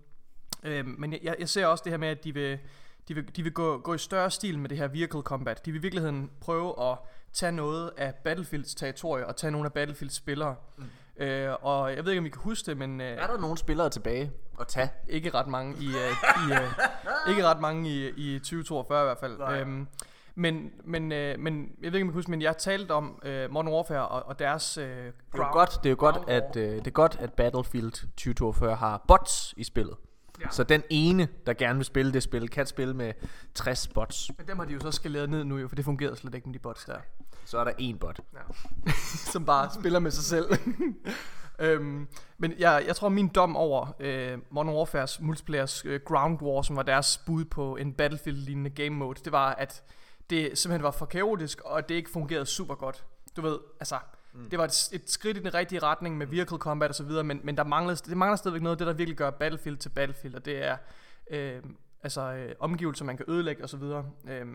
Øh, men jeg, jeg ser også det her med, at de vil, de vil, de vil gå, gå i større stil med det her vehicle combat. De vil i virkeligheden prøve at tage noget af Battlefields territorie og tage nogle af Battlefields spillere. Mm. Øh, og jeg ved ikke, om I kan huske det, men... Øh, er der nogle spillere tilbage at tage? Ikke ret mange i, uh, i uh, ikke ret mange i, i 2042 i hvert fald. Øhm, men, men, øh, men jeg ved ikke om I kan huske, men jeg talte om øh, Modern Warfare og, og deres øh, det er jo godt, det er jo godt, at, øh, det er godt, at Battlefield 2042 har bots i spillet. Ja. Så den ene, der gerne vil spille det spil, kan spille med 60 bots. Men dem har de jo så skaleret ned nu, jo, for det fungerede slet ikke med de bots der. Så er der en bot. Ja. som bare spiller med sig selv. øhm, men jeg, jeg tror, min dom over øh, Modern Warfare's multiplayers øh, Ground War, som var deres bud på en Battlefield-lignende game mode, det var, at det simpelthen var for kaotisk, og det ikke fungerede super godt. Du ved, altså, Mm. Det var et, et skridt i den rigtige retning med vehicle combat og så videre, men, men der manglede, det mangler stadigvæk noget af det, der virkelig gør Battlefield til Battlefield, og det er øh, altså øh, omgivelser, man kan ødelægge og så videre. Øh,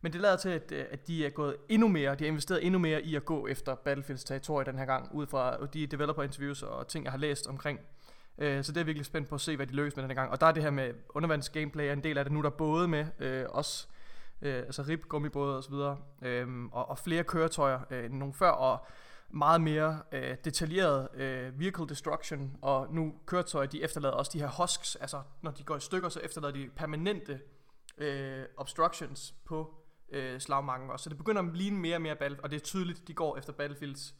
men det lader til, at, øh, at de er gået endnu mere, de har investeret endnu mere i at gå efter Battlefields territorie den her gang, ud fra de developer interviews og ting, jeg har læst omkring. Øh, så det er virkelig spændt på at se, hvad de lykkes med den her gang. Og der er det her med undervands gameplay er en del af det. Nu er der både med, øh, også øh, altså rib, gummibåde og så videre, øh, og, og flere køretøjer øh, end nogen før, og meget mere øh, detaljeret øh, vehicle destruction, og nu køretøjer, de efterlader også de her husks, altså når de går i stykker, så efterlader de permanente øh, obstructions på øh, slagmarken også. Så det begynder at ligne mere og mere Battlefield, og det er tydeligt, de går efter Battlefields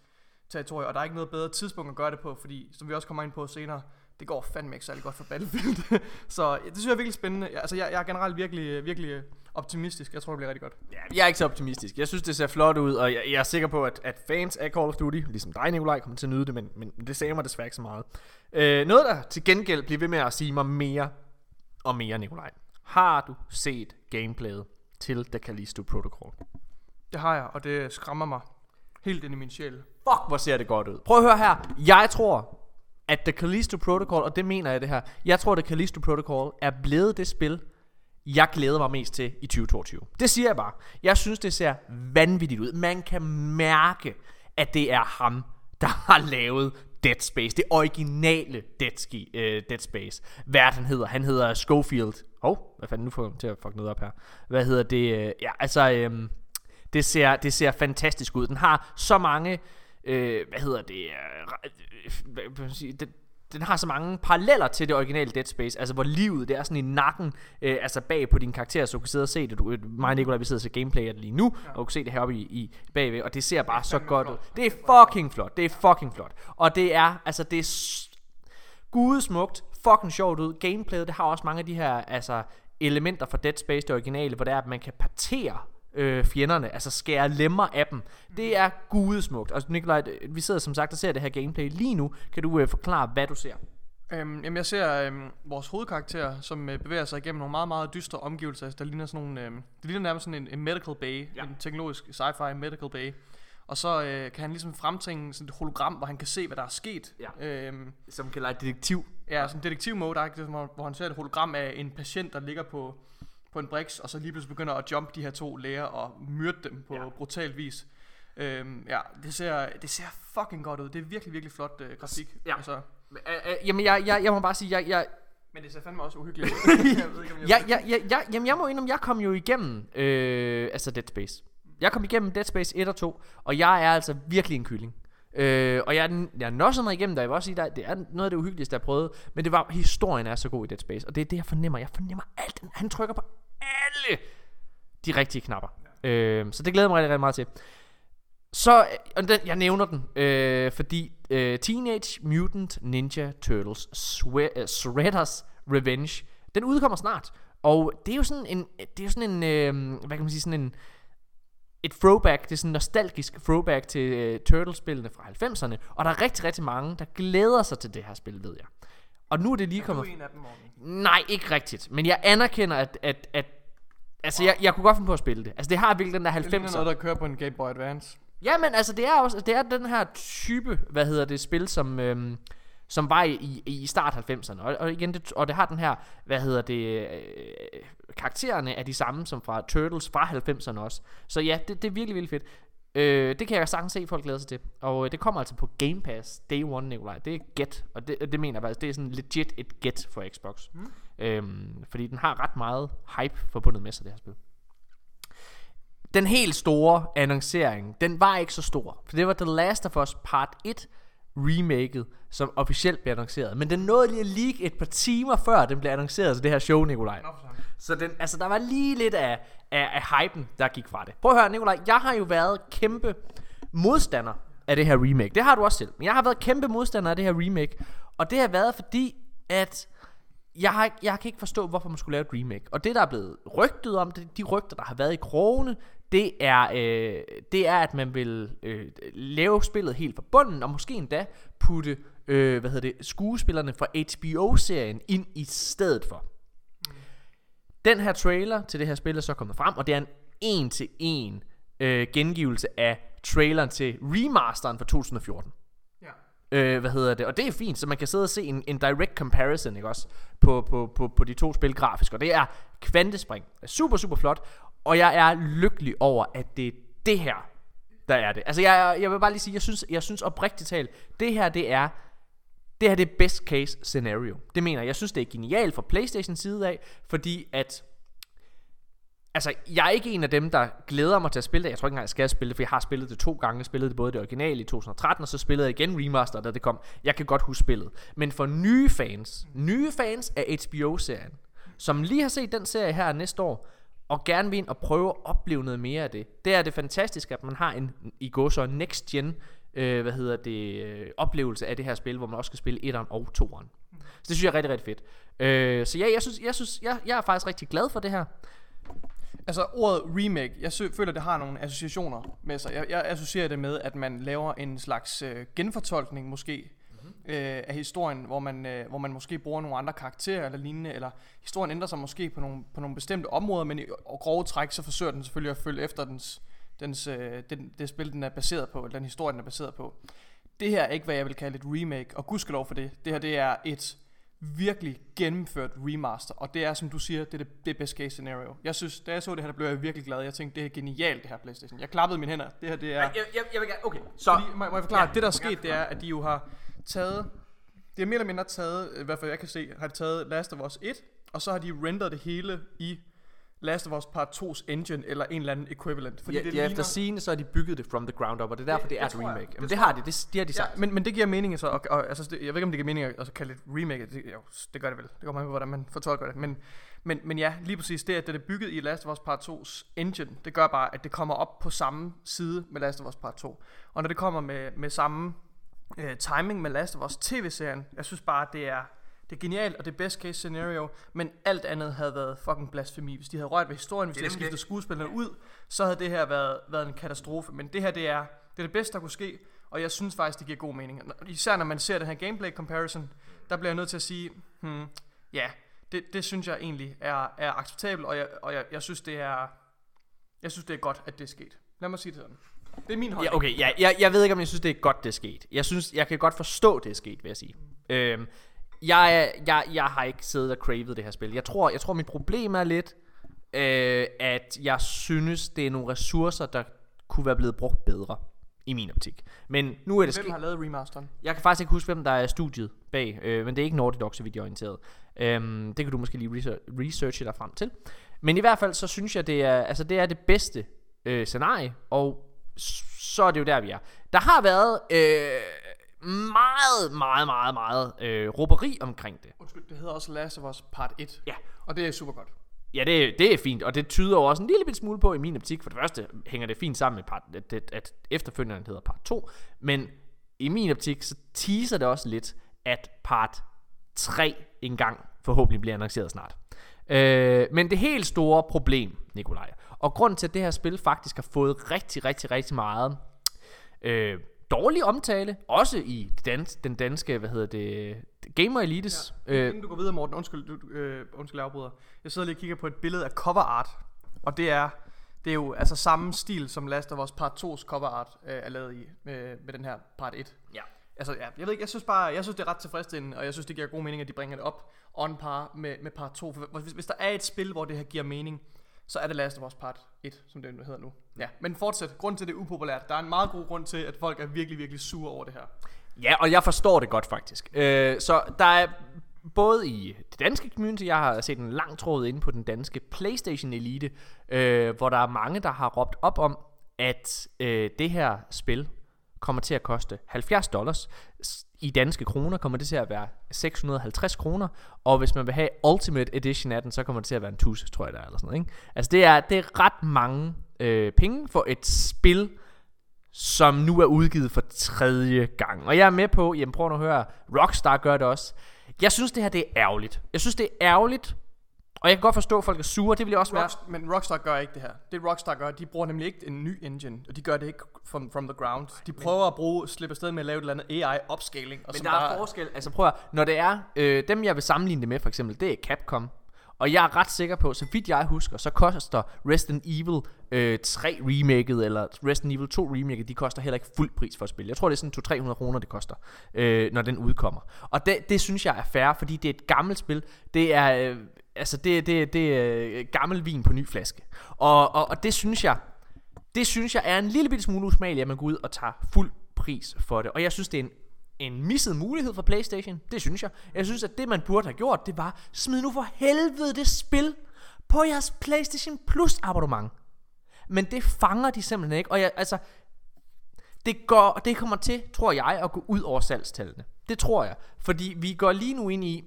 territorie, og der er ikke noget bedre tidspunkt at gøre det på, fordi, som vi også kommer ind på senere, det går fandme ikke særlig godt for Battlefield. så det synes jeg er virkelig spændende. Altså, jeg, jeg er generelt virkelig, virkelig optimistisk. Jeg tror, det bliver rigtig godt. Ja, jeg er ikke så optimistisk. Jeg synes, det ser flot ud, og jeg, jeg er sikker på, at, at fans af Call of Duty, ligesom dig, Nikolaj, kommer til at nyde det, men, men det sagde mig desværre ikke så meget. Øh, noget, der til gengæld bliver ved med at sige mig mere og mere, Nikolaj. Har du set gameplayet til The Callisto Protocol? Det har jeg, og det skræmmer mig helt ind i min sjæl. Fuck, hvor ser det godt ud. Prøv at høre her. Jeg tror, at The Callisto Protocol, og det mener jeg det her, jeg tror, at The Callisto Protocol er blevet det spil, jeg glæder mig mest til i 2022. Det siger jeg bare. Jeg synes, det ser vanvittigt ud. Man kan mærke, at det er ham, der har lavet Dead Space. Det originale Dead, Ski, uh, Dead Space. Hvad han hedder? Han hedder Schofield. Hov, oh, hvad fanden nu får jeg til at fuck noget op her. Hvad hedder det? Øh, ja, altså, um, det, ser, det ser fantastisk ud. Den har så mange, uh, hvad hedder det? Uh, hvad, sige, det den har så mange paralleller til det originale Dead Space, altså hvor livet det er sådan i nakken, øh, altså bag på din karakter, så du kan sidde og se det. Du, mig og Nicolai, vi sidder og ser gameplay af det lige nu, ja. og du kan se det heroppe i, i bagved, og det ser bare det så godt flot. ud. Det er fucking flot, det er fucking flot. Og det er, altså det er gudesmukt, fucking sjovt ud. Gameplayet, det har også mange af de her, altså elementer fra Dead Space, det originale, hvor det er, at man kan partere øh, fjenderne, altså skære lemmer af dem. Det er gudesmukt. Og Nikolaj, vi sidder som sagt og ser det her gameplay lige nu. Kan du øh, forklare, hvad du ser? Øhm, jamen jeg ser øhm, vores hovedkarakter, som øh, bevæger sig igennem nogle meget, meget dystre omgivelser. Altså, der ligner sådan nogle, øh, det ligner nærmest sådan en, en medical bay, ja. en teknologisk sci-fi medical bay. Og så øh, kan han ligesom fremtænge sådan et hologram, hvor han kan se, hvad der er sket. Ja. Øhm, som kan lege detektiv. Ja, sådan en detektiv mode, hvor han ser et hologram af en patient, der ligger på på en brix, og så lige pludselig begynder at jump de her to læger og myrde dem på ja. brutal vis. Øhm, ja, det ser, det ser fucking godt ud. Det er virkelig, virkelig flot øh, grafik. Ja. Altså. jamen, jeg, jeg, jeg må bare sige, jeg, jeg, men det ser fandme også uhyggeligt ud. jeg ved ikke, om jeg ja, ja, ja, ja, jamen, jeg må indrømme, jeg kom jo igennem øh, altså Dead Space. Jeg kom igennem Dead Space 1 og 2, og jeg er altså virkelig en kylling. Øh, og jeg, jeg nossede mig igennem der. Jeg vil også sige, at det er noget af det uhyggeligste, jeg prøvet. Men det var, historien er så god i Dead Space. Og det er det, jeg fornemmer. Jeg fornemmer alt. Han trykker på alle de rigtige knapper. Ja. Øh, så det glæder mig rigtig, rigtig meget til. Så, og den, jeg nævner den, øh, fordi øh, Teenage Mutant Ninja Turtles Swe- uh, Shredder's Revenge, den udkommer snart. Og det er jo sådan en, det er jo sådan en, øh, hvad kan man sige, sådan en, et throwback, det er sådan en nostalgisk throwback til uh, Turtles-spillene fra 90'erne, og der er rigtig, rigtig mange, der glæder sig til det her spil, ved jeg. Og nu er det lige kommet... Er du en af dem, Nej, ikke rigtigt. Men jeg anerkender, at... at, at altså, jeg, jeg kunne godt finde på at spille det. Altså, det har virkelig den der 90'er... Det er noget, der kører på en Game Boy Advance. Ja, men altså, det er også... Det er den her type, hvad hedder det, spil, som... Øhm, som var i, i start 90'erne. Og, og igen, det, og det har den her, hvad hedder det, øh, karaktererne er de samme som fra Turtles fra 90'erne også. Så ja, det, det er virkelig, virkelig fedt. Øh, det kan jeg sagtens se, folk glæder sig til. Og øh, det kommer altså på Game Pass Day One, Nikolaj. Det er get, og det, det mener jeg faktisk, det er sådan legit et get for Xbox. Mm. Øhm, fordi den har ret meget hype forbundet med sig, det her spil. Den helt store annoncering, den var ikke så stor. For det var The Last of Us Part 1 remaket, som officielt blev annonceret. Men den nåede lige at leak et par timer før den blev annonceret til det her show, Nikolaj. Så den, altså, der var lige lidt af, af, af hypen, der gik fra det. Prøv at høre, Nikolaj, jeg har jo været kæmpe modstander af det her remake. Det har du også selv. Men jeg har været kæmpe modstander af det her remake. Og det har været fordi, at jeg, har, jeg kan ikke forstå, hvorfor man skulle lave et remake. Og det, der er blevet rygtet om, det, de rygter, der har været i krogene, det er, øh, det er at man vil øh, lave spillet helt fra bunden, og måske endda putte øh, hvad hedder det, skuespillerne fra HBO-serien ind i stedet for. Den her trailer til det her spil er så kommet frem, og det er en en-til-en øh, gengivelse af traileren til remasteren fra 2014. Ja. Øh, hvad hedder det? Og det er fint, så man kan sidde og se en, en direct comparison, ikke også? På, på, på, på de to spil grafisk, og det er kvantespring. Det er super, super flot, og jeg er lykkelig over, at det er det her, der er det. Altså, jeg, jeg vil bare lige sige, jeg synes, jeg synes oprigtigt talt, det her, det er det her det er best case scenario. Det mener jeg. Jeg synes, det er genialt fra Playstation side af, fordi at Altså, jeg er ikke en af dem, der glæder mig til at spille det. Jeg tror ikke engang, jeg skal spille det, for jeg har spillet det to gange. Jeg spillede det både det originale i 2013, og så spillede jeg igen remaster, da det kom. Jeg kan godt huske spillet. Men for nye fans, nye fans af HBO-serien, som lige har set den serie her næste år, og gerne vil ind og prøve at opleve noget mere af det. Det er det fantastiske, at man har en, i går så next gen øh, hvad hedder det, øh, oplevelse af det her spil, hvor man også skal spille 1'eren og 2'eren. Så det synes jeg er rigtig, rigtig fedt. Øh, så ja, jeg synes, jeg, synes jeg, jeg er faktisk rigtig glad for det her. Altså ordet remake, jeg sø- føler, det har nogle associationer med sig. Jeg, jeg associerer det med, at man laver en slags øh, genfortolkning måske øh, af historien, hvor man, øh, hvor man måske bruger nogle andre karakterer eller lignende, eller historien ændrer sig måske på nogle, på nogle bestemte områder, men i grove træk, så forsøger den selvfølgelig at følge efter dens, dens, øh, den, det spil, den er baseret på, eller den historie, den er baseret på. Det her er ikke, hvad jeg vil kalde et remake, og gudskelov for det. Det her, det er et virkelig gennemført remaster, og det er, som du siger, det er det, det best case scenario. Jeg synes, da jeg så det her, der blev jeg virkelig glad. Jeg tænkte, det er genialt, det her Playstation. Jeg klappede mine hænder. Det her, det er... Jeg, jeg, jeg vil gerne, okay, så... Fordi, må, må jeg forklare, Ja, det der er sket, det er, at de jo har taget, det er mere eller mindre taget, i hvert fald jeg kan se, har de taget Last of Us 1, og så har de renderet det hele i Last of Us Part 2's engine, eller en eller anden equivalent. Fordi ja, det ja, efter sigende, så har de bygget det from the ground up, og det er derfor, det, Det- er et tror jeg. remake. Det Men det har de, det, det har de Ja, sagt. men, men det giver mening så, og, og, altså, det, jeg ved ikke om det giver mening at altså, kalde det et remake, det, jo, det gør det vel, det kommer an på, hvordan man fortolker det, men, men, men ja, lige præcis det, at det er bygget i Last of Us Part 2's engine, det gør bare, at det kommer op på samme side med Last of Us Part 2, og når det kommer med, med samme øh, timing med Last of Us tv-serien, jeg synes bare, det er, det er genialt, og det er best case scenario, men alt andet havde været fucking blasfemi. Hvis de havde rørt ved historien, hvis de havde skiftet skuespillerne ud, så havde det her været, været en katastrofe. Men det her, det er det, er det bedste, der kunne ske, og jeg synes faktisk, det giver god mening. Især når man ser den her gameplay comparison, der bliver jeg nødt til at sige, hmm, ja, det, det synes jeg egentlig er, er acceptabelt, og, jeg, og jeg, jeg, synes, det er, jeg synes, det er godt, at det er sket. Lad mig sige det sådan. Det er min holdning. Ja, okay, ja, jeg, jeg ved ikke, om jeg synes, det er godt, det er sket. Jeg synes, jeg kan godt forstå, det er sket, vil jeg sige. Øhm, jeg, jeg, jeg har ikke siddet og cravet det her spil. Jeg tror, jeg tror mit problem er lidt, øh, at jeg synes, det er nogle ressourcer, der kunne være blevet brugt bedre, i min optik. Men nu er det Hvem har lavet remasteren? Jeg kan faktisk ikke huske, hvem der er studiet bag, øh, men det er ikke Naughty Dog, så vidt jeg er orienteret. Øhm, det kan du måske lige research, researche dig frem til. Men i hvert fald, så synes jeg, det er, altså, det er det bedste øh, scenarie, og så er det jo der, vi er. Der har været øh, meget, meget, meget, meget øh, råberi omkring det. Undskyld, det hedder også Last of Us Part 1. Ja. Og det er super godt. Ja, det, det er fint, og det tyder jo også en lille smule på i min optik. For det første hænger det fint sammen med, part, at, at, at efterfølgeren hedder part 2, men i min optik, så teaser det også lidt, at part 3 engang forhåbentlig bliver annonceret snart. Øh, men det helt store problem, Nikolaj, og grund til, at det her spil faktisk har fået rigtig, rigtig, rigtig meget øh, dårlig omtale, også i dans, den danske, hvad hedder det, Gamer Elites. Ja. Øh, Inden du går videre, Morten, undskyld, du, øh, undskyld jeg afbryder. Jeg sidder lige og kigger på et billede af cover art, og det er, det er jo altså samme stil, som Last of Us Part 2's cover art øh, er lavet i med, med den her Part 1. ja. Altså, ja, jeg ved ikke, jeg synes bare, jeg synes det er ret tilfredsstillende, og jeg synes det giver god mening, at de bringer det op on par med, med Part 2. For hvis, hvis der er et spil, hvor det her giver mening, så er det Last of Us Part 1, som det hedder nu. Ja, men fortsæt. Grund til, at det er upopulært. Der er en meget god grund til, at folk er virkelig, virkelig sure over det her. Ja, og jeg forstår det godt faktisk. Øh, så der er både i det danske community, jeg har set en lang tråd inde på den danske PlayStation Elite, øh, hvor der er mange, der har råbt op om, at øh, det her spil kommer til at koste 70 dollars. I danske kroner kommer det til at være 650 kroner, og hvis man vil have Ultimate Edition af den, så kommer det til at være en tusind, tror jeg der er, eller sådan noget, ikke? Altså det er, det er ret mange øh, penge for et spil, som nu er udgivet for tredje gang. Og jeg er med på, jamen prøv nu at høre, Rockstar gør det også. Jeg synes det her det er ærgerligt. Jeg synes det er ærgerligt, og jeg kan godt forstå, at folk er sure, det vil jeg også være. Rockstar, men Rockstar gør ikke det her. Det Rockstar gør, de bruger nemlig ikke en ny engine, og de gør det ikke from, from the ground. De prøver at bruge, slippe afsted med at lave et eller andet AI-upscaling. Men der er bare, forskel, altså prøv at, når det er, øh, dem jeg vil sammenligne det med for eksempel, det er Capcom. Og jeg er ret sikker på, så vidt jeg husker, så koster Resident Evil øh, 3 remaket, eller Resident Evil 2 remaket, de koster heller ikke fuld pris for at spille. Jeg tror, det er sådan 200-300 kroner, det koster, øh, når den udkommer. Og det, det synes jeg er fair, fordi det er et gammelt spil. Det er, øh, altså det, det, det er øh, gammel vin på ny flaske. Og, og, og det synes jeg, det synes jeg er en lille bitte smule usmageligt, at man går ud og tager fuld pris for det. Og jeg synes, det er en, en misset mulighed for Playstation. Det synes jeg. Jeg synes, at det man burde have gjort, det var, smid nu for helvede det spil på jeres Playstation Plus abonnement. Men det fanger de simpelthen ikke. Og jeg, altså, det, går, det kommer til, tror jeg, at gå ud over salgstallene. Det tror jeg. Fordi vi går lige nu ind i...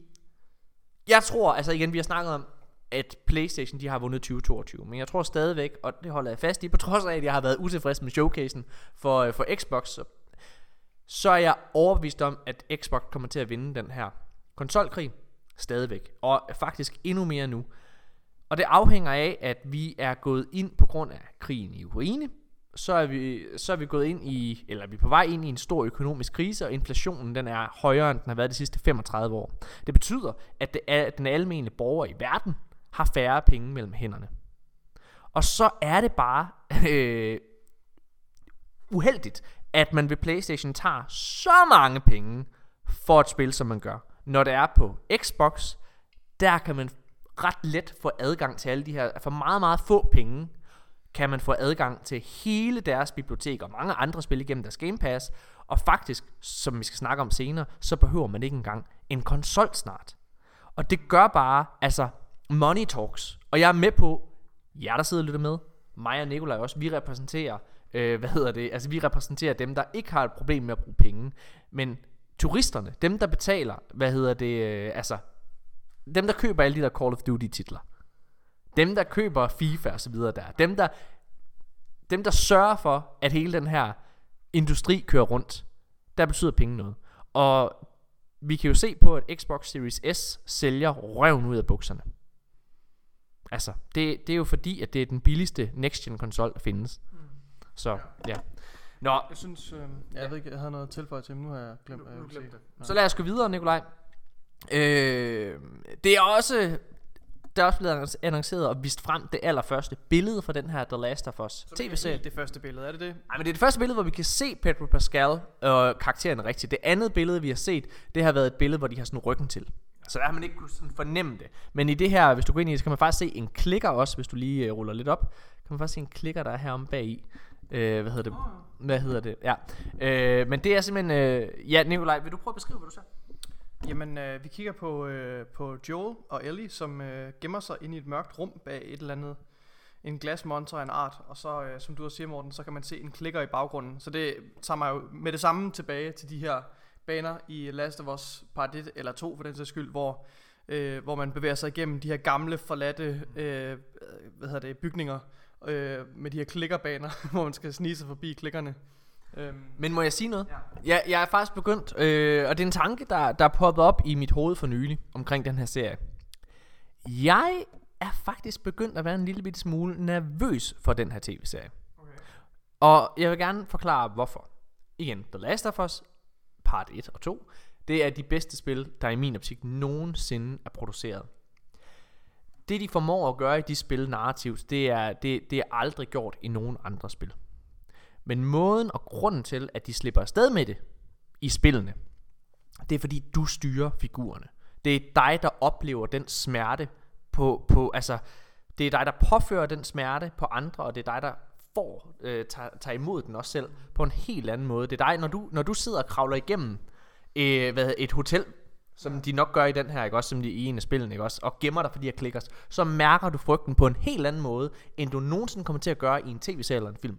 Jeg tror, altså igen, vi har snakket om, at Playstation de har vundet 2022. Men jeg tror stadigvæk, og det holder jeg fast i, på trods af, at jeg har været utilfreds med showcasen for, øh, for Xbox, så, så er jeg overbevist om, at Xbox kommer til at vinde den her konsolkrig stadigvæk. Og faktisk endnu mere nu. Og det afhænger af, at vi er gået ind på grund af krigen i Ukraine. Så er, vi, så er vi gået ind i, eller vi er på vej ind i en stor økonomisk krise, og inflationen den er højere, end den har været de sidste 35 år. Det betyder, at, det er, at den almindelige borger i verden har færre penge mellem hænderne. Og så er det bare øh, uheldigt, at man ved PlayStation tager så mange penge for et spil, som man gør. Når det er på Xbox, der kan man ret let få adgang til alle de her, for meget, meget få penge, kan man få adgang til hele deres bibliotek og mange andre spil igennem deres Game Pass. Og faktisk, som vi skal snakke om senere, så behøver man ikke engang en konsol snart. Og det gør bare, altså, money talks. Og jeg er med på, jer der sidder og lytter med, mig og Nikolaj også, vi repræsenterer, øh, hvad hedder det, altså vi repræsenterer dem, der ikke har et problem med at bruge penge. Men turisterne, dem der betaler, hvad hedder det, øh, altså, dem der køber alle de der Call of Duty titler. Dem der køber FIFA og så videre der. Dem der, dem der sørger for, at hele den her industri kører rundt. Der betyder penge noget. Og vi kan jo se på, at Xbox Series S sælger røven ud af bukserne. Altså, det, det er jo fordi, at det er den billigste next-gen konsol, der findes. Mm. Så, ja. Nå, Jeg synes, øh, jeg ved ikke, jeg havde noget tilføjet til, men nu har jeg glemt, hvad jeg ville sige. så lad os gå videre, Nikolaj. Øh, det er også der er også blevet annonceret og vist frem det allerførste billede fra den her The Last of Us tv-serie. Det første billede, er det det? Nej, men det er det første billede, hvor vi kan se Pedro Pascal og karakteren rigtigt. Det andet billede, vi har set, det har været et billede, hvor de har sådan ryggen til. Så der har man ikke kunnet sådan fornemme det. Men i det her, hvis du går ind i det, så kan man faktisk se en klikker også, hvis du lige uh, ruller lidt op. Kan man faktisk se en klikker, der er heromme bag i. Uh, hvad hedder det? Hvad hedder det? Ja. Uh, men det er simpelthen... Uh, ja, Nikolaj, vil du prøve at beskrive, hvad du ser? Jamen, øh, vi kigger på, øh, på Joel og Ellie, som øh, gemmer sig inde i et mørkt rum bag et eller andet, en glasmonter af en art, og så, øh, som du har siger, Morten, så kan man se en klikker i baggrunden. Så det tager mig jo med det samme tilbage til de her baner i Last of Us Part 1 eller 2 for den sags skyld, hvor, øh, hvor man bevæger sig igennem de her gamle, forladte øh, hvad hedder det, bygninger øh, med de her klikkerbaner, hvor man skal snige sig forbi klikkerne. Øhm, Men må jeg sige noget? Ja. Jeg, jeg er faktisk begyndt, øh, og det er en tanke, der, der er poppet op i mit hoved for nylig omkring den her serie. Jeg er faktisk begyndt at være en lille bitte smule nervøs for den her tv-serie. Okay. Og jeg vil gerne forklare hvorfor. Igen, The Last of Us, part 1 og 2, det er de bedste spil, der i min optik nogensinde er produceret. Det de formår at gøre i de spil narrativt, det er, det, det er aldrig gjort i nogen andre spil. Men måden og grunden til, at de slipper afsted med det i spillene, det er fordi du styrer figurerne. Det er dig, der oplever den smerte på, på altså, det er dig, der påfører den smerte på andre, og det er dig, der får, øh, tager, tager imod den også selv på en helt anden måde. Det er dig, når du, når du sidder og kravler igennem øh, hvad, et hotel, som de nok gør i den her, ikke også, som de i en af spillene, ikke også, og gemmer dig for de her klikkers, så mærker du frygten på en helt anden måde, end du nogensinde kommer til at gøre i en tv-serie eller en film.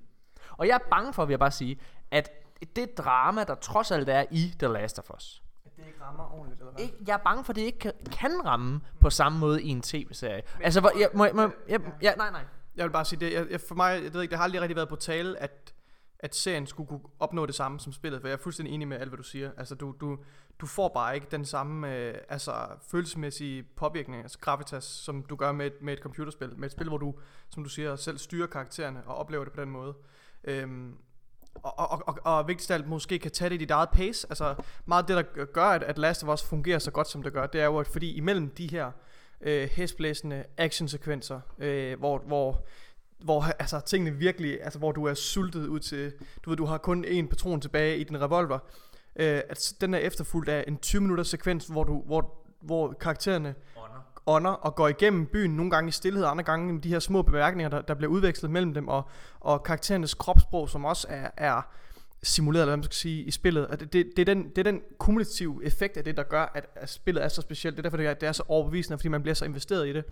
Og jeg er bange for, vil jeg bare sige, at det drama, der trods alt er i The Last of Us, at det ikke rammer ordentligt, eller hvad? ikke, jeg er bange for, at det ikke kan, kan ramme på samme måde i en tv-serie. Altså, hvor, jeg, må, må, jeg, ja, nej, nej. Jeg vil bare sige, det, jeg, jeg, for mig, jeg ved ikke, det har aldrig rigtig været på tale, at, at serien skulle kunne opnå det samme som spillet, for jeg er fuldstændig enig med alt, hvad du siger. Altså, du, du, du får bare ikke den samme øh, altså, følelsesmæssige påvirkning, altså gravitas, som du gør med, med et computerspil. Med et spil, hvor du, som du siger, selv styrer karaktererne og oplever det på den måde. Øhm, og, og, og, og vigtigst af alt måske kan tage det i dit eget pace. Altså meget det, der gør, at, at Last of Us fungerer så godt, som det gør, det er jo, at fordi imellem de her øh, hæsblæsende actionsekvenser, øh, hvor, hvor, hvor altså, tingene virkelig, altså hvor du er sultet ud til, du ved, du har kun én patron tilbage i din revolver, øh, at den er efterfulgt af en 20 minutters sekvens, hvor, du, hvor, hvor karaktererne ånder og går igennem byen, nogle gange i stillhed, andre gange med de her små bemærkninger, der, der bliver udvekslet mellem dem, og, og karakterernes kropssprog, som også er, er simuleret, eller hvad man skal sige, i spillet. Og det, det, det, er den, det er den kumulative effekt af det, der gør, at, at spillet er så specielt. Det er derfor, det er, det er så overbevisende, fordi man bliver så investeret i det.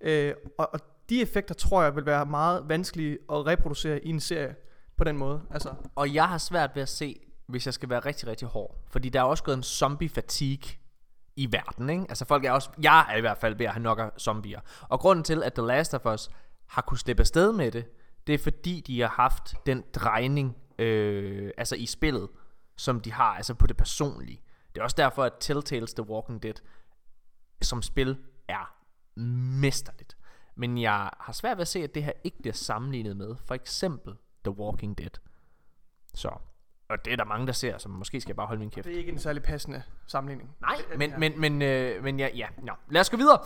Øh, og, og de effekter, tror jeg, vil være meget vanskelige at reproducere i en serie på den måde. Altså. Og jeg har svært ved at se, hvis jeg skal være rigtig, rigtig hård. Fordi der er også gået en zombie fatigue i verden, ikke? Altså folk er også, jeg er i hvert fald ved at have nok af zombier. Og grunden til, at The Last of Us har kunne slippe afsted med det, det er fordi, de har haft den drejning, øh, altså i spillet, som de har, altså på det personlige. Det er også derfor, at Telltales The Walking Dead som spil er mesterligt. Men jeg har svært ved at se, at det her ikke bliver sammenlignet med for eksempel The Walking Dead. Så, og det er der mange, der ser, som måske skal jeg bare holde min kæft. Det er ikke en særlig passende sammenligning. Nej, men, men, men, øh, men ja, ja. Nå. Lad os gå videre.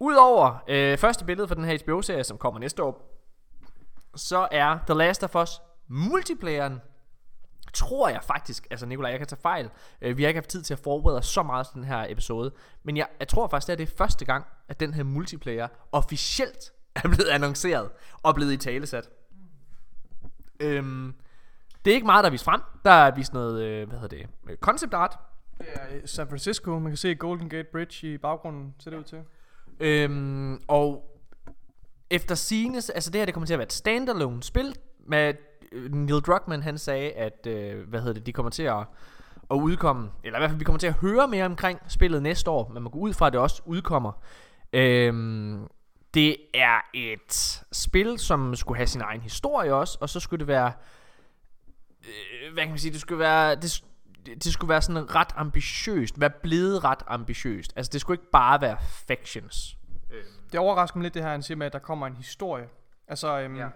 Udover øh, første billede for den her HBO-serie, som kommer næste år, så er The Last of Us multiplayeren tror jeg faktisk, altså Nikolaj, jeg kan tage fejl. Øh, vi har ikke haft tid til at forberede os så meget til den her episode. Men jeg, jeg tror faktisk, at det er første gang, at den her multiplayer officielt er blevet annonceret og blevet i talesat. Øhm, det er ikke meget, der er vist frem. Der er vist noget, øh, hvad hedder det, øh, concept art. Det er i San Francisco. Man kan se Golden Gate Bridge i baggrunden, ser det ud til. Øhm, og efter sines, altså det her det kommer til at være et standalone spil med øh, Neil Druckmann han sagde at øh, hvad hedder det de kommer til at at udkomme eller i hvert fald vi kommer til at høre mere omkring spillet næste år, men man går ud fra at det også udkommer. Øhm, det er et spil som skulle have sin egen historie også, og så skulle det være øh, hvad kan man sige, det skulle være det, det skulle være sådan ret ambitiøst, være blevet ret ambitiøst. Altså det skulle ikke bare være factions. Det overrasker mig lidt det her, han siger med, at der kommer en historie. Altså, øhm, Ja.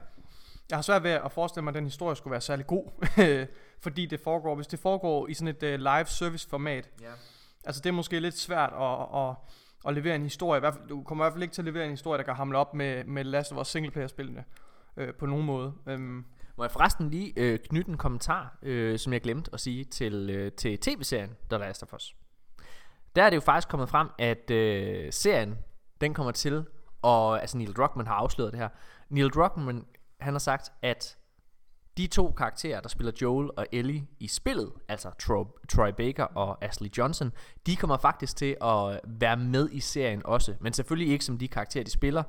jeg har svært ved at forestille mig, at den historie skulle være særlig god. fordi det foregår, hvis det foregår i sådan et uh, live service format, Ja. altså det er måske lidt svært at, at, at levere en historie. I hvert fald, du kommer i hvert fald ikke til at levere en historie, der kan hamle op med, med Last of Us singleplayer-spillene. Øh, på nogen måde. Øhm, må jeg forresten lige øh, knytte en kommentar, øh, som jeg glemte at sige til, øh, til tv-serien The Last of Us. Der er det jo faktisk kommet frem, at øh, serien, den kommer til, og altså Neil Druckmann har afsløret det her. Neil Druckmann, han har sagt, at de to karakterer, der spiller Joel og Ellie i spillet, altså Troy, Troy Baker og Ashley Johnson, de kommer faktisk til at være med i serien også. Men selvfølgelig ikke som de karakterer, de spiller.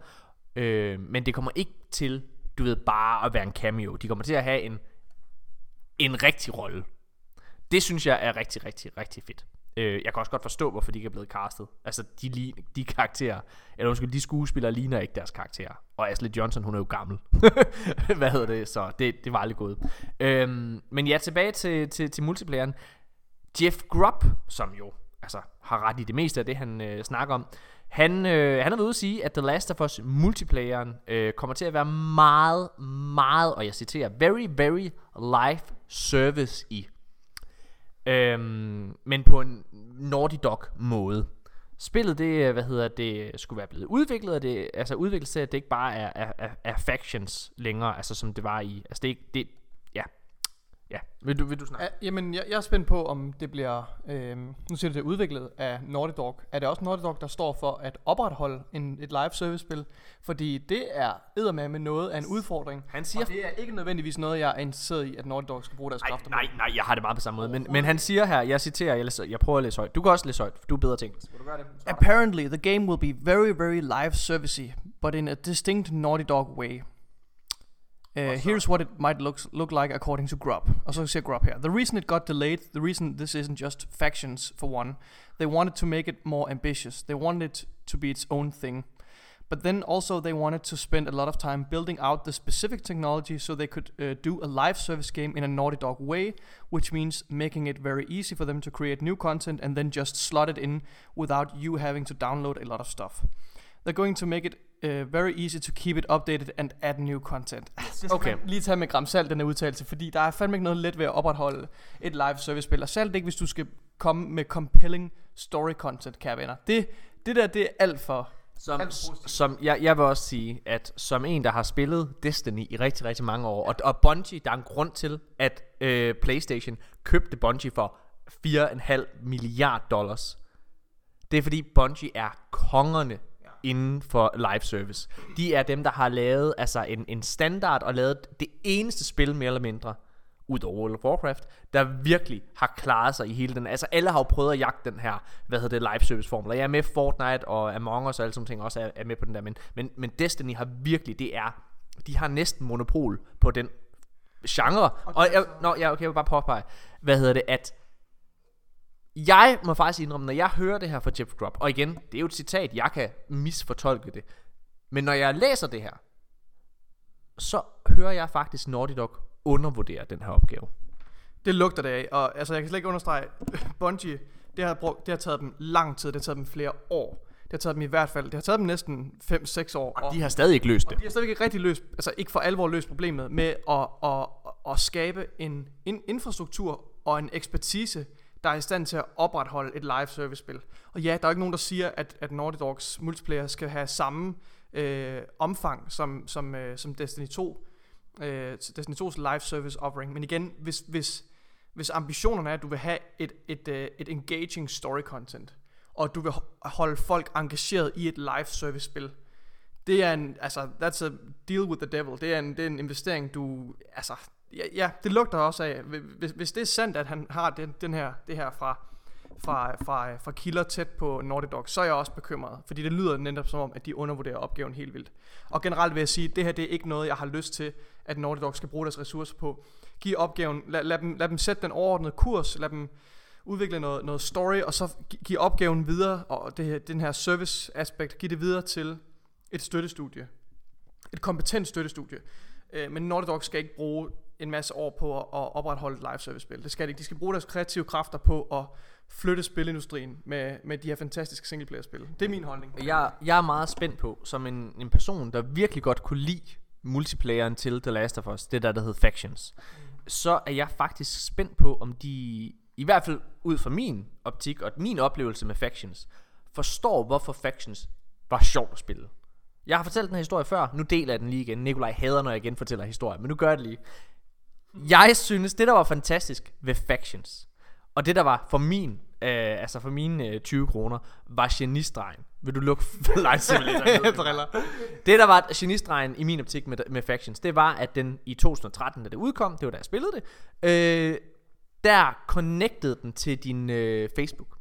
Øh, men det kommer ikke til, du ved, bare at være en cameo. De kommer til at have en, en rigtig rolle. Det synes jeg er rigtig, rigtig, rigtig fedt. Øh, jeg kan også godt forstå, hvorfor de ikke er blevet castet. Altså, de, de karakterer, eller undskyld, de skuespillere ligner ikke deres karakterer. Og Ashley Johnson, hun er jo gammel. Hvad hedder det? Så det, det var aldrig gået. Øhm, men ja, tilbage til, til, til multiplayeren. Jeff Grubb, som jo altså, har ret i det meste af det, han øh, snakker om, han, øh, han har været ude at sige, at The Last of Us multiplayeren øh, kommer til at være meget, meget, og jeg citerer, very, very live service i. Øhm, men på en Naughty Dog måde. Spillet, det, øh, hvad hedder det, skulle være blevet udviklet, og det, altså udviklet til, at det ikke bare er, er, er, er factions længere, altså som det var i, altså det ikke, det, ja, vil du, vil du snakke? Ja, jamen, jeg, jeg er spændt på, om det bliver... Øh, nu siger du, det er udviklet af Naughty Dog. Er det også Naughty Dog, der står for at opretholde en, et live service-spil? Fordi det er eddermame med noget af en udfordring. Han siger, Og det er ikke nødvendigvis noget, jeg er interesseret i, at Naughty Dog skal bruge deres nej, kræfter nej, på. nej, jeg har det meget på samme måde, men, men han siger her, jeg citerer, jeg, læser, jeg prøver at læse højt, du kan også læse højt, for du er bedre ting. Vil du gøre det? Apparently, the game will be very, very live servicey, but in a distinct Naughty Dog way. Uh, here's what it might look, look like according to Grub. Så siger Grub her. The reason it got delayed, the reason this isn't just factions for one, they wanted to make it more ambitious. They wanted it to be its own thing. But then also they wanted to spend a lot of time building out the specific technology so they could uh, do a live service game in a Naughty Dog way, which means making it very easy for them to create new content and then just slot it in without you having to download a lot of stuff. They're going to make it uh, very easy to keep it updated and add new content. Skal Okay. lige tage med gram salt, den her udtalelse, fordi der er fandme ikke noget let ved at opretholde et live service spil, og særligt ikke, hvis du skal komme med compelling story content, kære venner. Det, det der, det er alt for... Som, Alt for positivt. som jeg, jeg vil også sige, at som en, der har spillet Destiny i rigtig, rigtig mange år, og, og Bungie, der er en grund til, at øh, PlayStation købte Bungie for 4,5 milliard dollars. Det er fordi Bungie er kongerne inden for live service. De er dem, der har lavet altså en, en standard og lavet det eneste spil mere eller mindre, ud over World of Warcraft, der virkelig har klaret sig i hele den. Altså alle har jo prøvet at jagte den her, hvad hedder det, live service formel. Jeg er med Fortnite og Among Us og alle sådan ting også er, er med på den der, men, men, men Destiny har virkelig, det er, de har næsten monopol på den genre. Og jeg, nå, ja, okay, jeg vil bare påpege, hvad hedder det, at jeg må faktisk indrømme, når jeg hører det her fra Jeff Grubb, og igen, det er jo et citat, jeg kan misfortolke det, men når jeg læser det her, så hører jeg faktisk Naughty Dog undervurdere den her opgave. Det lugter det af, og altså, jeg kan slet ikke understrege, Bungie, det har, brugt, det har taget dem lang tid, det har taget dem flere år. Det har taget dem i hvert fald, det har taget dem næsten 5-6 år. Og de har stadig ikke løst det. Og de har stadig ikke rigtig løst, altså ikke for alvor løst problemet med at, at, at skabe en, en infrastruktur og en ekspertise, der er i stand til at opretholde et live service spil. Og ja, der er ikke nogen, der siger, at, at Naughty Dogs multiplayer skal have samme øh, omfang som, som, øh, som Destiny 2, øh, Destiny 2's live service offering. Men igen, hvis, hvis, hvis ambitionerne er, at du vil have et, et, et, øh, et engaging story content, og du vil holde folk engageret i et live service spil, det er en, altså, that's a deal with the devil. Det er en, det er en investering, du, altså, ja, ja, det lugter også af, hvis, hvis det er sandt, at han har den, den her, det her fra, fra, fra, fra kilder tæt på Naughty Dog, så er jeg også bekymret, fordi det lyder netop som om, at de undervurderer opgaven helt vildt. Og generelt vil jeg sige, at det her det er ikke noget, jeg har lyst til, at Naughty Dog skal bruge deres ressourcer på. Giv opgaven, lad, lad, dem, lad dem sætte den overordnede kurs, lad dem udvikle noget, noget story, og så give opgaven videre, og det her, den her service aspekt, give det videre til et støttestudie. Et kompetent støttestudie. Øh, men Naughty Dog skal ikke bruge en masse år på at, at opretholde et live service spil. Det skal de ikke. De skal bruge deres kreative kræfter på at flytte spilindustrien med, med de her fantastiske singleplayer spil. Det er min holdning. Jeg, jeg er meget spændt på, som en, en person, der virkelig godt kunne lide multiplayeren til The Last of Us, det der, der hed Factions, så er jeg faktisk spændt på, om de, i hvert fald ud fra min optik og min oplevelse med Factions, forstår, hvorfor Factions var sjovt at spille. Jeg har fortalt den her historie før, nu deler jeg den lige igen. Nikolaj hader, når jeg igen fortæller historien, men nu gør jeg det lige. Jeg synes, det der var fantastisk ved Factions, og det der var for min, øh, altså for mine øh, 20 kroner, var genistregen. Vil du lukke Light Simulator? det der var genistregen i min optik med, med Factions, det var, at den i 2013, da det udkom, det var da jeg spillede det, øh, der connectede den til din øh, Facebook.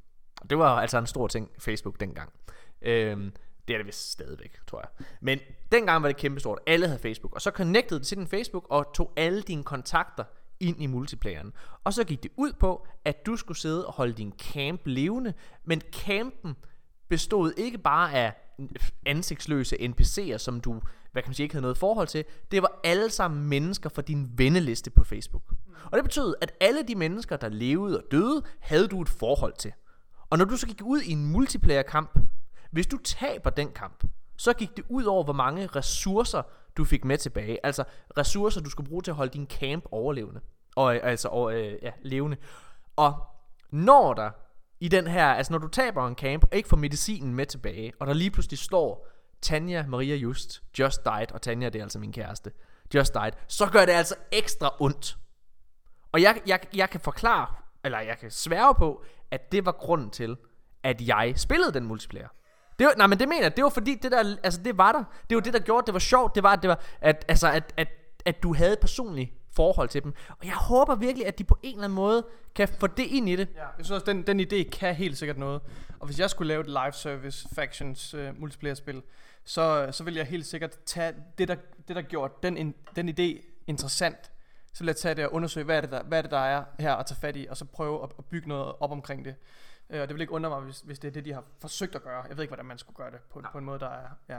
Det var altså en stor ting, Facebook dengang. Øh, det er det vist stadigvæk, tror jeg. Men dengang var det kæmpestort. Alle havde Facebook. Og så connectede det til din Facebook og tog alle dine kontakter ind i multiplayeren. Og så gik det ud på, at du skulle sidde og holde din camp levende. Men campen bestod ikke bare af ansigtsløse NPC'er, som du hvad kan man sige, ikke havde noget forhold til. Det var alle sammen mennesker fra din venneliste på Facebook. Og det betød, at alle de mennesker, der levede og døde, havde du et forhold til. Og når du så gik ud i en multiplayer-kamp, hvis du taber den kamp, så gik det ud over, hvor mange ressourcer du fik med tilbage. Altså ressourcer, du skulle bruge til at holde din camp overlevende. Og, øh, altså og, øh, ja, levende. Og når der i den her, altså når du taber en camp, og ikke får medicinen med tilbage, og der lige pludselig står Tanja Maria Just, Just Died, og Tanja det er altså min kæreste, Just Died, så gør det altså ekstra ondt. Og jeg, jeg, jeg kan forklare, eller jeg kan sværge på, at det var grunden til, at jeg spillede den multiplayer. Det var, nej, men det mener jeg, det var fordi, det der, altså det var der. Det var det, der gjorde, det var sjovt, det var, det var at, altså, at, at, at du havde personligt forhold til dem. Og jeg håber virkelig, at de på en eller anden måde kan få det ind i det. Ja, jeg synes også, den, den idé kan helt sikkert noget. Og hvis jeg skulle lave et live service factions øh, uh, multiplayer spil, så, så vil jeg helt sikkert tage det, der, det, der gjorde den, den idé interessant. Så vil jeg tage det og undersøge, hvad er det, der, hvad er, det, der er her at tage fat i, og så prøve at, at bygge noget op omkring det. Øh, og det vil ikke undre mig, hvis, hvis det er det, de har forsøgt at gøre. Jeg ved ikke, hvordan man skulle gøre det på, på en måde, der er... Ja.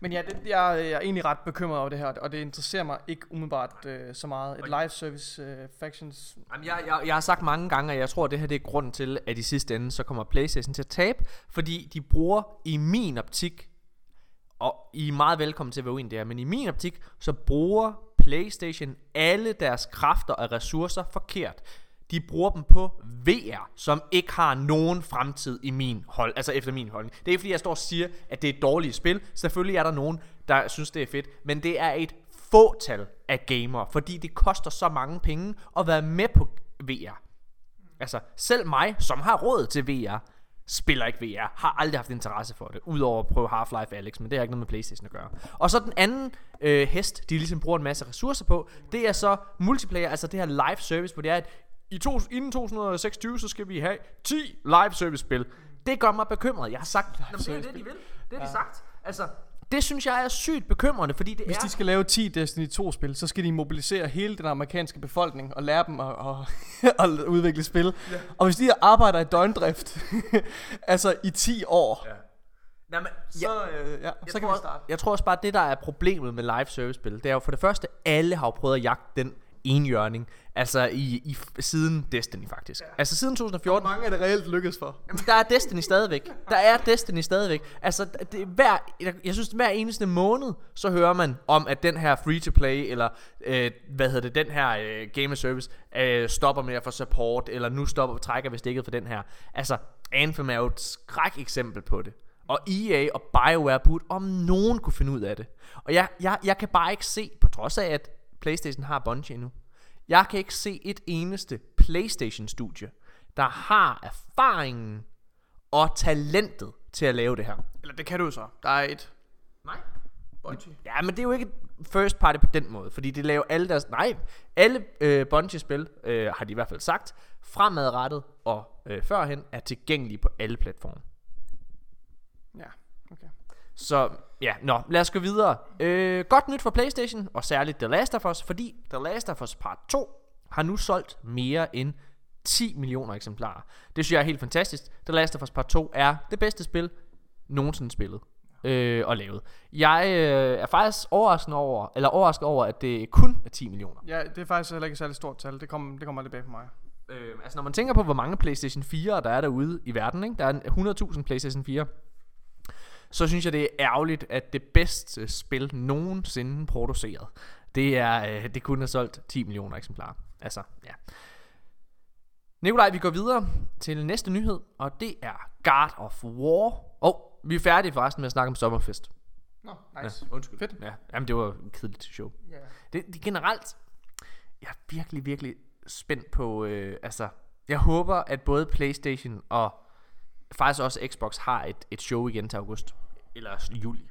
Men ja, det, jeg, jeg er egentlig ret bekymret over det her, og det interesserer mig ikke umiddelbart øh, så meget. Et live service øh, factions... Jamen, jeg, jeg, jeg har sagt mange gange, at jeg tror, at det her det er grunden til, at i sidste ende, så kommer Playstation til at tabe, fordi de bruger i min optik, og I er meget velkommen til være uenige der, men i min optik, så bruger Playstation alle deres kræfter og ressourcer forkert de bruger dem på VR, som ikke har nogen fremtid i min hold, altså efter min holdning. Det er ikke fordi, jeg står og siger, at det er et dårligt spil. Selvfølgelig er der nogen, der synes, det er fedt, men det er et fåtal af gamere, fordi det koster så mange penge at være med på VR. Altså, selv mig, som har råd til VR, spiller ikke VR, har aldrig haft interesse for det, udover at prøve Half-Life Alex, men det har ikke noget med Playstation at gøre. Og så den anden øh, hest, de ligesom bruger en masse ressourcer på, det er så multiplayer, altså det her live service, hvor det er at i to, inden 2026, så skal vi have 10 live service spil. Det gør mig bekymret. Jeg har sagt, det er det, de vil. Det har ja. de sagt. Altså, det synes jeg er sygt bekymrende, fordi det Hvis er... de skal lave 10 Destiny 2-spil, så skal de mobilisere hele den amerikanske befolkning og lære dem at, at, at udvikle spil. Ja. Og hvis de arbejder i døgndrift, altså i 10 år, ja. Nej, men, så, øh, ja, så kan tror, vi starte. Jeg tror også bare, at det der er problemet med live service spil, det er jo for det første, alle har jo prøvet at jagte den enhjørning. Altså i, i siden Destiny faktisk. Ja. Altså siden 2014. Hvor mange er det reelt lykkes for? Jamen, der er Destiny stadigvæk. Der er Destiny stadigvæk. Altså, det, er hver, jeg synes, hver eneste måned, så hører man om, at den her free-to-play, eller øh, hvad hedder det, den her øh, game service, øh, stopper med at få support, eller nu stopper trækker vi stikket for den her. Altså, Anthem er jo et skræk eksempel på det. Og EA og BioWare burde om nogen kunne finde ud af det. Og jeg, jeg, jeg kan bare ikke se, på trods af at Playstation har Bungie nu, jeg kan ikke se et eneste Playstation-studie, der har erfaringen og talentet til at lave det her. Eller det kan du så. Der er et. Nej. Bungie. Ja, men det er jo ikke first party på den måde, fordi det laver alle deres... Nej, alle øh, Bungie-spil, øh, har de i hvert fald sagt, fremadrettet og øh, førhen, er tilgængelige på alle platforme. Ja, okay. Så ja, nå, lad os gå videre. Øh, godt nyt for Playstation, og særligt The Last of Us, fordi The Last of Us Part 2 har nu solgt mere end 10 millioner eksemplarer. Det synes jeg er helt fantastisk. The Last of Us Part 2 er det bedste spil nogensinde spillet øh, og lavet. Jeg øh, er faktisk overrasket over, eller overrasket over, at det kun er 10 millioner. Ja, det er faktisk heller ikke et særligt stort tal. Det kommer, det kommer lidt bag på mig. Øh, altså når man tænker på, hvor mange PlayStation 4 der er derude i verden, ikke? der er 100.000 PlayStation 4, så synes jeg, det er ærgerligt, at det bedste spil nogensinde produceret, det er, øh, det kun har solgt 10 millioner eksemplarer. Altså, ja. Nikolaj, vi går videre til næste nyhed, og det er God of War. Og oh, vi er færdige forresten med at snakke om Sommerfest. Nå, no, nice. Ja, undskyld. Fedt. Ja, jamen, det var et kedeligt show. Yeah. Det, det generelt, jeg er virkelig, virkelig spændt på, øh, altså, jeg håber, at både Playstation og faktisk også Xbox har et, et show igen til august. Eller juli.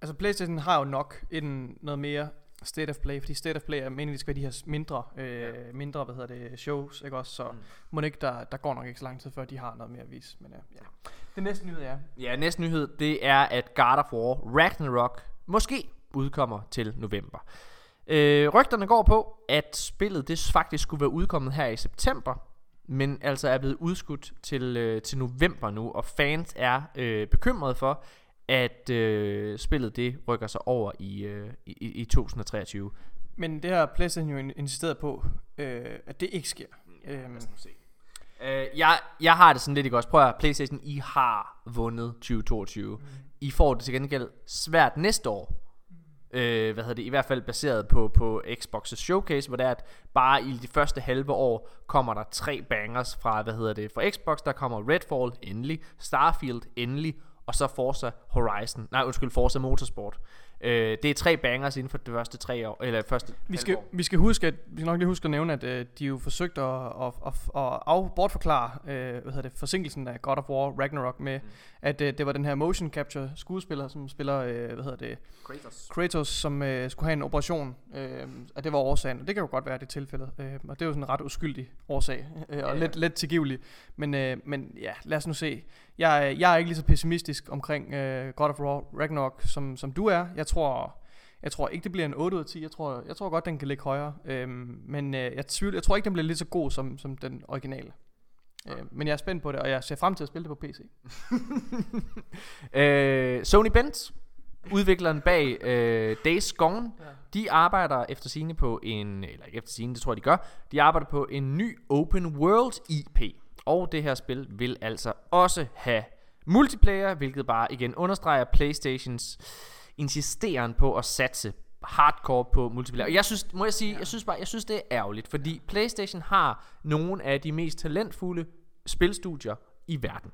Altså Playstation har jo nok en noget mere State of Play, fordi State of Play er meningen, det skal være de her mindre, øh, ja. mindre hvad hedder det, shows, ikke også? Så mm. må ikke, der, der går nok ikke så lang tid, før de har noget mere at vise. Men, øh, ja. Det næste nyhed er... Ja, næste nyhed, det er, at God of War Ragnarok måske udkommer til november. Øh, rygterne går på, at spillet det faktisk skulle være udkommet her i september, men altså er blevet udskudt til, øh, til november nu, og fans er øh, bekymrede for, at øh, spillet det rykker sig over i, øh, i, i 2023. Men det har PlayStation jo insisteret på, øh, at det ikke sker. Ja, øhm. se. Øh, jeg, jeg har det sådan lidt ikke også. Prøv at PlayStation, I har vundet 2022. Mm. I får det til gengæld svært næste år øh, hvad hedder det, i hvert fald baseret på, på Xbox's showcase, hvor det er, at bare i de første halve år kommer der tre bangers fra, hvad hedder det, fra Xbox, der kommer Redfall endelig, Starfield endelig, og så Forza Horizon, nej undskyld, Forza Motorsport. Øh, det er tre bangers inden for de første tre år, eller første vi skal, år. vi skal huske, at, vi skal nok lige huske at nævne, at øh, de jo forsøgte at, at, at, at af, bortforklare øh, hvad hedder det, forsinkelsen af God of War Ragnarok med, mm. at øh, det var den her motion capture skuespiller, som spiller, øh, hvad hedder det, Kratos, Kratos som øh, skulle have en operation, øh, at det var årsagen, og det kan jo godt være det tilfælde, øh, og det er jo sådan en ret uskyldig årsag, øh, og ja, ja. Let, let tilgivelig, men, øh, men ja, lad os nu se. Jeg, jeg er ikke lige så pessimistisk omkring øh, God of War Ragnarok, som, som du er. Jeg tror, jeg tror ikke, det bliver en 8 ud af 10. Jeg tror, jeg tror godt, den kan ligge højere. Øhm, men øh, jeg, tvivl, jeg tror ikke, den bliver lige så god som, som den originale. Øh, men jeg er spændt på det, og jeg ser frem til at spille det på PC. øh, Sony Bent, udvikleren bag øh, Days Gone, ja. de arbejder efter sine på en, eller ikke efter sine, det tror jeg de gør, de arbejder på en ny open world IP. Og det her spil vil altså også have multiplayer, hvilket bare igen understreger Playstations insisteren på at satse hardcore på multiplayer. Og jeg synes, må jeg sige, ja. jeg synes bare, jeg synes det er ærgerligt, fordi PlayStation har nogle af de mest talentfulde spilstudier i verden.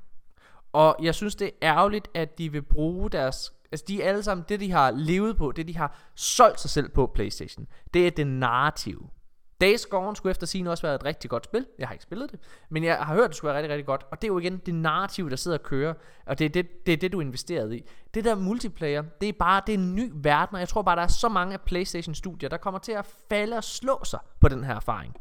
Og jeg synes det er ærgerligt, at de vil bruge deres Altså de er alle sammen, det de har levet på, det de har solgt sig selv på PlayStation, det er det narrative. Days Gone skulle efter sin også være et rigtig godt spil. Jeg har ikke spillet det, men jeg har hørt, at det skulle være rigtig, rigtig godt. Og det er jo igen det narrativ, der sidder og kører, og det er det, det, er det du investeret i. Det der multiplayer, det er bare det er en ny verden, og jeg tror bare, der er så mange af PlayStation-studier, der kommer til at falde og slå sig på den her erfaring.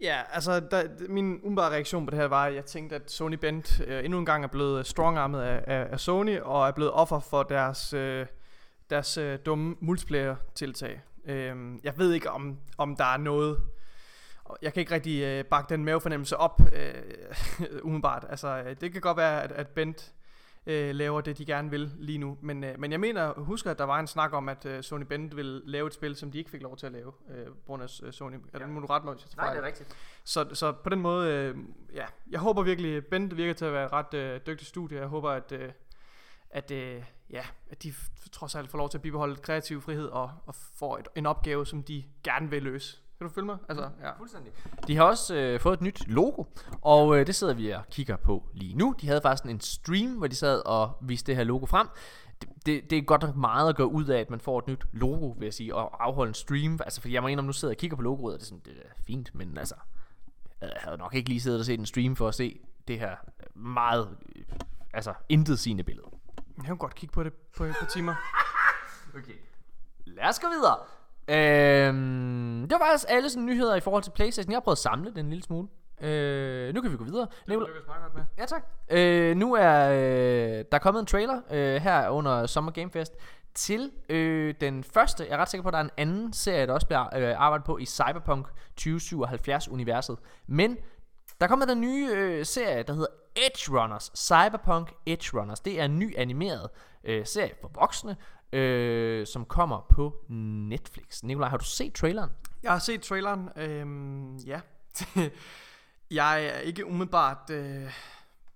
Ja, altså der, min umiddelbare reaktion på det her var, at jeg tænkte, at Sony Bent øh, endnu en gang er blevet øh, strongarmet af, af, af Sony, og er blevet offer for deres, øh, deres øh, dumme multiplayer-tiltag. Øhm, jeg ved ikke, om, om der er noget... Jeg kan ikke rigtig øh, bakke den mavefornemmelse op, øh, umiddelbart. Altså, øh, det kan godt være, at, at Bent øh, laver det, de gerne vil lige nu. Men, øh, men jeg mener, husker, at der var en snak om, at øh, Sony Bend ville lave et spil, som de ikke fik lov til at lave, øh, på grund af øh, Sony. Ja. Ja. Må du mig, hvis jeg tager fejl. rigtigt. Så, så på den måde, øh, ja, jeg håber virkelig, Bent virker til at være et ret øh, dygtig studie. Jeg håber, at, øh, at, øh, ja, at de trods alt får lov til at bibeholde kreativ frihed og, og får et, en opgave, som de gerne vil løse. Kan du følge mig? Altså, ja. Fuldstændig. De har også øh, fået et nyt logo, og øh, det sidder vi og kigger på lige nu. De havde faktisk en stream, hvor de sad og viste det her logo frem. Det, det, det er godt nok meget at gå ud af, at man får et nyt logo, vil jeg sige, og afholde en stream. Altså, fordi jeg må indrømme, nu sidder jeg og kigger på logoet, og det er sådan, det er fint, men altså, jeg havde nok ikke lige siddet og set en stream for at se det her meget, øh, altså, intetsigende billede. Jeg kan godt kigge på det på et par timer. Okay. Lad os gå videre. Øhm, det var faktisk alle sådan nyheder i forhold til Playstation. Jeg har prøvet at samle det en lille smule. Øh, nu kan vi gå videre. Det lykkes meget godt med. Ja, tak. Øh, nu er øh, der er kommet en trailer øh, her under Summer Game Fest til øh, den første. Jeg er ret sikker på, at der er en anden serie, der også bliver øh, arbejdet på i Cyberpunk 2077-universet. Men der kommer den nye øh, serie, der hedder Edge Runners. Cyberpunk Edge Runners. Det er en ny animeret øh, serie for voksne, øh, som kommer på Netflix. Nikolaj, har du set traileren? Jeg har set traileren. Øhm, ja. jeg er ikke umiddelbart... Øh,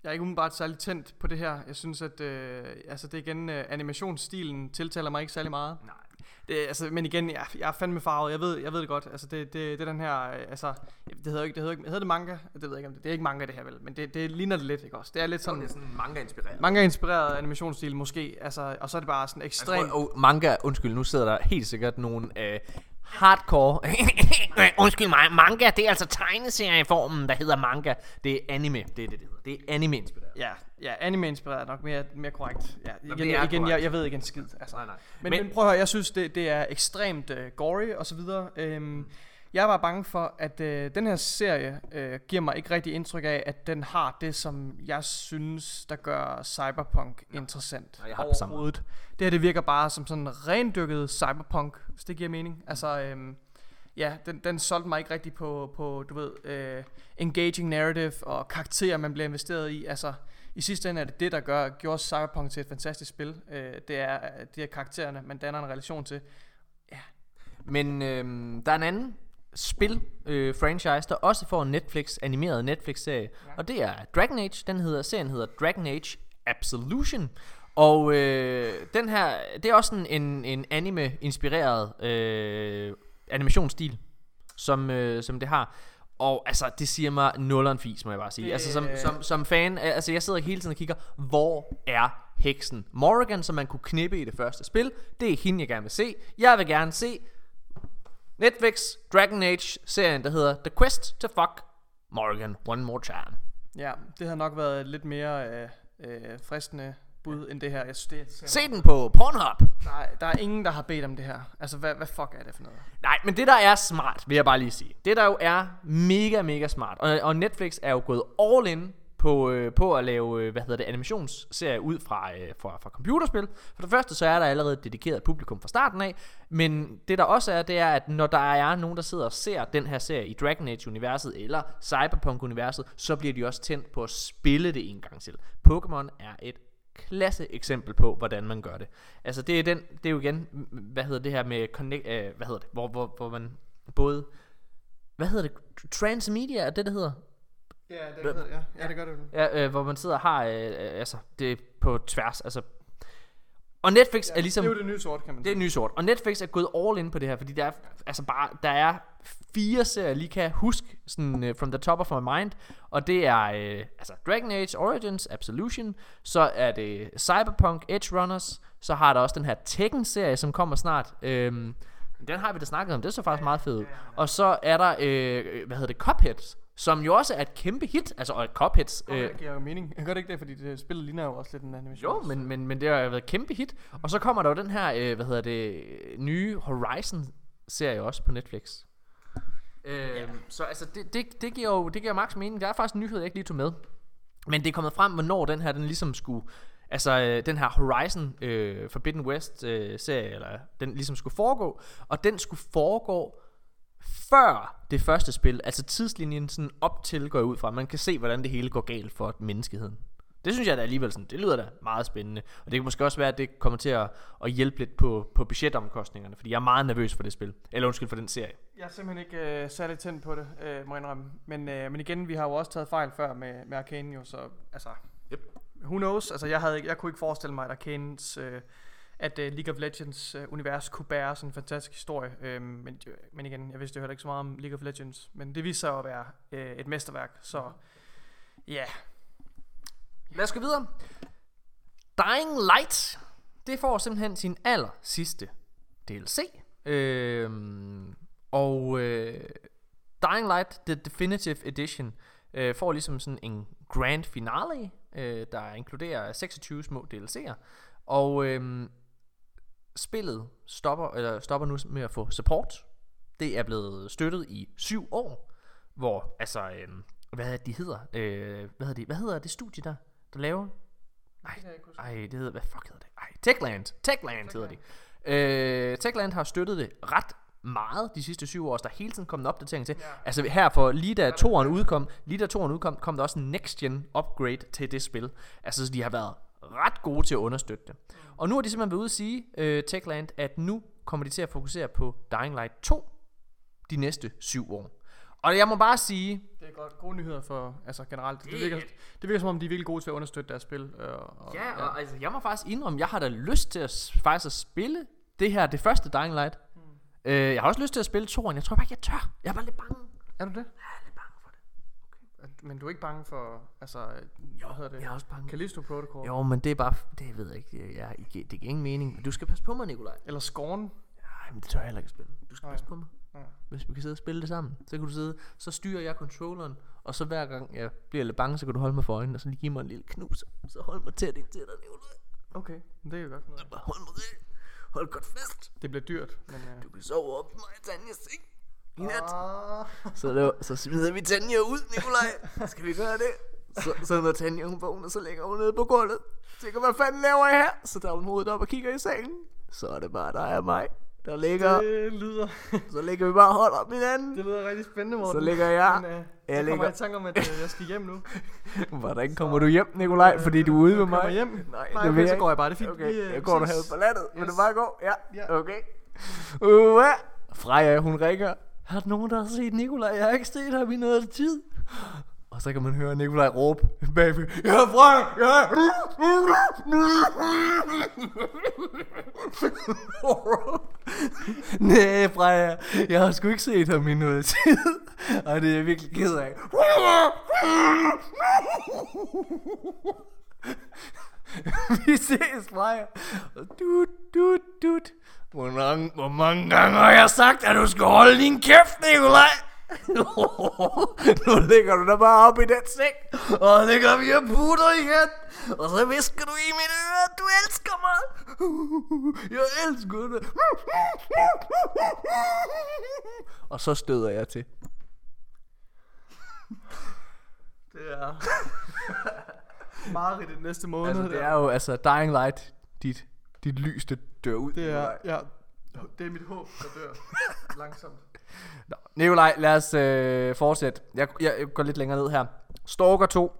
jeg er ikke umiddelbart særlig tændt på det her. Jeg synes, at øh, altså det igen, øh, animationsstilen tiltaler mig ikke særlig meget. Nej. Det, altså, men igen, jeg, jeg er fandme farvet. Jeg ved, jeg ved det godt. Altså, det, det, det er den her... øh, Altså, det hedder ikke, det hedder ikke, hedder det manga? Det ved jeg ikke om det. Det er ikke manga det her vel, men det, det ligner det lidt, ikke også? Det er lidt sådan, det er sådan manga inspireret. manga inspireret animationsstil måske. Altså, og så er det bare sådan Jeg ekstremt. tror, oh, manga, undskyld, nu sidder der helt sikkert nogle øh, hardcore... undskyld mig, manga, det er altså tegneserieformen, der hedder manga. Det er anime, det er det, det hedder. Det er anime-inspireret. Ja, ja, anime inspireret er nok mere, mere korrekt. Ja, igen, det er igen korrekt. jeg, jeg ved ikke en skid. Altså. Nej, nej. Men, Men- men, prøv at høre, jeg synes, det, det er ekstremt uh, gory og så videre. Um, jeg var bange for, at uh, den her serie uh, giver mig ikke rigtig indtryk af, at den har det, som jeg synes, der gør Cyberpunk interessant Og jeg har det overhovedet. Det her, det virker bare som sådan rendykket Cyberpunk, hvis det giver mening. Altså, um, ja, den, den solgte mig ikke rigtig på, på du ved, uh, engaging narrative og karakterer, man bliver investeret i. Altså, i sidste ende er det det, der gør, gjorde Cyberpunk til et fantastisk spil. Øh, det er øh, de her karaktererne, man danner en relation til. Men øh, der er en anden spil øh, franchise, der også får en Netflix animeret Netflix-serie, ja. og det er Dragon Age. Den hedder serien hedder Dragon Age Absolution. Og øh, den her, det er også sådan en, en anime-inspireret øh, animationsstil, som, øh, som det har. Og altså, det siger mig nulleren fis, må jeg bare sige. Det- Altså, som, som, som fan, altså jeg sidder hele tiden og kigger, hvor er heksen? Morrigan, som man kunne knippe i det første spil, det er hende, jeg gerne vil se. Jeg vil gerne se Netflix Dragon Age serien, der hedder The Quest to Fuck Morrigan One More Time. Ja, det har nok været et lidt mere øh, øh, fristende bud end det her. Jeg synes, det er, Se den på Pornhub. der, er, der er ingen, der har bedt om det her. Altså, hvad, hvad fuck er det for noget? Nej, men det der er smart, vil jeg bare lige sige. Det der jo er mega, mega smart. Og, og Netflix er jo gået all in på, øh, på at lave, øh, hvad hedder det, animationsserie ud fra, øh, fra, fra computerspil. For det første, så er der allerede et dedikeret publikum fra starten af. Men det der også er, det er, at når der er nogen, der sidder og ser den her serie i Dragon Age-universet eller Cyberpunk-universet, så bliver de også tændt på at spille det en gang til. Pokémon er et klasse eksempel på, hvordan man gør det. Altså det er, den, det er jo igen, hvad hedder det her med connect, øh, hvad hedder det, hvor, hvor, hvor man både, hvad hedder det, transmedia er det, det hedder? Ja, det, ved, ja. ja, det gør det. Ja, øh, hvor man sidder og har, øh, øh, altså det er på tværs, altså. Og Netflix ja, er ligesom, Det er jo det nye sort, kan man det er sige. ny sort. Og Netflix er gået all in på det her, fordi der er, altså bare, der er fire serier, jeg lige kan huske sådan, uh, from the top of my mind. Og det er uh, altså Dragon Age Origins, Absolution, så er det Cyberpunk Edge Runners, så har der også den her Tekken-serie, som kommer snart. Øhm, den har vi da snakket om, det så faktisk meget fedt. Og så er der, øh, hvad hedder det, Cuphead, som jo også er et kæmpe hit. Altså, og Cuphead, Øh. Det giver jo mening. Jeg gør det ikke det, fordi det spillet ligner jo også lidt en animation. jo, men, men, men det har jo været et kæmpe hit. Og så kommer der jo den her, øh, hvad hedder det, nye Horizon-serie også på Netflix. Øh, Så altså, det, det, det giver jo det giver max mening. Der er faktisk en nyhed, jeg ikke lige tog med. Men det er kommet frem, hvornår den her, den ligesom skulle... Altså, øh, den her Horizon øh, Forbidden West øh, serie, eller den ligesom skulle foregå. Og den skulle foregå før det første spil. Altså tidslinjen sådan op til går jeg ud fra. Man kan se, hvordan det hele går galt for menneskeheden. Det synes jeg da alligevel sådan, det lyder da meget spændende. Og det kan måske også være, at det kommer til at, at hjælpe lidt på, på budgetomkostningerne, fordi jeg er meget nervøs for det spil. Eller undskyld for den serie. Jeg er simpelthen ikke øh, særlig tændt på det, øh, må jeg indrømme. Men, øh, men igen, vi har jo også taget fejl før med, med Arcane jo, så altså... Yep. Who knows? Altså, jeg, havde, jeg kunne ikke forestille mig, at Arcanes... Øh, at uh, League of Legends uh, univers kunne bære sådan en fantastisk historie. Uh, men, øh, men igen, jeg vidste jo heller ikke så meget om League of Legends. Men det viste sig at være uh, et mesterværk, så ja. Lad os gå videre. Dying Light, det får simpelthen sin aller sidste DLC. Øhm, og øh, Dying Light, The Definitive Edition, øh, får ligesom sådan en grand finale, øh, der inkluderer 26 små DLC'er. Og øh, spillet stopper, eller stopper nu med at få support. Det er blevet støttet i syv år, hvor altså, øh, hvad er det, de hedder? Øh, hvad hedder det? Hvad hedder det studie der, der laver? Ej, ej, det hedder, hvad fuck hedder det? Ej, Techland. Techland hedder det. Øh, Techland har støttet det ret meget de sidste syv år, så der er hele tiden kommet opdateringer til. Ja. Altså her for lige da toeren udkom, lige da toeren udkom, kom der også en next gen upgrade til det spil. Altså så de har været ret gode til at understøtte det. Og nu har de simpelthen ude at sige, øh, Techland, at nu kommer de til at fokusere på Dying Light 2 de næste syv år. Og jeg må bare sige, Det er godt. Gode nyheder for, altså generelt. Det, Det- virker, det virker som om, de er virkelig gode til at understøtte deres spil. Øh, og, Ja, og altså, jeg må faktisk indrømme, jeg har da lyst til at, faktisk at spille det her, det første Dying Light. Mm. Øh, jeg har også lyst til at spille toren. Jeg tror bare ikke, jeg tør. Jeg er bare lidt bange. Er du er det. Men du er ikke bange for, altså, hvad hedder det? Jeg er også bange. Callisto Protocol? Jo, men det er bare, det ved jeg ikke. Jeg, det, det giver ingen mening. Men du skal passe på mig, Nikolaj. Eller Scorn? Nej, men det tør jeg heller ikke spille. Du skal Nej. passe på mig. Ja. Hvis vi kan sidde og spille det sammen, så kan du sidde, så styrer jeg controlleren, og så hver gang jeg bliver lidt bange, så kan du holde mig for øjnene, og så lige give mig en lille knus, så hold mig tæt ind til dig, Nikolaj. Okay, det er jo godt. Noget. Hold mig rigtig. Hold godt fast. Det bliver dyrt, men... Uh... Du kan sove op i mig, Tanjas seng. I nat. Ah. Så, laver, så smider vi Tanja ud, Nikolaj. Skal vi gøre det? Så, så når Tanja hun vågner, så ligger hun nede på gulvet. Tænker, hvad fanden laver jeg her? Så tager hun hovedet op og kigger i sengen. Så er det bare dig og mig, der ligger. Det lyder, Så ligger vi bare holder op hinanden. det lyder rigtig spændende, Morten. Så ligger jeg. Men, uh, Jeg jeg kommer ligger- i tanke om, at uh, jeg skal hjem nu. Hvordan kommer du hjem, Nikolaj? Fordi du er ude med mig. hjem. Nej, Nej, det vil jeg så går jeg bare. Det er fint. Okay, Vi, øh, jeg går du ses. herud på landet. Vil Yes. du bare gå? Ja, Ja. okay. Uh, Freja, hun ringer. Har der nogen, der har set Nikolaj? Jeg har ikke set ham i noget tid. Og så kan man høre Nikolaj råbe bagved. Ja, jeg er... Nej, Freja. Jeg har sgu ikke set ham i noget tid. Og det er jeg virkelig ked af. Vi ses, Freja. Dut, dut, dut. Hvor mange, hvor mange gange har jeg sagt, at du skal holde din kæft, Nikolaj? nu ligger du der bare op i den seng, og ligger vi og putter igen. Og så visker du i mit øre, at du elsker mig. Jeg elsker dig. Og så støder jeg til. Det er... Meget i næste måned. Altså, det er jo, altså, Dying Light, dit, dit lys, det dør ud. Det er, ja, det er mit håb, der dør langsomt. Nå, Nikolaj, lad os øh, fortsætte. Jeg, jeg, jeg går lidt længere ned her. Stalker 2,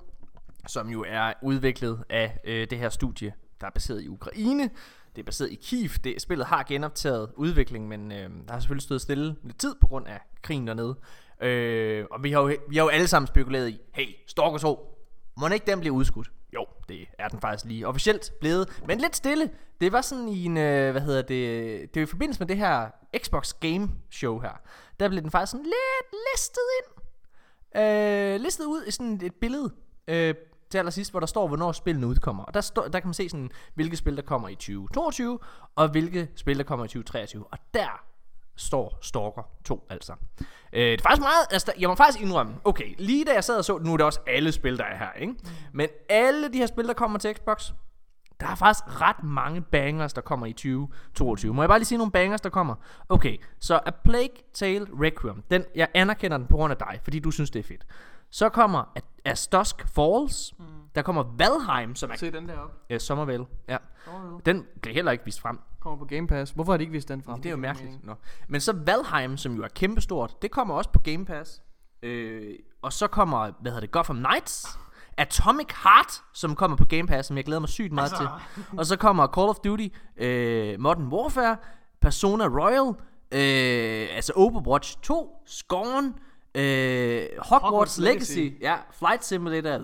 som jo er udviklet af øh, det her studie, der er baseret i Ukraine. Det er baseret i Kiev. Det, spillet har genoptaget udviklingen, men øh, der har selvfølgelig stået stille lidt tid på grund af krigen dernede. Øh, og vi har, jo, vi har jo alle sammen spekuleret i, hey, Stalker 2, må ikke den blive udskudt? Jo, det er den faktisk lige officielt blevet, men lidt stille. Det var sådan i en, øh, hvad hedder det, det var i forbindelse med det her Xbox Game Show her. Der blev den faktisk sådan lidt listet ind. Øh, listet ud i sådan et billede øh, til allersidst, hvor der står, hvornår spillene udkommer. Og der, står, der kan man se sådan, hvilke spil, der kommer i 2022, og hvilke spil, der kommer i 2023. Og der står Stalker 2 altså. Øh, det er faktisk meget, altså jeg må faktisk indrømme, okay, lige da jeg sad og så, nu er det også alle spil, der er her, ikke? Men alle de her spil, der kommer til Xbox, der er faktisk ret mange bangers, der kommer i 2022. Må jeg bare lige sige nogle bangers, der kommer? Okay, så A Plague Tale Requiem. Den, jeg anerkender den på grund af dig, fordi du synes, det er fedt. Så kommer A- Dusk Falls. Mm. Der kommer Valheim, som er Se den der op. ja, Sommervale. Ja. Oh, Den blev heller ikke vist frem. Kommer på Game Pass. Hvorfor har de ikke vist den frem? Det er jo mærkeligt. Nå. Men så Valheim, som jo er kæmpestort, det kommer også på Game Pass. Øh, og så kommer, hvad hedder det, Gotham Knights. Atomic Heart, som kommer på Game Pass, som jeg glæder mig sygt meget Altså. til. Og så kommer Call of Duty, øh, Modern Warfare, Persona Royal, øh, altså Overwatch 2, Scorn, øh, Hogwarts, Hogwarts Legacy, Legacy. ja, Flight Simulator,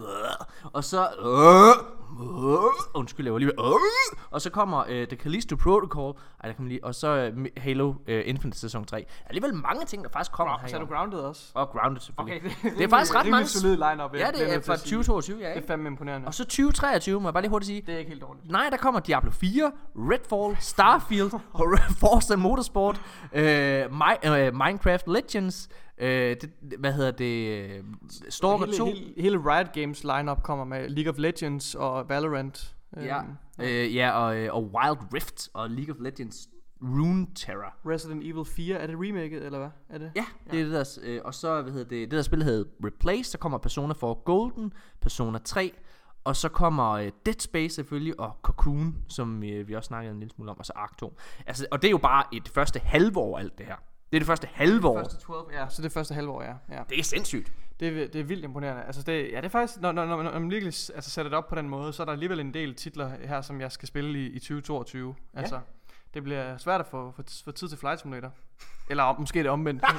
og så, øh, undskyld, jeg var lige ved, øh, og så kommer øh, The Callisto Protocol, ej, der kan man lige, og så Halo øh, Infinite sæson 3. Alligevel mange ting, der faktisk kommer her. Så er du grounded også? Og Grounded selvfølgelig. Okay, Det er faktisk ret rimelig mange- solid line-up. Ja, det er fra 2022, ja, Det er ikke? fandme imponerende. Og så 2023, må jeg bare lige hurtigt sige. Det er ikke helt dårligt. Nej, der kommer Diablo 4, Redfall, Starfield, Forza Motorsport, øh, Mi- øh, Minecraft Legends, øh, det, hvad hedder det, øh, Stalker hele, 2. Hele, hele Riot Games lineup kommer med League of Legends og Valorant. Ja, Øhm, øh, ja og, øh, og Wild Rift og League of Legends Runeterra. Resident Evil 4, er det remaket, eller hvad? Er det? Ja, det er det der, øh, og så, hvad hedder det, det der spil hedder Replace, så kommer Persona 4 Golden, Persona 3, og så kommer øh, Dead Space selvfølgelig, og Cocoon, som øh, vi også snakkede en lille smule om, og så Ark 2. Altså, og det er jo bare et første halve år alt det her. Det er det første halve år. Første 12, ja, så det første halvår, ja. ja. Det er sindssygt. Det, er, det er vildt imponerende. Altså det, ja, det er faktisk, når, når, når, når man virkelig altså, sætter det op på den måde, så er der alligevel en del titler her, som jeg skal spille i, i 2022. Altså, det bliver svært at få, få, få tid til Flight Simulator. Eller om- måske det omvendt.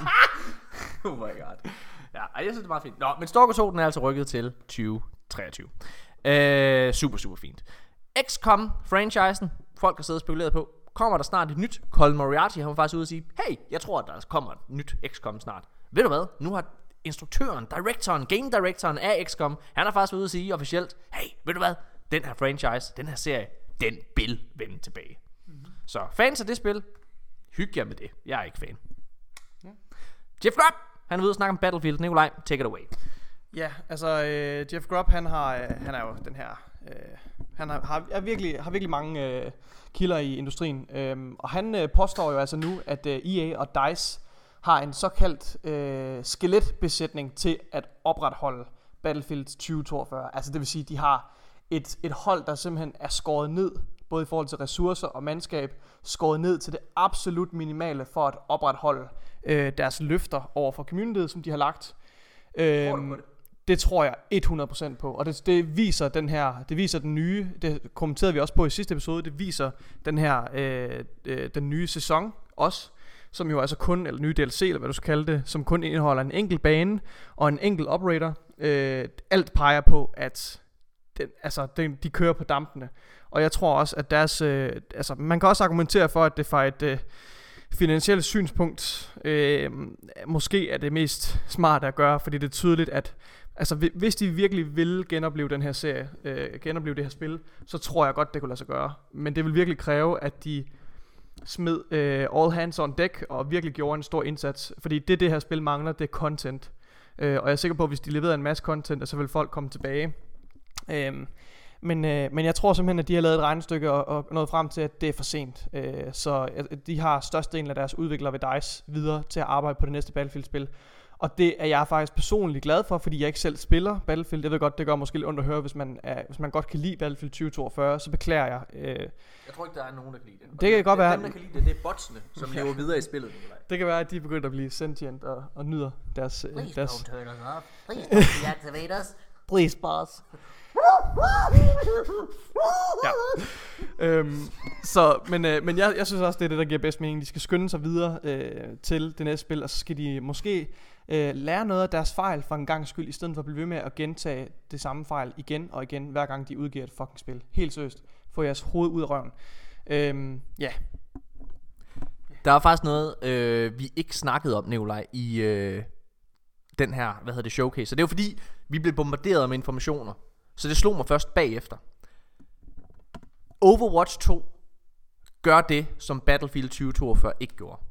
Oh my god. Ja, jeg synes, det er meget fint. Nå, men Stalker 2, den er altså rykket til 2023. Øh, super, super fint. XCOM-franchisen, folk har siddet og spekuleret på, kommer der snart et nyt? Colin Moriarty han var faktisk ude og sige, hey, jeg tror, at der kommer et nyt XCOM snart. Ved du hvad? Nu har instruktøren, directoren, game directoren af XCOM, han har faktisk været ude og sige officielt, hey, ved du hvad? Den her franchise, den her serie, den vil vende tilbage. Mm-hmm. Så fans af det spil, hyg jer med det. Jeg er ikke fan. Jeff Grubb, han er ude og snakke om Battlefield. Nikolaj, take it away. Ja, altså øh, Jeff Grubb, han har, øh, han er jo den her, øh, han har, har, er virkelig, har virkelig mange øh, kilder i industrien, øhm, og han øh, påstår jo altså nu, at øh, EA og DICE har en såkaldt øh, skeletbesætning til at opretholde Battlefield 2042. Altså det vil sige, de har et, et hold, der simpelthen er skåret ned, både i forhold til ressourcer og mandskab, skåret ned til det absolut minimale for at opretholde øh, deres løfter over for communityet, som de har lagt. Øhm, det tror jeg 100% på, og det, det viser den her, det viser den nye, det kommenterede vi også på i sidste episode, det viser den her, øh, øh, den nye sæson også, som jo altså kun, eller nye DLC, eller hvad du skal kalde det, som kun indeholder en enkelt bane og en enkelt operator. Øh, alt peger på, at den, altså, den, de kører på dampene. Og jeg tror også, at deres, øh, altså, man kan også argumentere for, at det fra et øh, finansielt synspunkt øh, måske er det mest smarte at gøre, fordi det er tydeligt, at altså, hvis de virkelig vil genopleve den her serie, øh, genopleve det her spil, så tror jeg godt, det kunne lade sig gøre. Men det vil virkelig kræve, at de smed øh, all hands on deck og virkelig gjorde en stor indsats. Fordi det, det her spil mangler, det er content. Øh, og jeg er sikker på, at hvis de leverede en masse content, så vil folk komme tilbage. Øh, men, øh, men jeg tror simpelthen, at de har lavet et regnestykke og, og nået frem til, at det er for sent. Øh, så øh, de har størstedelen af deres udviklere ved DICE videre til at arbejde på det næste Battlefield-spil. Og det er jeg faktisk personligt glad for, fordi jeg ikke selv spiller Battlefield. Jeg ved godt, det gør måske lidt ondt at høre, hvis man, er, hvis man godt kan lide Battlefield 2042, så beklager jeg. Øh, Jeg tror ikke, der er nogen, der kan lide det. Det kan godt være. Dem, der kan lide det, det er botsene, som lever videre i spillet. Nikolaj. det kan være, at de er begyndt at blive sentient og, og nyder deres... øh, Please deres don't turn us off. Please don't deactivate us. Please, boss. ja. øhm, så, men, øh, men jeg, jeg synes også, det er det, der giver bedst mening. De skal skynde sig videre øh, til det næste spil, og så skal de måske øh, lære noget af deres fejl for en gang skyld, i stedet for at blive ved med at gentage det samme fejl igen og igen, hver gang de udgiver et fucking spil. Helt seriøst. Få jeres hoved ud af røven. Øhm, ja, Der er faktisk noget, øh, vi ikke snakkede om, Nikolaj, i øh, den her, hvad hedder det, showcase. Så det er jo fordi, vi blev bombarderet med informationer. Så det slog mig først bagefter. Overwatch 2 gør det, som Battlefield 2042 ikke gjorde.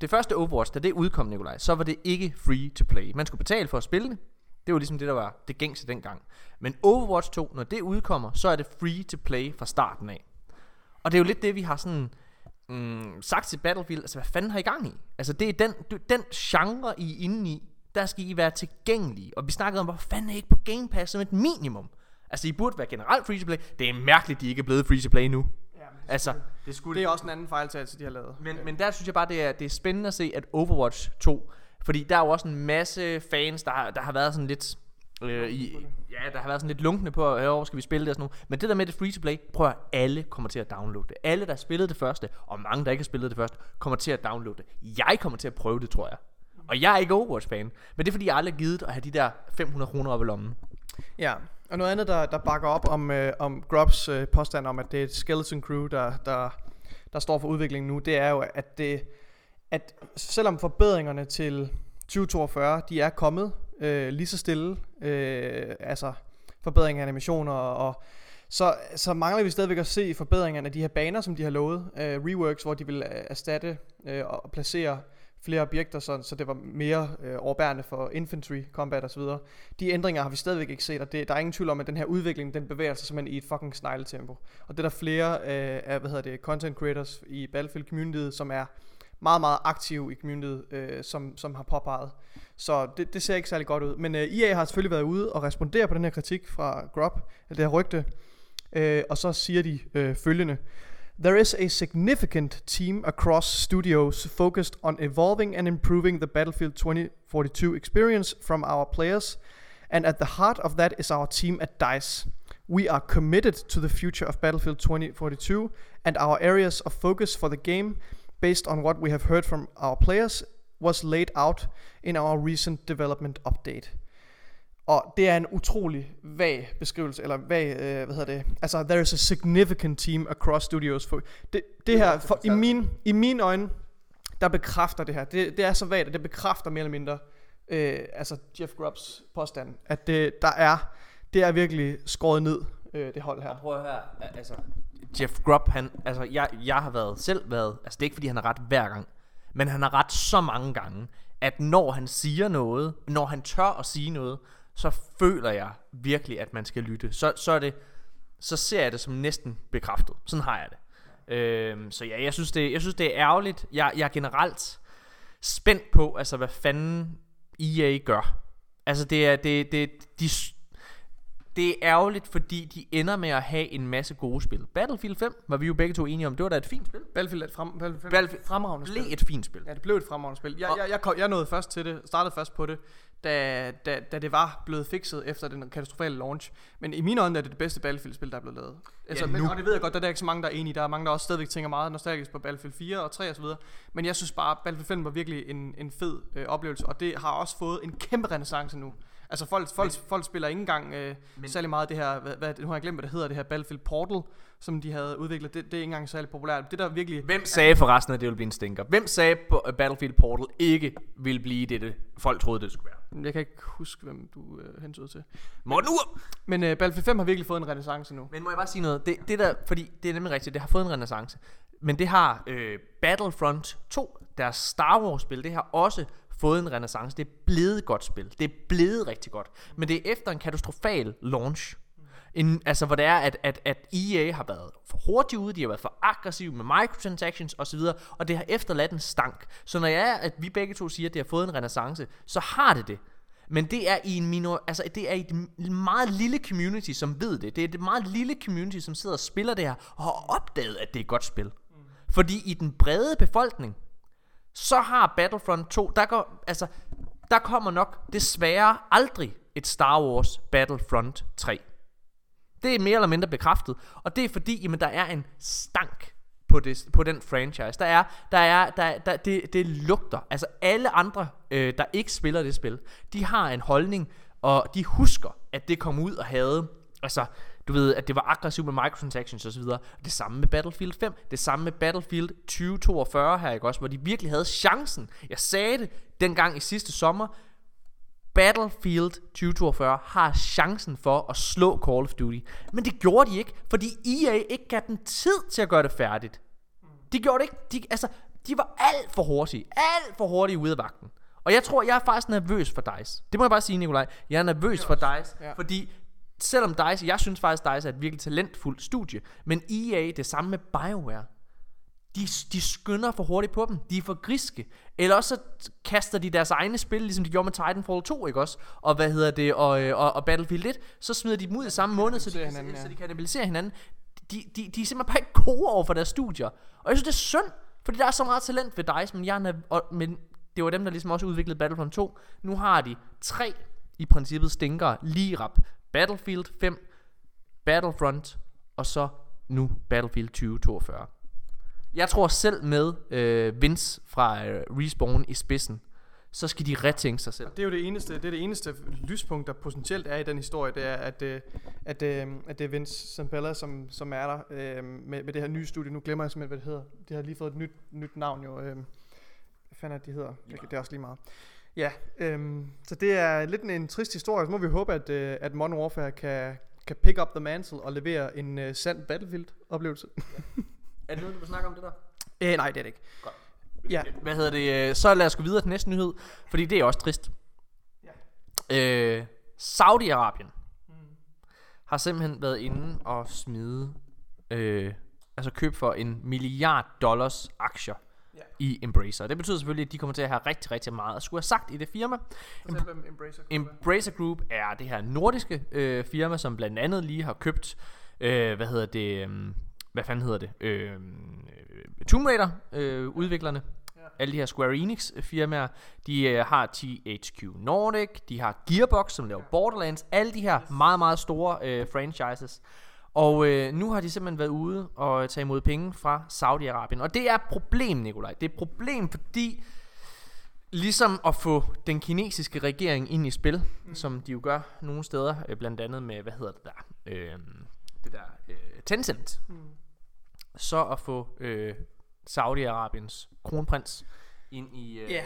Det første Overwatch, da det udkom, Nikolaj, så var det ikke free to play. Man skulle betale for at spille det. Det var ligesom det, der var det gængse dengang. Men Overwatch 2, når det udkommer, så er det free to play fra starten af. Og det er jo lidt det, vi har sådan mm, sagt til Battlefield, altså hvad fanden har I gang i? Altså det er den, den genre, I er inde i, der skal I være tilgængelige. Og vi snakkede om, hvor fanden er I ikke på Game Pass som et minimum? Altså I burde være generelt free to play. Det er mærkeligt, de ikke er blevet free to play nu. Altså, det skulle det er også en anden fejltagelse, de har lavet. men, men der synes jeg bare, det er, det er spændende at se, at Overwatch 2, fordi der er jo også en masse fans, der har, der har været sådan lidt Øh, i, ja, der har været sådan lidt lunkende på, øh, hvor skal vi spille det og sådan noget. Men det der med det free to play, prøv at alle kommer til at downloade det. Alle, der har spillet det første, og mange, der ikke har spillet det første, kommer til at downloade det. Jeg kommer til at prøve det, tror jeg. Og jeg er ikke Overwatch-fan. Men det er fordi, jeg aldrig har givet at have de der 500 kroner op i lommen. Ja, og noget andet, der, der bakker op om, øh, om Grubs øh, påstand om, at det er et skeleton crew, der, der, der står for udviklingen nu, det er jo, at, det, at selvom forbedringerne til 2042, de er kommet øh, lige så stille, øh, altså forbedring af animationer og så, så mangler vi stadigvæk at se forbedringerne af de her baner, som de har lovet. Øh, reworks, hvor de vil øh, erstatte øh, og placere flere objekter, sådan, så det var mere øh, overbærende for infantry combat osv. De ændringer har vi stadigvæk ikke set, og det, der er ingen tvivl om, at den her udvikling, den bevæger sig simpelthen i et fucking snegletempo. Og det er der flere øh, af, hvad hedder det, content creators i Battlefield communityet, som er meget, meget aktive i communityet, øh, som, som har påpeget. Så det, det ser ikke særlig godt ud. Men øh, EA har selvfølgelig været ude og respondere på den her kritik fra Grub, eller det her rygte, øh, og så siger de øh, følgende. There is a significant team across studios focused on evolving and improving the Battlefield 2042 experience from our players, and at the heart of that is our team at DICE. We are committed to the future of Battlefield 2042, and our areas of focus for the game, based on what we have heard from our players, was laid out in our recent development update. Og det er en utrolig vag beskrivelse, eller vag, øh, hvad hedder det, altså there is a significant team across studios. For det, det her, for, i, min, i mine øjne, der bekræfter det her, det, det er så vagt, at det bekræfter mere eller mindre, øh, altså Jeff Grubbs påstand, at det, der er, det er virkelig skåret ned, øh, det hold her. Og prøv at høre, altså, Jeff Grubb, han, altså, jeg, jeg har været, selv været, altså det er ikke fordi han har ret hver gang, men han har ret så mange gange, at når han siger noget, når han tør at sige noget, så føler jeg virkelig, at man skal lytte. Så, så er det, så ser jeg det som næsten bekræftet. Sådan har jeg det. Øhm, så ja, jeg synes, det, jeg synes, det er ærgerligt. Jeg, jeg er generelt spændt på, altså hvad fanden EA gør. Altså det er, det, det, de, det er ærgerligt, fordi de ender med at have en masse gode spil. Battlefield 5 var vi jo begge to enige om. Det var da et fint spil. Battlefield er et frem, Battlefield, Battlefield fremragende Blev spil. et fint spil. Ja, det blev et fremragende spil. Jeg, jeg, jeg, kom, jeg nåede først til det, startede først på det, da, da, da det var blevet fikset efter den katastrofale launch. Men i mine øjne er det det bedste Battlefield-spil, der er blevet lavet. Altså, men, nu. og det ved jeg godt, der er ikke så mange, der er enige. Der er mange, der også stadigvæk tænker meget nostalgisk på Battlefield 4 og 3 osv. Men jeg synes bare, at Battlefield 5 var virkelig en, en fed øh, oplevelse, og det har også fået en kæmpe renaissance nu. Altså folk, folk, folk spiller ikke engang øh, Men- særlig meget det her, hvad, hvad, nu har jeg glemt, hvad det hedder, det her Battlefield Portal, som de havde udviklet. Det, det er ikke engang særlig populært. Det der virkelig... Hvem sagde forresten, at det ville blive en stinker? Hvem sagde, at Battlefield Portal ikke ville blive det, det folk troede, det skulle være? Jeg kan ikke huske, hvem du øh, hentede til. Morten Ur! Men øh, Battlefield 5 har virkelig fået en renaissance nu. Men må jeg bare sige noget? Det, det der, fordi det er nemlig rigtigt, det har fået en renaissance. Men det har øh, Battlefront 2, deres Star Wars spil, det har også fået en renaissance. Det er blevet et godt spil. Det er blevet rigtig godt. Men det er efter en katastrofal launch. En, altså hvor det er, at, at, at EA har været for hurtigt ude, de har været for aggressive med microtransactions osv., og det har efterladt en stank. Så når jeg er, at vi begge to siger, at det har fået en renaissance, så har det det. Men det er i en minor, altså det er i et meget lille community, som ved det. Det er et meget lille community, som sidder og spiller det her, og har opdaget, at det er et godt spil. Fordi i den brede befolkning, så har Battlefront 2, der, går, altså, der kommer nok desværre aldrig et Star Wars Battlefront 3. Det er mere eller mindre bekræftet, og det er fordi, jamen, der er en stank på, det, på den franchise. Der er, der er, der, der, det, det lugter. Altså alle andre, øh, der ikke spiller det spil, de har en holdning, og de husker, at det kom ud og havde, altså, du ved, at det var aggressivt med microtransactions og så videre. Det samme med Battlefield 5, det samme med Battlefield 2042 her, ikke også, hvor de virkelig havde chancen. Jeg sagde det dengang i sidste sommer, Battlefield 2042 har chancen for at slå Call of Duty. Men det gjorde de ikke, fordi EA ikke gav dem tid til at gøre det færdigt. De gjorde det ikke. De, altså, de var alt for hurtige. Alt for hurtige ude af vagten. Og jeg tror, jeg er faktisk nervøs for DICE. Det må jeg bare sige, Nikolaj. Jeg er nervøs for DICE, Ja. fordi selvom DICE, jeg synes faktisk, DICE er et virkelig talentfuldt studie, men EA, det samme med BioWare, de, de skynder for hurtigt på dem. De er for griske. Eller også så kaster de deres egne spil, ligesom de gjorde med Titanfall 2, ikke også? Og hvad hedder det? Og, øh, og, og Battlefield 1. Så smider de dem ud i samme måned, så de, hinanden, så, så ja. de kannibaliserer hinanden. De, de, de er simpelthen bare ikke gode over for deres studier. Og jeg synes, det er synd, fordi der er så meget talent ved DICE, men, jeg og, men det var dem, der ligesom også udviklede Battlefront 2. Nu har de tre i princippet stinker lige rap. Battlefield 5, Battlefront, og så nu Battlefield 2042. Jeg tror selv med øh, Vince fra øh, Respawn i spidsen, så skal de retænke sig selv. Det er jo det eneste, det er det eneste lyspunkt, der potentielt er i den historie, det er, at, øh, at, øh, at det er Vince Zampella, som, som er der øh, med, med det her nye studie. Nu glemmer jeg simpelthen, hvad det hedder. De har lige fået et nyt, nyt navn jo. Øh, hvad fanden er det, de hedder? Det, det er også lige meget. Ja, øh, så det er lidt en, en trist historie. Så må vi håbe, at, øh, at Modern Warfare kan, kan pick up the mantle og levere en øh, sand Battlefield-oplevelse. Er det noget, du vil snakke om det der? øh, nej, det er det ikke. Ja. Hvad hedder det? øh, Så lad os gå videre til næste nyhed, fordi det er også trist. Øh, Saudi-Arabien har simpelthen været inde og smide, øh, altså køb for en milliard dollars aktier Ja. i Embracer. Det betyder selvfølgelig, at de kommer til at have rigtig, rigtig meget at skulle have sagt i det firma. Fortæl, hvem Embracer Group er. Embracer Group er det her nordiske øh, firma, som blandt andet lige har købt, øh, hvad hedder det, øh, hvad fanden hedder det, øh, øh, Tomb Raider øh, udviklerne. Ja. Alle de her Square Enix øh, firmaer, de øh, har THQ Nordic, de har Gearbox, som laver Borderlands, alle de her meget, meget store øh, franchises. Og øh, nu har de simpelthen været ude og tage imod penge fra Saudi-Arabien. Og det er et problem, Nikolaj. Det er et problem, fordi Ligesom at få den kinesiske regering ind i spil, mm. som de jo gør nogle steder, øh, blandt andet med, hvad hedder det der, øh, det der øh, Tencent, Mm. Så at få øh, Saudi-Arabiens kronprins ind i... Øh, Ja.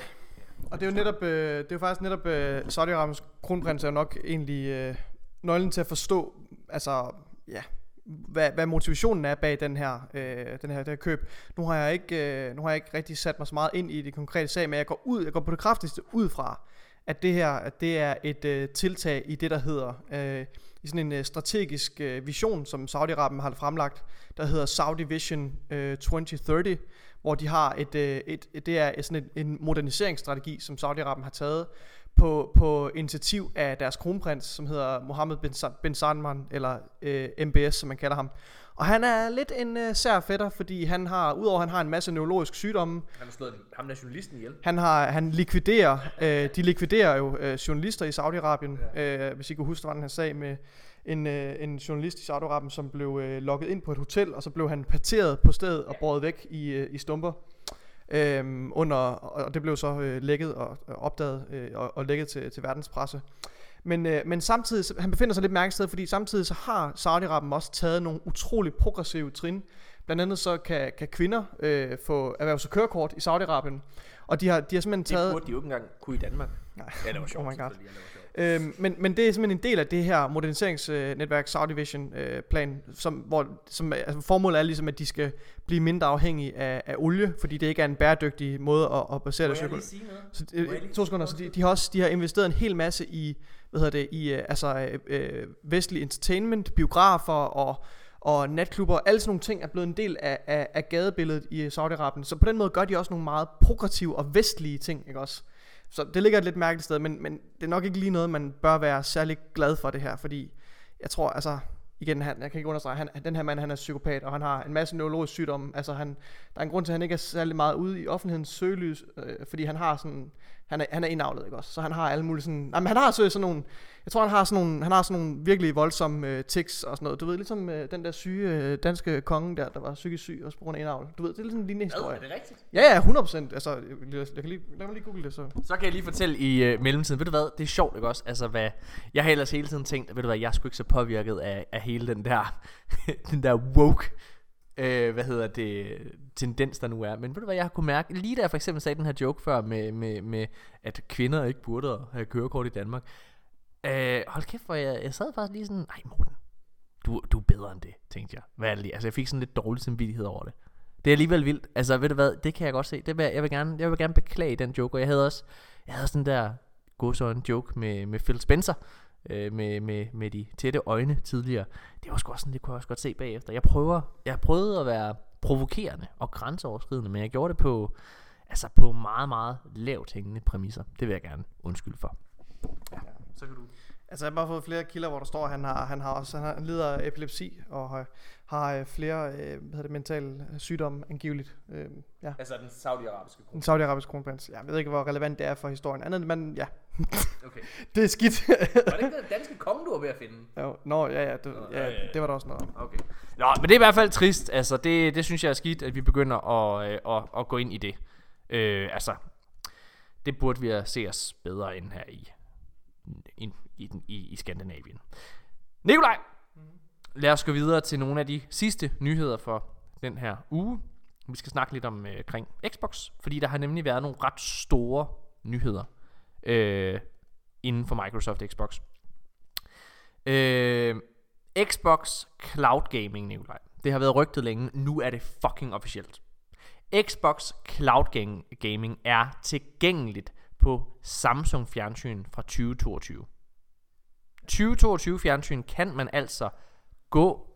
Og det er jo netop, øh, det er jo faktisk netop, øh, Saudi-Arabiens kronprins er jo nok egentlig øh, nøglen til at forstå, altså, ja, hvad, hvad motivationen er bag den her, øh, den her, det her køb. Nu har, jeg ikke, øh, nu har jeg ikke rigtig sat mig så meget ind i det konkrete sag, men jeg går ud, jeg går på det kraftigste ud fra, at det her, at det er et øh, tiltag i det, der hedder, øh, i sådan en øh, strategisk øh, vision, som Saudi-Arabien har fremlagt, der hedder Saudi Vision øh, 2030, hvor de har et, et, et det er sådan en, en moderniseringsstrategi, som Saudi-Arabien har taget på, på initiativ af deres kronprins, som hedder Mohammed bin, bin Salman, eller øh, MBS, som man kalder ham. Og han er lidt en øh, sær fætter, fordi han har, udover at han har en masse neurologiske sygdomme, Han har slået ham nationalisten ihjel. han, har, han likviderer, øh, de likviderer jo øh, journalister i Saudi-Arabien, øh, hvis I kan huske, der var den her sag med en, øh, en journalist i Saudi-Arabien, som blev øh, logget ind på et hotel, og så blev han parteret på stedet og båret væk i, øh, i stumper. Øhm, under, og det blev så øh, lækket og, og opdaget øh, og, og lækket til, til verdenspresse. Men, øh, men samtidig, så- han befinder sig lidt mærket sted, fordi samtidig så har Saudi-Arabien også taget nogle utrolig progressive trin. Blandt andet så kan, kan kvinder øh, få erhvervs- og kørekort i Saudi-Arabien. Og de har, de har simpelthen Det taget... burde de jo ikke engang kunne i Danmark. Nej. Ja, det var sjovt. Oh my God. ja, det. Øhm, men, men det er simpelthen en del af det her moderniseringsnetværk Saudi Vision øh, plan, som, hvor, som, altså formålet er ligesom, at de skal blive mindre afhængige af, af olie, fordi det ikke er en bæredygtig måde at, at basere deres økonomi. Så, øh, to sekunder, så de, de, har også de har investeret en hel masse i, hvad hedder det, i øh, altså, øh, øh vestlig entertainment, biografer og, og natklubber. Alle sådan nogle ting er blevet en del af, af, af gadebilledet i Saudi-Arabien. Så på den måde gør de også nogle meget progressive og vestlige ting, ikke også? Så det ligger et lidt mærkeligt sted, men, men det er nok ikke lige noget, man bør være særlig glad for det her, fordi jeg tror, altså, igen, han, jeg kan ikke understrege, han, den her mand, han er psykopat, og han har en masse neurologisk sygdomme. Altså, han, der er en grund til, at han ikke er særlig meget ude i offentlighedens søgelys, øh, fordi han har sådan, han er, han er indavlet, ikke også? Så han har alle mulige sådan, nej, men han har så sådan nogle, jeg tror, han har sådan nogle, han har sådan nogle virkelig voldsomme øh, tics og sådan noget. Du ved, ligesom øh, den der syge øh, danske konge der, der var psykisk syg, også på grund af indavl. Du ved, det er lidt sådan en lignende historie. er det rigtigt? Ja, ja, 100%. Altså, jeg, jeg, jeg kan lige, lad mig lige google det så. Så kan jeg lige fortælle i øh, mellemtiden, ved du hvad, det er sjovt ikke også, altså hvad, jeg har ellers hele tiden tænkt, ved du hvad, jeg er sgu ikke så påvirket af, af hele den der, den der woke, øh, hvad hedder det, tendens der nu er, men ved du hvad, jeg har kunne mærke, lige da jeg for eksempel sagde den her joke før med, med, med at kvinder ikke burde have kørekort i Danmark, øh, hold kæft, hvor jeg, jeg sad faktisk lige sådan, nej Morten, du, du er bedre end det, tænkte jeg, hvad er det lige? altså jeg fik sådan lidt dårlig samvittighed over det. Det er alligevel vildt. Altså, ved du hvad, det kan jeg godt se. Det vil, jeg- jeg vil gerne, jeg vil gerne beklage den joke, og jeg havde også, jeg havde sådan der godsøjne joke med, med Phil Spencer, øh, med, med, med de tætte øjne tidligere. Det var sgu også sådan, det kunne jeg også godt se bagefter. Jeg prøver, jeg prøvede at være provokerende og grænseoverskridende, men jeg gjorde det på, altså på meget, meget lavt hængende præmisser. Det vil jeg gerne undskylde for. Så kan du... Altså jeg har bare fået flere kilder, hvor der står, at han har, han har også han har, han lider af epilepsi og har, har øh, flere øh, hvad hedder det, mentale sygdomme angiveligt. Øh, ja. Altså den saudiarabiske Den saudiarabiske kronprins. Jeg ved ikke, hvor relevant det er for historien. Andet, men ja, Okay. det er skidt. Var det ikke den danske konge, du var ved at finde? jo, nå, ja, ja, det, Nå, ja, ja, ja, ja. det var der også noget om. Okay. Nå, men det er i hvert fald trist. Altså, det, det synes jeg er skidt, at vi begynder at, øh, at, at gå ind i det. Øh, altså, det burde vi se os bedre end her i, i, i, i, i Skandinavien. Nikolaj, lad os gå videre til nogle af de sidste nyheder for den her uge. Vi skal snakke lidt om øh, kring Xbox, fordi der har nemlig været nogle ret store nyheder øh, inden for Microsoft Xbox. Øh, Xbox Cloud Gaming, Nikolaj. Det har været rygtet længe. Nu er det fucking officielt. Xbox Cloud Gaming er tilgængeligt på Samsung fjernsyn fra 2022. 2022 fjernsyn kan man altså gå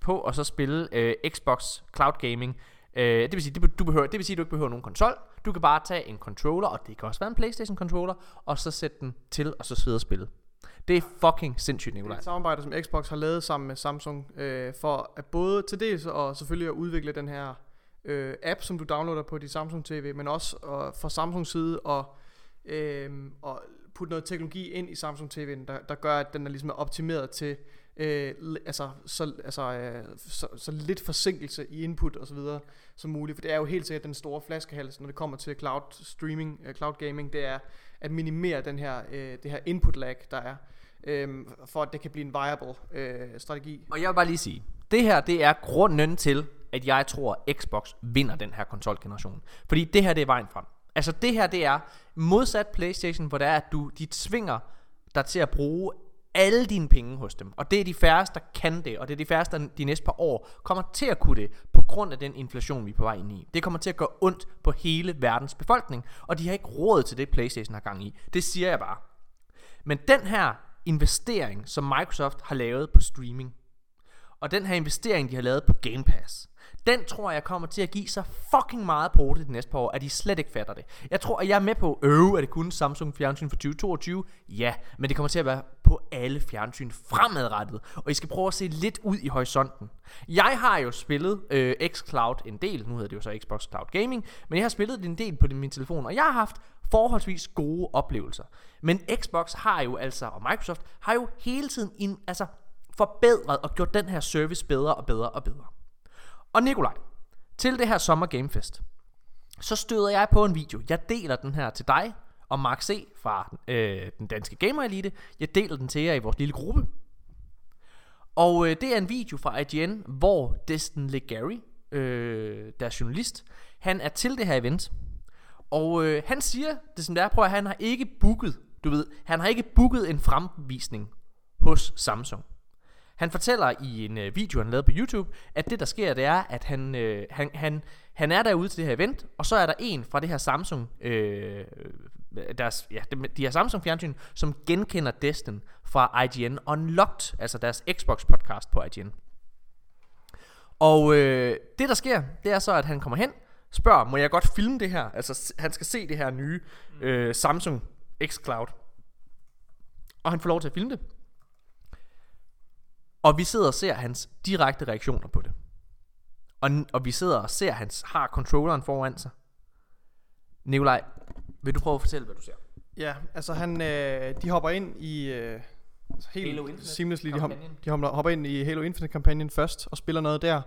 på og så spille øh, Xbox Cloud Gaming. Øh, det vil sige, det, du behøver, det vil sige, at du ikke behøver nogen konsol. Du kan bare tage en controller, og det kan også være en Playstation controller, og så sætte den til, og så sidde og spille. Det er fucking sindssygt, Det er Nikolaj. et samarbejde, som Xbox har lavet sammen med Samsung, øh, for at både til dels og selvfølgelig at udvikle den her øh, app, som du downloader på dit Samsung TV, men også øh, fra Samsungs side og, øh, og putte noget teknologi ind i Samsung TV'en, der, der gør, at den er ligesom er optimeret til øh, altså, så, altså, øh, så, så lidt forsinkelse i input og så videre som muligt. For det er jo helt sikkert den store flaskehals, når det kommer til cloud streaming, øh, cloud gaming, det er at minimere den her, øh, det her input lag, der er øh, for at det kan blive en viable øh, strategi. Og jeg vil bare lige sige, det her det er grunden til, at jeg tror, at Xbox vinder den her konsolgeneration. Fordi det her det er vejen frem. Altså det her det er modsat Playstation, hvor det er, at du, de tvinger dig til at bruge alle dine penge hos dem. Og det er de færreste, der kan det, og det er de færreste, der de næste par år kommer til at kunne det, på grund af den inflation, vi er på vej ind i. Det kommer til at gøre ondt på hele verdens befolkning, og de har ikke råd til det, Playstation har gang i. Det siger jeg bare. Men den her investering, som Microsoft har lavet på streaming, og den her investering, de har lavet på Game Pass, den tror jeg kommer til at give sig fucking meget på det de næste par år, at de slet ikke fatter det. Jeg tror, at jeg er med på, øh, at det kun Samsung fjernsyn for 2022? Ja, men det kommer til at være på alle fjernsyn fremadrettet, og I skal prøve at se lidt ud i horisonten. Jeg har jo spillet øh, xCloud en del, nu hedder det jo så Xbox Cloud Gaming, men jeg har spillet det en del på min telefon, og jeg har haft forholdsvis gode oplevelser. Men Xbox har jo altså, og Microsoft har jo hele tiden en, altså, forbedret og gjort den her service bedre og bedre og bedre. Og Nikolaj, til det her Sommer Gamefest, så støder jeg på en video. Jeg deler den her til dig og Mark C. fra øh, den danske Gamer Elite. Jeg deler den til jer i vores lille gruppe. Og øh, det er en video fra IGN, hvor Destin Legary, øh, der er journalist, han er til det her event. Og øh, han siger det som det er, prøv at han har ikke booket, du ved, han har ikke booket en fremvisning hos Samsung. Han fortæller i en øh, video, han lavede på YouTube, at det der sker, det er, at han, øh, han, han, han er derude til det her event, og så er der en fra det her Samsung, øh, deres, ja, de, de her Samsung fjernsyn, som genkender Destin fra IGN Unlocked, altså deres Xbox podcast på IGN. Og øh, det der sker, det er så, at han kommer hen, spørger, må jeg godt filme det her? Altså, han skal se det her nye øh, Samsung X-Cloud. Og han får lov til at filme det. Og vi sidder og ser hans direkte reaktioner på det. Og, og vi sidder og ser, at han har controlleren foran sig. Nikolaj, vil du prøve at fortælle, hvad du ser? Ja, altså han, øh, de hopper ind i øh, altså helt Halo Infinite seamlessly, de, hop, de hopper, hopper ind i Halo Infinite kampagnen først og spiller noget der.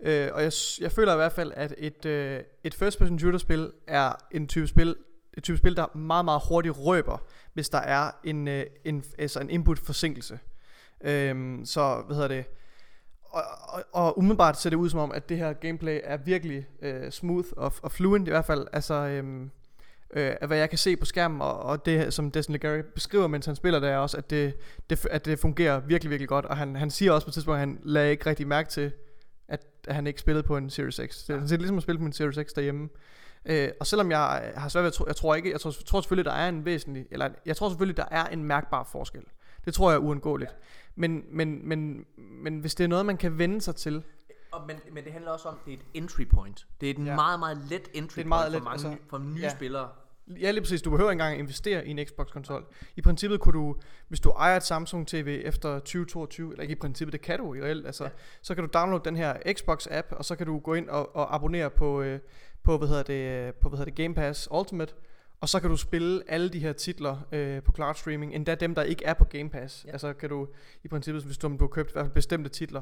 Øh, og jeg, jeg føler i hvert fald, at et, øh, et first person shooter spil er en type spil, et type spil, der meget, meget hurtigt røber, hvis der er en, øh, en, altså en input forsinkelse. Øhm, så, hvad hedder det, og, og, og umiddelbart ser det ud som om, at det her gameplay er virkelig øh, smooth og, og fluent i hvert fald. Altså, øhm, øh, hvad jeg kan se på skærmen, og, og det som Destin Legary beskriver, mens han spiller, det er også, at det, det, at det fungerer virkelig, virkelig godt. Og han, han siger også på et tidspunkt, at han lagde ikke rigtig mærke til, at, at han ikke spillede på en Series X. Det, han siger ligesom at spille på en Series X derhjemme. Øh, og selvom jeg har svært ved at tro, jeg tror ikke, jeg tror, tror selvfølgelig, der er en væsentlig, eller jeg tror selvfølgelig, der er en mærkbar forskel. Det tror jeg er uundgåeligt. Men, men, men, men hvis det er noget, man kan vende sig til, Og, men, men det handler også om, at det er et entry point. Det er et Ja. ja. meget, meget let entry point meget for let, mange altså, for nye ja. spillere. Ja, lige præcis. Du behøver ikke engang investere i en Xbox-konsol. I princippet kunne du, hvis du ejer et Samsung TV efter 2022, eller ikke i princippet, det kan du i reelt, altså, ja. så kan du downloade den her Xbox-app, og så kan du gå ind og, og abonnere på, øh, på, hvad hedder det, på, hvad hedder det, Game Pass Ultimate, og så kan du spille alle de her titler øh, på cloud streaming, endda dem, der ikke er på Game Pass. Ja. Altså kan du i princippet, hvis du, har købt i hvert fald bestemte titler.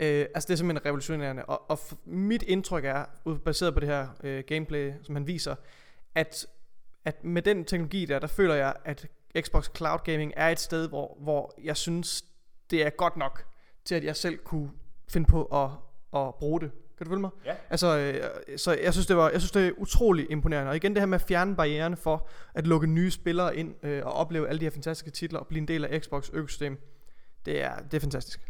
Øh, altså det er simpelthen revolutionerende. Og, og mit indtryk er, baseret på det her øh, gameplay, som han viser, at, at med den teknologi der, der føler jeg, at Xbox Cloud Gaming er et sted, hvor, hvor jeg synes, det er godt nok til, at jeg selv kunne finde på at, at bruge det. Kan du følge mig? Ja. Altså, øh, så jeg synes, det var, jeg synes, det er utrolig imponerende. Og igen det her med at fjerne barriererne for at lukke nye spillere ind øh, og opleve alle de her fantastiske titler og blive en del af Xbox økosystem. Det er, det er fantastisk.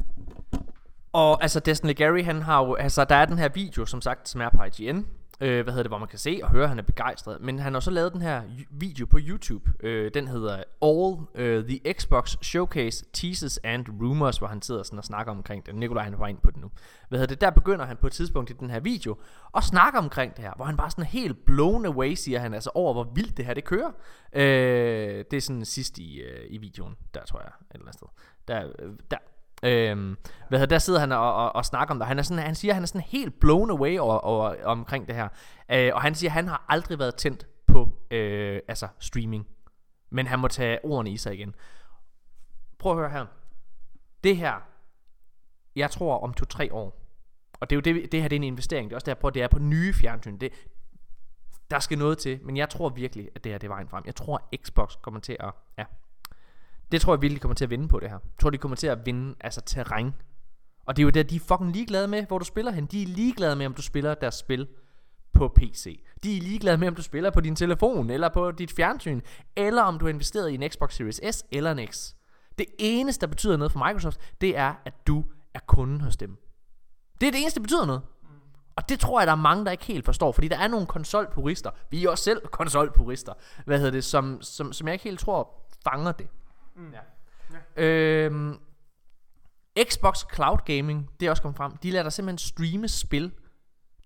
Og altså Destiny Gary, han har jo, altså der er den her video, som sagt, som er på IGN, øh, hvad hedder det, hvor man kan se og høre, at han er begejstret. Men han har så lavet den her video på YouTube. Øh, den hedder All uh, the Xbox Showcase Teases and Rumors, hvor han sidder sådan og snakker omkring det. Nikolaj han var ind på det nu. Hvad hedder det, der begynder han på et tidspunkt i den her video og snakker omkring det her, hvor han bare sådan helt blown away, siger han, altså over hvor vildt det her det kører. Øh, det er sådan sidst i, uh, i videoen, der tror jeg, et eller andet sted. Der, øh, der, Øhm, hvad hedder, der sidder han og, og, og snakker om det. Han, er sådan, han siger, at han er sådan helt blown away over, over, omkring det her. Øh, og han siger, at han har aldrig været tændt på øh, altså streaming. Men han må tage ordene i sig igen. Prøv at høre her. Det her, jeg tror om to-tre år, og det er jo det, det her det er en investering. Det er også der, jeg prøver, det er på nye fjernsyn. Det, der skal noget til, men jeg tror virkelig, at det her det er vejen frem. Jeg tror, at Xbox kommer til at, ja, det tror jeg virkelig kommer til at vinde på det her. Jeg tror, de kommer til at vinde altså terræn. Og det er jo det, de er fucking ligeglade med, hvor du spiller hen. De er ligeglade med, om du spiller deres spil på PC. De er ligeglade med, om du spiller på din telefon, eller på dit fjernsyn, eller om du har investeret i en Xbox Series S eller en X. Det eneste, der betyder noget for Microsoft, det er, at du er kunden hos dem. Det er det eneste, der betyder noget. Og det tror jeg, der er mange, der ikke helt forstår, fordi der er nogle konsolpurister, vi er også selv konsolpurister, hvad hedder det, som, som, som jeg ikke helt tror fanger det. Mm. Ja. Øhm, Xbox Cloud Gaming, det er også kommet frem, de lader dig simpelthen streame spil,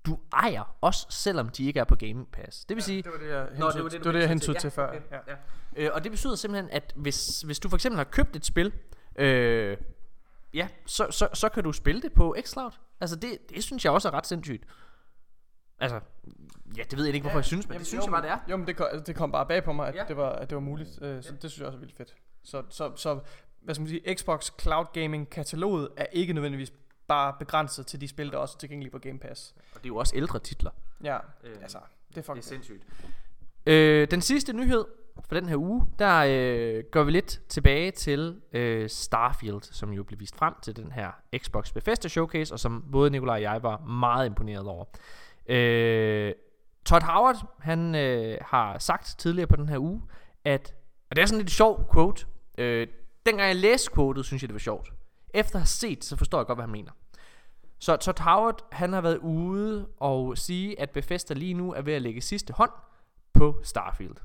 du ejer, også selvom de ikke er på Game Pass. Det vil ja, sige... Det var det, jeg hentede, Nå, det var det, det, var det, jeg hentede til, til før. Okay. Ja. Ja. Øh, og det betyder simpelthen, at hvis, hvis du for eksempel har købt et spil, øh, ja, så, så, så kan du spille det på xCloud. Altså det, det synes jeg også er ret sindssygt. Altså, ja, det ved jeg ikke, hvorfor ja, jeg synes, men jamen, det synes jo, jeg bare, det er. Jo, men det kom, altså, det kom bare bag på mig, at, ja. det, var, at det var muligt. Øh, så ja. det synes jeg også er vildt fedt. Så, så, så hvad skal man sige, Xbox Cloud Gaming kataloget er ikke nødvendigvis bare begrænset til de spil, der også er tilgængelige på Game Pass. Og det er jo også ældre titler. Ja, øh, altså, det er fucking Det er sindssygt. Øh, den sidste nyhed for den her uge, der øh, går vi lidt tilbage til øh, Starfield, som jo blev vist frem til den her Xbox Bethesda Showcase, og som både Nikolaj og jeg var meget imponeret over. Øh, Todd Howard, han øh, har sagt tidligere på den her uge, at og det er sådan lidt sjov quote. Øh, dengang jeg læste quotet, synes jeg, det var sjovt. Efter at have set, så forstår jeg godt, hvad han mener. Så Todd Howard, han har været ude og sige, at Bethesda lige nu er ved at lægge sidste hånd på Starfield.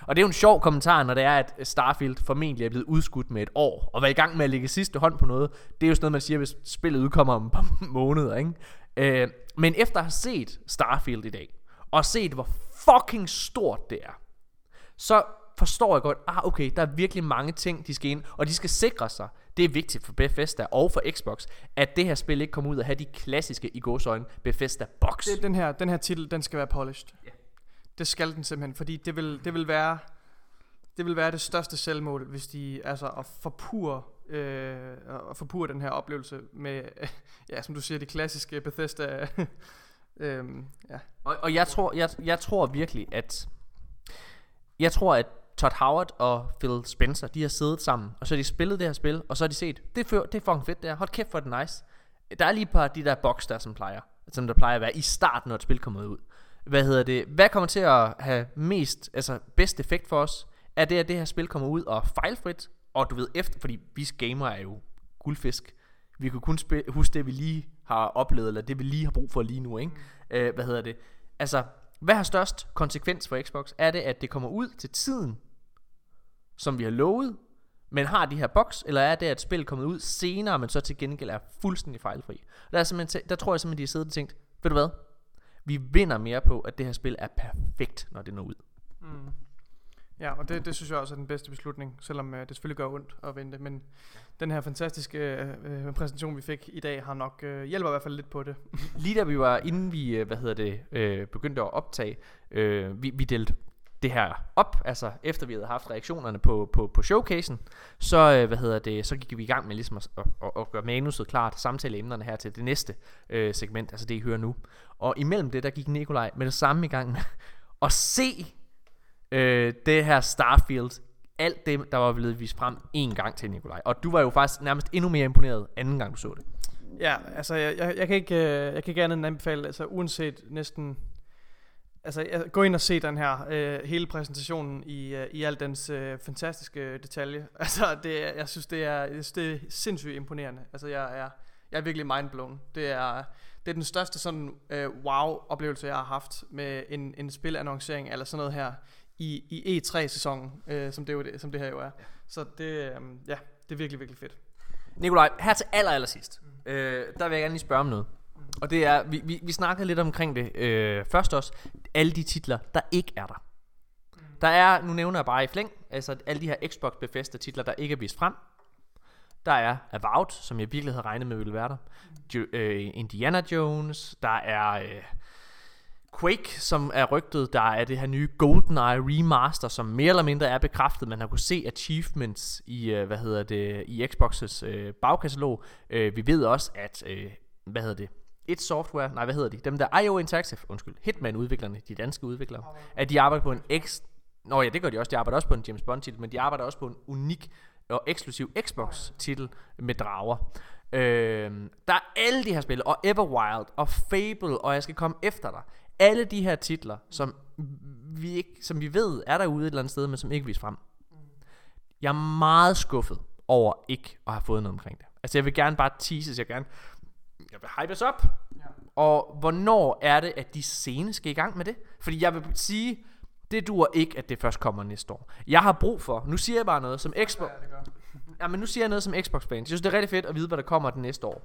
Og det er jo en sjov kommentar, når det er, at Starfield formentlig er blevet udskudt med et år, og være i gang med at lægge sidste hånd på noget. Det er jo sådan noget, man siger, hvis spillet udkommer om et par måneder, ikke? Øh, men efter at have set Starfield i dag, og set, hvor fucking stort det er, så forstår jeg godt, ah okay, der er virkelig mange ting, de skal ind, og de skal sikre sig, det er vigtigt for Bethesda og for Xbox, at det her spil ikke kommer ud og have de klassiske i gåsøjne Bethesda box. Det, den, her, den her titel, den skal være polished. Ja. Det skal den simpelthen, fordi det vil, det vil være det vil være det største selvmål, hvis de altså at forpure øh, at forpure den her oplevelse med ja, som du siger, det klassiske Bethesda øhm, ja. Og, og jeg tror jeg, jeg tror virkelig at jeg tror at Todd Howard og Phil Spencer, de har siddet sammen, og så har de spillet det her spil, og så har de set, det er, det er fucking fedt det her, hold kæft for det nice. Der er lige et par af de der boks der, som plejer, som der plejer at være i starten, når et spil kommer ud. Hvad hedder det? Hvad kommer til at have mest, altså bedst effekt for os? Er det, at det her spil kommer ud og fejlfrit, og du ved efter, fordi vi gamer er jo guldfisk. Vi kan kun huske det, vi lige har oplevet, eller det, vi lige har brug for lige nu, ikke? Mm. Øh, hvad hedder det? Altså, hvad har størst konsekvens for Xbox? Er det, at det kommer ud til tiden, som vi har lovet, men har de her boks, eller er det, at spillet kommer ud senere, men så til gengæld er fuldstændig fejlfri? Der, er simpelthen, der tror jeg simpelthen, de har siddet og tænkt, ved du hvad? Vi vinder mere på, at det her spil er perfekt, når det når ud. Mm. Ja, og det, det synes jeg også er den bedste beslutning, selvom øh, det selvfølgelig gør ondt at vente. Men den her fantastiske øh, øh, præsentation, vi fik i dag, har nok øh, hjælper i hvert fald lidt på det. Lige da vi var, inden vi, øh, hvad hedder det, øh, begyndte at optage, øh, vi, vi delte det her op, altså efter vi havde haft reaktionerne på, på, på showcasen, så, øh, hvad hedder det, så gik vi i gang med ligesom at, at, at, at gøre manuset klart, samtale emnerne her til det næste øh, segment, altså det I hører nu. Og imellem det, der gik Nikolaj med det samme i gang med at se øh, det her Starfield, alt det, der var blevet vist frem en gang til Nikolaj. Og du var jo faktisk nærmest endnu mere imponeret anden gang, du så det. Ja, altså jeg, jeg, jeg kan ikke, øh, jeg kan ikke andet end anbefale, altså uanset næsten, altså gå ind og se den her, øh, hele præsentationen i, øh, i al dens øh, fantastiske detalje. Altså det, jeg synes det er, jeg synes, det er sindssygt imponerende. Altså jeg er, jeg er virkelig mindblown. Det er, det er den største sådan øh, wow-oplevelse, jeg har haft med en, en spilannoncering eller sådan noget her i, i E3-sæsonen, øh, som, det jo, som det her jo er. Så det, øh, ja, det er virkelig, virkelig fedt. Nikolaj, her til aller, aller sidst, øh, der vil jeg gerne lige spørge om noget. Og det er, vi, vi, vi snakkede lidt omkring det øh, først også, alle de titler, der ikke er der. Der er, nu nævner jeg bare i flæng, altså alle de her Xbox Bethesda titler, der ikke er vist frem. Der er Avowed, som jeg virkelig havde regnet med ville være der. Jo, øh, Indiana Jones, der er øh, Quake, som er rygtet. Der er det her nye GoldenEye remaster, som mere eller mindre er bekræftet. Man har kunne se achievements i, øh, hvad hedder det, i Xbox's øh, bagkatalog. Øh, vi ved også, at, øh, hvad hedder det, et software, nej hvad hedder de, dem der IO Interactive, undskyld, Hitman udviklerne, de danske udviklere, at de arbejder på en X, Nå ja, det gør de også, de arbejder også på en James Bond titel, men de arbejder også på en unik og eksklusiv Xbox titel med drager. Øh, der er alle de her spil, og Everwild, og Fable, og jeg skal komme efter dig. Alle de her titler, som vi, ikke, som vi ved er derude et eller andet sted, men som ikke viser frem. Jeg er meget skuffet over ikke at have fået noget omkring det. Altså jeg vil gerne bare teases, jeg vil gerne jeg vil hypes op. Ja. Og hvornår er det, at de scene skal i gang med det? Fordi jeg vil sige, det duer ikke, at det først kommer næste år. Jeg har brug for, nu siger jeg bare noget som Xbox, Ja. Ja, men nu siger jeg noget som Xbox-fan. Jeg synes, det er rigtig fedt at vide, hvad der kommer det næste år.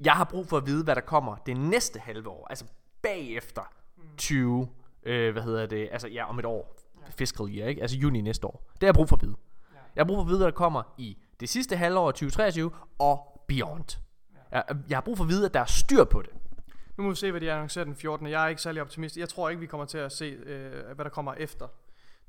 Jeg har brug for at vide, hvad der kommer det næste halve år. Altså bagefter 20, øh, hvad hedder det, altså ja, om et år. Fiscal year, ikke? Altså juni næste år. Det har jeg brug for at vide. Jeg har brug for at vide, hvad der kommer i det sidste halvår af 2023 og beyond. Jeg, jeg har brug for at vide, at der er styr på det. Nu må vi se, hvad de annoncerer den 14. Jeg er ikke særlig optimist. Jeg tror ikke, vi kommer til at se, øh, hvad der kommer efter,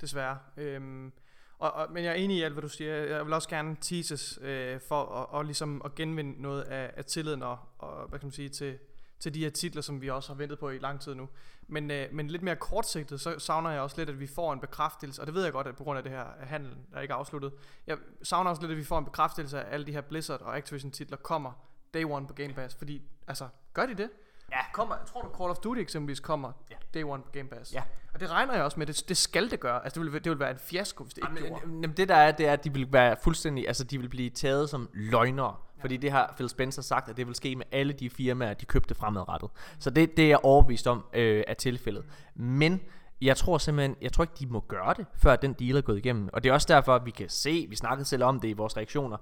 desværre. Øhm, og, og, men jeg er enig i alt, hvad du siger. Jeg vil også gerne teases øh, for at, og ligesom at genvinde noget af, af tilliden og, og, hvad kan man sige, til, til de her titler, som vi også har ventet på i lang tid nu. Men, øh, men lidt mere kortsigtet, så savner jeg også lidt, at vi får en bekræftelse, og det ved jeg godt, at på grund af det her handel, der ikke er afsluttet. Jeg savner også lidt, at vi får en bekræftelse af alle de her Blizzard og Activision titler kommer day one på Game Pass, fordi, altså, gør de det? Ja. Kommer, tror du Call of Duty eksempelvis kommer Ja. day one på Game Pass? Ja. Og det regner jeg også med, det, det skal det gøre. Altså det vil, det vil være en fiasko, hvis det ikke Jamen, gjorde. jamen, det der er, det er, at de vil være fuldstændig, altså de vil blive taget som løgnere. Fordi det har Phil Spencer sagt, at det vil ske med alle de firmaer, de købte fremadrettet. Så det, det er jeg overbevist om øh, er tilfældet. Men jeg tror simpelthen, jeg tror ikke, de må gøre det, før den deal er gået igennem. Og det er også derfor, at vi kan se, vi snakkede selv om det i vores reaktioner,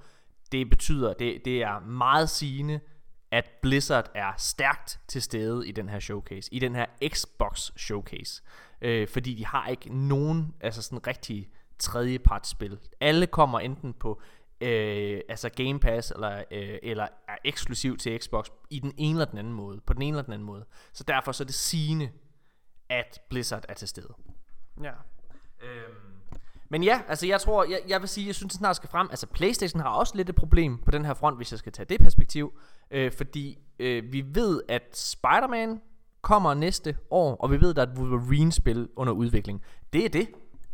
det betyder, det, det er meget sigende, at Blizzard er stærkt til stede i den her showcase, i den her Xbox showcase. Øh, fordi de har ikke nogen, altså sådan rigtig tredjepartsspil. Alle kommer enten på øh, altså Game Pass eller, øh, eller er eksklusiv til Xbox i den ene eller den anden måde, på den ene eller den anden måde. Så derfor så er det sigende, at Blizzard er til stede. Ja. Øhm, men ja, altså jeg tror, jeg, jeg vil sige, jeg synes, det snart skal frem. Altså Playstation har også lidt et problem på den her front, hvis jeg skal tage det perspektiv. Øh, fordi øh, vi ved, at Spider-Man kommer næste år, og vi ved, at der er et Wolverine-spil under udvikling. Det er det.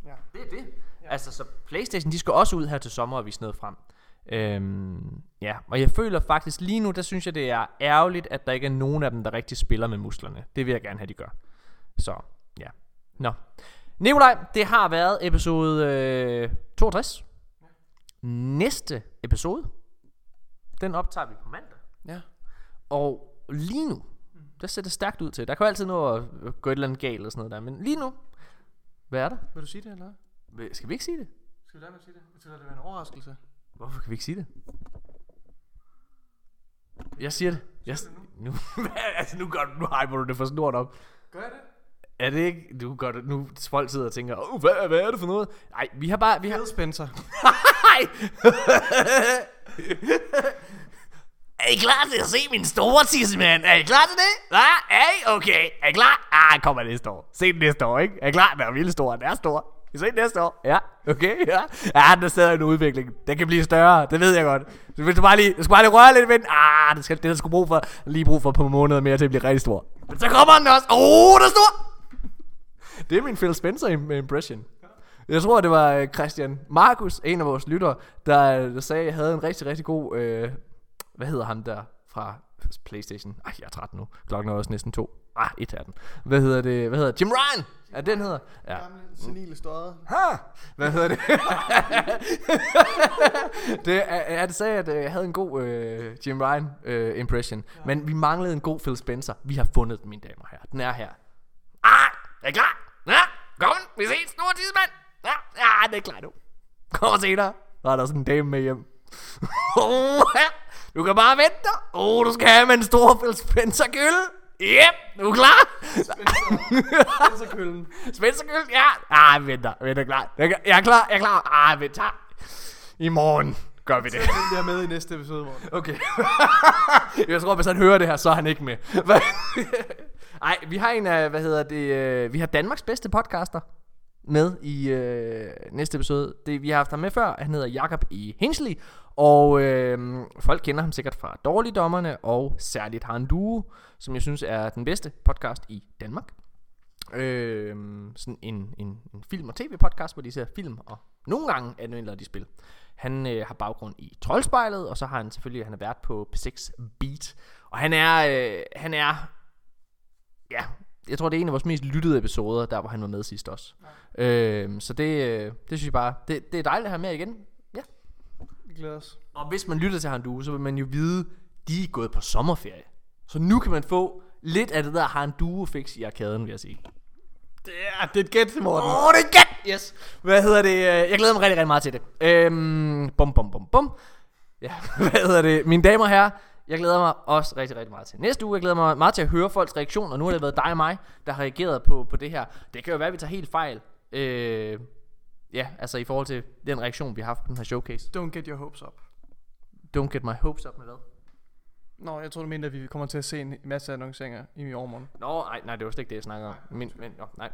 ja. Det er det. Altså, så Playstation, de skal også ud her til sommer og vise noget frem. Øhm, ja, og jeg føler faktisk lige nu, der synes jeg, det er ærgerligt, at der ikke er nogen af dem, der rigtig spiller med musklerne. Det vil jeg gerne have, de gør. Så, ja. Nå. Nikolaj, det har været episode øh, 62. Næste episode, den optager vi på mandag. Ja. Og lige nu, der ser det stærkt ud til. Der kan jo altid nå at gå et eller andet galt eller sådan noget der. Men lige nu, hvad er der? Vil du sige det, eller Skal vi ikke sige det? Skal vi lade mig sige det? Betyder det være en overraskelse? Hvorfor kan vi ikke sige det? Jeg siger det. Jeg, nu, Hvad? altså, nu, gør, du- nu hyper du det for snort op. Gør jeg det? Er det ikke? Du godt, nu folk sidder og tænker, oh, hvad, hvad er det for noget? Nej, vi har bare... Vi har, Spencer. Nej! er I klar til at se min store tissemand? Er I klar til det? Ja, er I? Okay. Er I klar? Ah, kommer næste år. Se den næste år, ikke? Er I klar? Den er vildt stor. Den er stor. Vi ses næste år? Ja, okay, ja. Ja, der er stadig en udvikling. Den kan blive større, det ved jeg godt. Så hvis du bare lige, du skal bare lige røre lidt ved den. Ah, det skal, det der skulle brug for, lige brug for et par måneder mere til at blive rigtig stor. Men så kommer den også. Åh, oh, den er stor! Det er min Phil Spencer impression. Jeg tror, det var øh, Christian Markus, en af vores lyttere, der, der sagde, at jeg havde en rigtig, rigtig god... Øh, hvad hedder han der fra Playstation? Ej, jeg er træt nu. Klokken er også næsten to. Ah, et af den. Hvad hedder det? Hvad hedder? Jim Ryan! Ja, den hedder. Ja. Gamle, senile støder. Ha! Hvad hedder det? det er, det sagde, at øh, jeg havde en god øh, Jim Ryan øh, impression. Ja. Men vi manglede en god Phil Spencer. Vi har fundet den, mine damer og herrer. Den er her. Ah, er I klar? Ja, kom, vi ses, store tidsmand. Ja, ja, det er klar nu. Kom senere. Så er der sådan en dame med hjem. oh, ja. Du kan bare vente dig. Oh, du skal have med en stor Phil Spencer Yep, du er klar? Spencer-køllen. Spencerkyld, ja. Ah, venter, venter, klar. Jeg, jeg er klar, jeg er klar. Ah, vent, tak. I morgen gør vi det. Den bliver med i næste episode. Okay. jeg tror, hvis han hører det her, så er han ikke med. Hvad? Ej, vi har en af, hvad hedder det, øh, vi har Danmarks bedste podcaster med i øh, næste episode. Det, vi har haft ham med før, han hedder Jakob E. Hensley, og øh, folk kender ham sikkert fra Dårligdommerne, og særligt har en duo, som jeg synes er den bedste podcast i Danmark. Øh, sådan en, en, en film- og tv-podcast, hvor de ser film, og nogle gange anmelder de spil. Han øh, har baggrund i Troldspejlet, og så har han selvfølgelig, han er vært på P6 Beat. Og han er, øh, han er, ja, jeg tror det er en af vores mest lyttede episoder, der hvor han var med sidst også. Ja. Øh, så det, øh, det synes jeg bare, det, det er dejligt at have med igen. Ja. Vi glæder os. Og hvis man lytter til Handu, så vil man jo vide, de er gået på sommerferie. Så nu kan man få lidt af det der Handu fix i arkaden, vil jeg sige. Det er, det er et gæt, Morten. Åh, oh, det er godt! Yes. Hvad hedder det? Jeg glæder mig rigtig, rigtig meget til det. Øhm, bum, bum, bum, bum. Ja, hvad hedder det? Mine damer og herrer, jeg glæder mig også rigtig, rigtig meget til næste uge. Jeg glæder mig meget til at høre folks reaktioner. Nu har det været dig og mig, der har reageret på, på det her. Det kan jo være, at vi tager helt fejl. Øh, ja, altså i forhold til den reaktion, vi har haft på den her showcase. Don't get your hopes up. Don't get my hopes up med hvad? Nå, jeg tror du mente, at vi kommer til at se en masse annonceringer i overmorgen. Nå, nej, nej, det var slet ikke det, jeg snakker om. Men, men, nå, nej.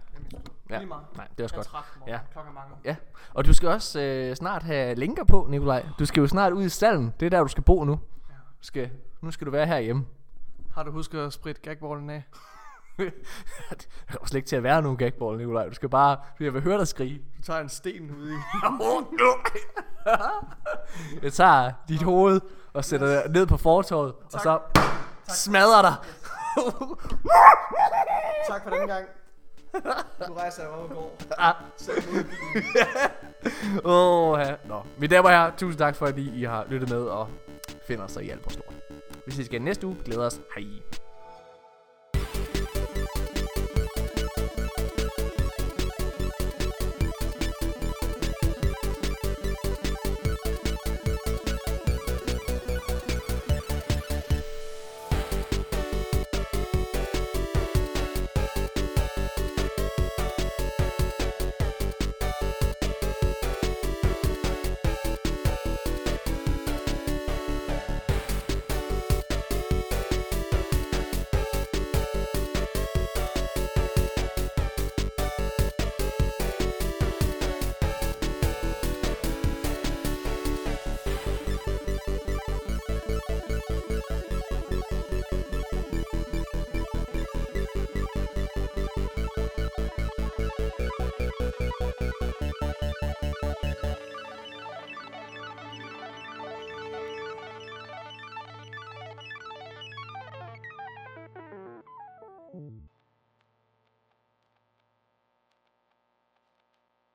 Ja, nej, det er også godt. Ja. Klokken mange. Ja, og du skal også øh, snart have linker på, Nikolaj. Du skal jo snart ud i stallen. Det er der, du skal bo nu. Du skal, nu skal du være herhjemme. Har du husket at spritte gagballen af? det er slet ikke til at være nogen gagball, Nikolaj. Du skal bare... Jeg vil høre dig skrige. Du tager en sten ude i. Jeg tager dit hoved og sætter det ned på fortorvet, og så smadrer dig. tak for den gang. Du rejser jeg op og går. Ah. Mig. Åh, ja. Nå, mine damer og herrer, tusind tak for, at I, har lyttet med og finder os i alt på stort. Vi ses igen næste uge. Glæder os. Hej.